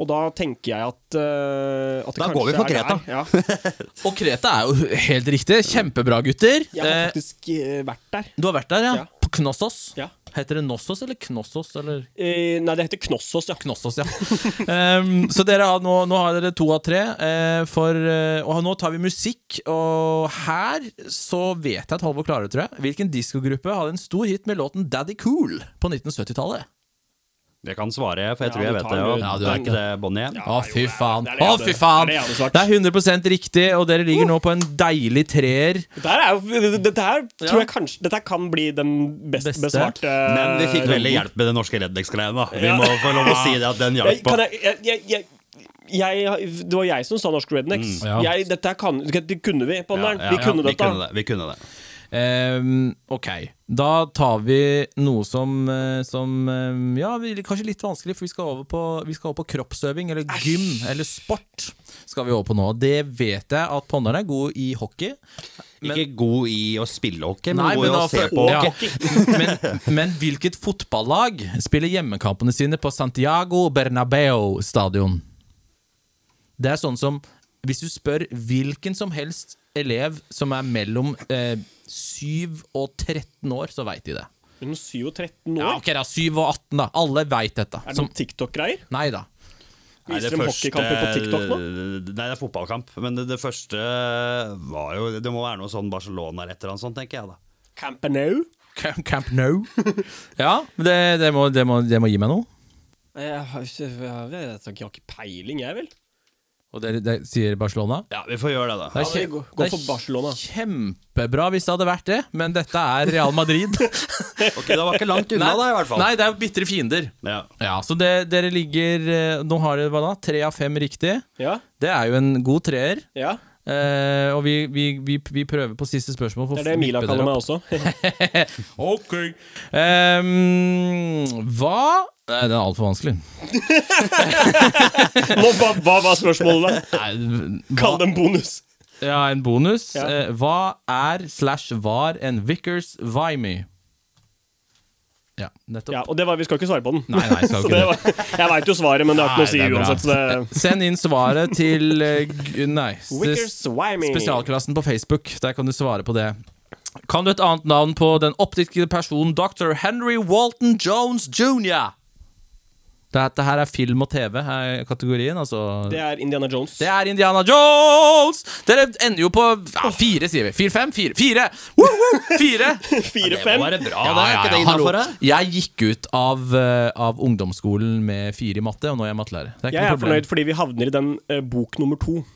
Speaker 4: Og da tenker jeg at, uh, at det
Speaker 1: Da
Speaker 4: kanskje
Speaker 1: går vi for Kreta.
Speaker 4: Ja.
Speaker 3: Og Kreta er jo helt riktig. Kjempebra, gutter.
Speaker 4: Jeg har
Speaker 3: Eh,
Speaker 4: faktisk eh, vært der.
Speaker 3: du har vært der, ja?
Speaker 4: Ja.
Speaker 3: På Knossos?
Speaker 4: Ja.
Speaker 3: Heter det Nossos eller Knossos? Eller
Speaker 4: Eh, nei, det heter Knossos, ja.
Speaker 3: Knossos, ja. um, så dere har, nå, nå har dere to av tre. Uh, for, uh, og nå tar vi musikk. Og her så vet jeg at Halvor klarer det, tror jeg. Hvilken diskogruppe hadde en stor hit med låten Daddy Cool på 1970-tallet?
Speaker 1: Jeg kan svare, for jeg
Speaker 4: Ja,
Speaker 1: tror jeg vet det.
Speaker 4: det.
Speaker 3: Ja, du
Speaker 1: er ikke det Bonnie?
Speaker 4: Ja.
Speaker 3: Å, fy faen!
Speaker 4: det det
Speaker 3: Å, fy faen!
Speaker 4: det er det jeg hadde svart.
Speaker 3: Det er 100 riktig, og dere ligger nå på en deilig treer.
Speaker 4: Dette her, er jo, dette her tror jeg kanskje Dette her kan bli den best
Speaker 3: Beste.
Speaker 4: besvarte
Speaker 1: Men vi fikk veldig hjelp med det norske Rednex-greiene, da. Vi må få lov å si det at den hjalp på.
Speaker 4: jeg, jeg, jeg, jeg, jeg, det var jeg som sa norsk rednecks.
Speaker 3: Ja.
Speaker 4: Jeg, dette her kan, det kunne vi, Ponneren.
Speaker 1: Ja, ja,
Speaker 4: vi
Speaker 1: ja,
Speaker 4: kunne
Speaker 1: vi
Speaker 4: dette.
Speaker 1: kunne det. Vi kunne det.
Speaker 3: Ehm, ok, da tar vi noe som, eh, som eh, Ja, vi- kanskje litt vanskelig, for vi skal over på, vi skal over på kroppsøving, eller gym, eller sport. Skal vi over på nå Det vet jeg at ponderen er god i hockey.
Speaker 1: Ikke god i å spille hockey, men
Speaker 3: Nei,
Speaker 1: god i
Speaker 3: men
Speaker 1: å se på
Speaker 3: ja. men, men hvilket fotballag spiller hjemmekampene sine på Santiago Bernabeu stadion? Det er sånn som Hvis du spør hvilken som helst elev som er mellom eh, 7 og 13 år, så veit de det.
Speaker 4: Mellom 7 og 13 år?
Speaker 3: Ja, ok da, 7 og 18 da Alle vet dette
Speaker 4: Er det noen TikTok-greier?
Speaker 3: Nei da
Speaker 1: Nei,
Speaker 4: Viser dem hockeykamper på TikTok nå?
Speaker 1: Nei, det er fotballkamp. Men det, det første var jo Det må være noe sånn Barcelona eller et eller annet sånt, tenker jeg da.
Speaker 4: Camp Nou?
Speaker 3: Camp, Camp No Ja, det, det, må, det, må, det må gi meg noe
Speaker 4: Jeg har ikke, jeg har ikke peiling, jeg, vel?
Speaker 3: Og det, dere sier Barcelona
Speaker 1: Ja, vi får gjøre det, da.
Speaker 3: Det er,
Speaker 4: Ja, vi
Speaker 3: kje-
Speaker 4: går- går
Speaker 3: det er kjempebra hvis det hadde vært det Men dette er Real Madrid
Speaker 1: Ok, Det var ikke langt unna, da, i hvert fall.
Speaker 3: Nei, det er jo bitre fiender
Speaker 1: Ja.
Speaker 3: Ja, så det, dere ligger eh, Nå har dere hva da? Tre av fem riktig
Speaker 4: Ja?
Speaker 3: Det er jo en god treer
Speaker 4: ja.
Speaker 3: Uh, og vi, vi, vi, vi prøver på siste spørsmål. for
Speaker 4: Det er det Mila kaller meg også.
Speaker 3: Ok Um, Hva Nei, det er altfor vanskelig.
Speaker 4: Nå, hva, hva var spørsmålet, da? Kall det en bonus.
Speaker 3: ja, en bonus.
Speaker 4: Ja.
Speaker 3: Eh, hva er slash var en Vickers Vimy? Ja, nettopp.
Speaker 4: Ja, og det var, Vi skal ikke svare på den.
Speaker 3: Nei, nei, skal
Speaker 4: Så
Speaker 3: ikke
Speaker 4: det var, jeg veit jo svaret, men det har ikke noe å si uansett. Det,
Speaker 3: Send inn svaret til eh, Nei. Spesialklassen på Facebook. Der kan du svare på det. Kan du et annet navn på den oppdiktede personen dr. Henry Walton Jones jr.? Dette her er film og TV, er kategorien. Altså.
Speaker 4: Det er Indiana Jones.
Speaker 3: Det er Indiana Jones! Dere ender jo på ja, fire, sier vi. Fire, fem, fire. Fire! Woo, woo! Fire!
Speaker 1: Det
Speaker 4: Fire-fem.
Speaker 1: må være bra, det. Er ikke det
Speaker 3: hallo.
Speaker 1: innafor? det?
Speaker 3: Jeg gikk ut av, eh, av ungdomsskolen med fire i matte, og nå er jeg mattelærer. Det er ikke
Speaker 4: Jeg
Speaker 3: noe
Speaker 4: er
Speaker 3: problem.
Speaker 4: fornøyd fordi vi havner i den uh, bok nummer to.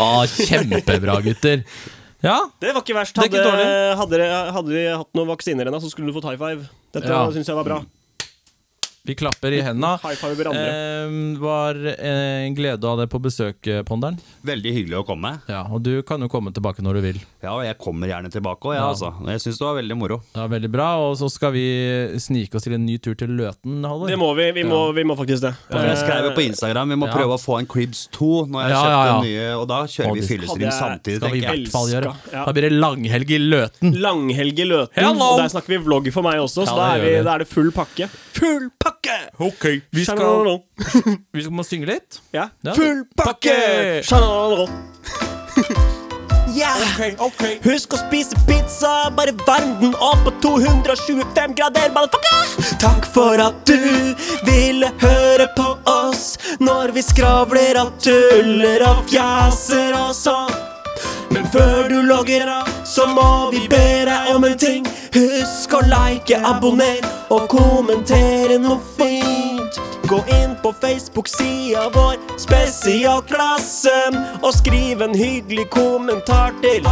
Speaker 3: Ah, kjempebra, gutter. Ja,
Speaker 4: Det var ikke verst.
Speaker 3: Er
Speaker 4: Hadde,
Speaker 3: ikke
Speaker 4: hadde, hadde vi hatt noen vaksiner ennå, så skulle du fått high five. Dette
Speaker 3: Ja.
Speaker 4: syns jeg var bra.
Speaker 3: Vi klapper i henda.
Speaker 4: High.
Speaker 3: Eh, var eh, en glede å ha deg på besøk, eh, Ponderen.
Speaker 1: Veldig hyggelig å komme.
Speaker 3: Ja, og du kan jo komme tilbake når du vil.
Speaker 1: Ja, og jeg kommer gjerne tilbake ja,
Speaker 3: Ja.
Speaker 1: altså. Jeg syns det var veldig moro.
Speaker 3: Det er veldig bra, og så skal vi snike oss til en ny tur til Løten, Halvor.
Speaker 4: Det må vi. Vi må, vi må faktisk det.
Speaker 1: Jeg skrev jo på Instagram vi må
Speaker 3: Ja.
Speaker 1: prøve å få en Cribs 2 når jeg
Speaker 3: Ja,
Speaker 1: kjøpte
Speaker 3: ja, ja.
Speaker 1: nye, og da kjører
Speaker 3: Og
Speaker 1: vi fyllestream samtidig,
Speaker 3: skal vi i hvert fall gjøre.
Speaker 4: Ja.
Speaker 3: Da blir det langhelg i Løten.
Speaker 4: Langhelg i Løten.
Speaker 3: Hello!
Speaker 4: Og der snakker vi vlogg for meg også, så da, er vi. da er det full pakke. Full pakke!
Speaker 3: Ok, vi skal, vi skal må synge litt.
Speaker 4: Ja.
Speaker 3: Ja.
Speaker 4: Full pakke!
Speaker 3: Yeah.
Speaker 4: Okay, okay. Husk å spise pizza, bare varm den opp på 225 grader, motherfucker! Takk for at du ville høre på oss når vi skravler og tuller og fjaser og sånn. Men før du logger av, så må vi be deg om en ting. Husk å like, abonner og kommentere noe fint. Gå inn på Facebook-sida vår, Spesialklassen, og skriv en hyggelig kommentar til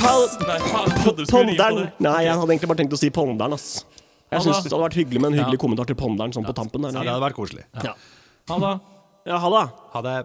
Speaker 4: Pal- Ponderen. Nei, jeg hadde egentlig bare tenkt å si Ponderen, ass. Jeg syns det hadde vært hyggelig med en hyggelig kommentar til Ponderen sånn på tampen. Der.
Speaker 1: Ja, det hadde vært koselig.
Speaker 4: Ja.
Speaker 3: Ha det.
Speaker 4: Ja, ha det.
Speaker 1: Ha det.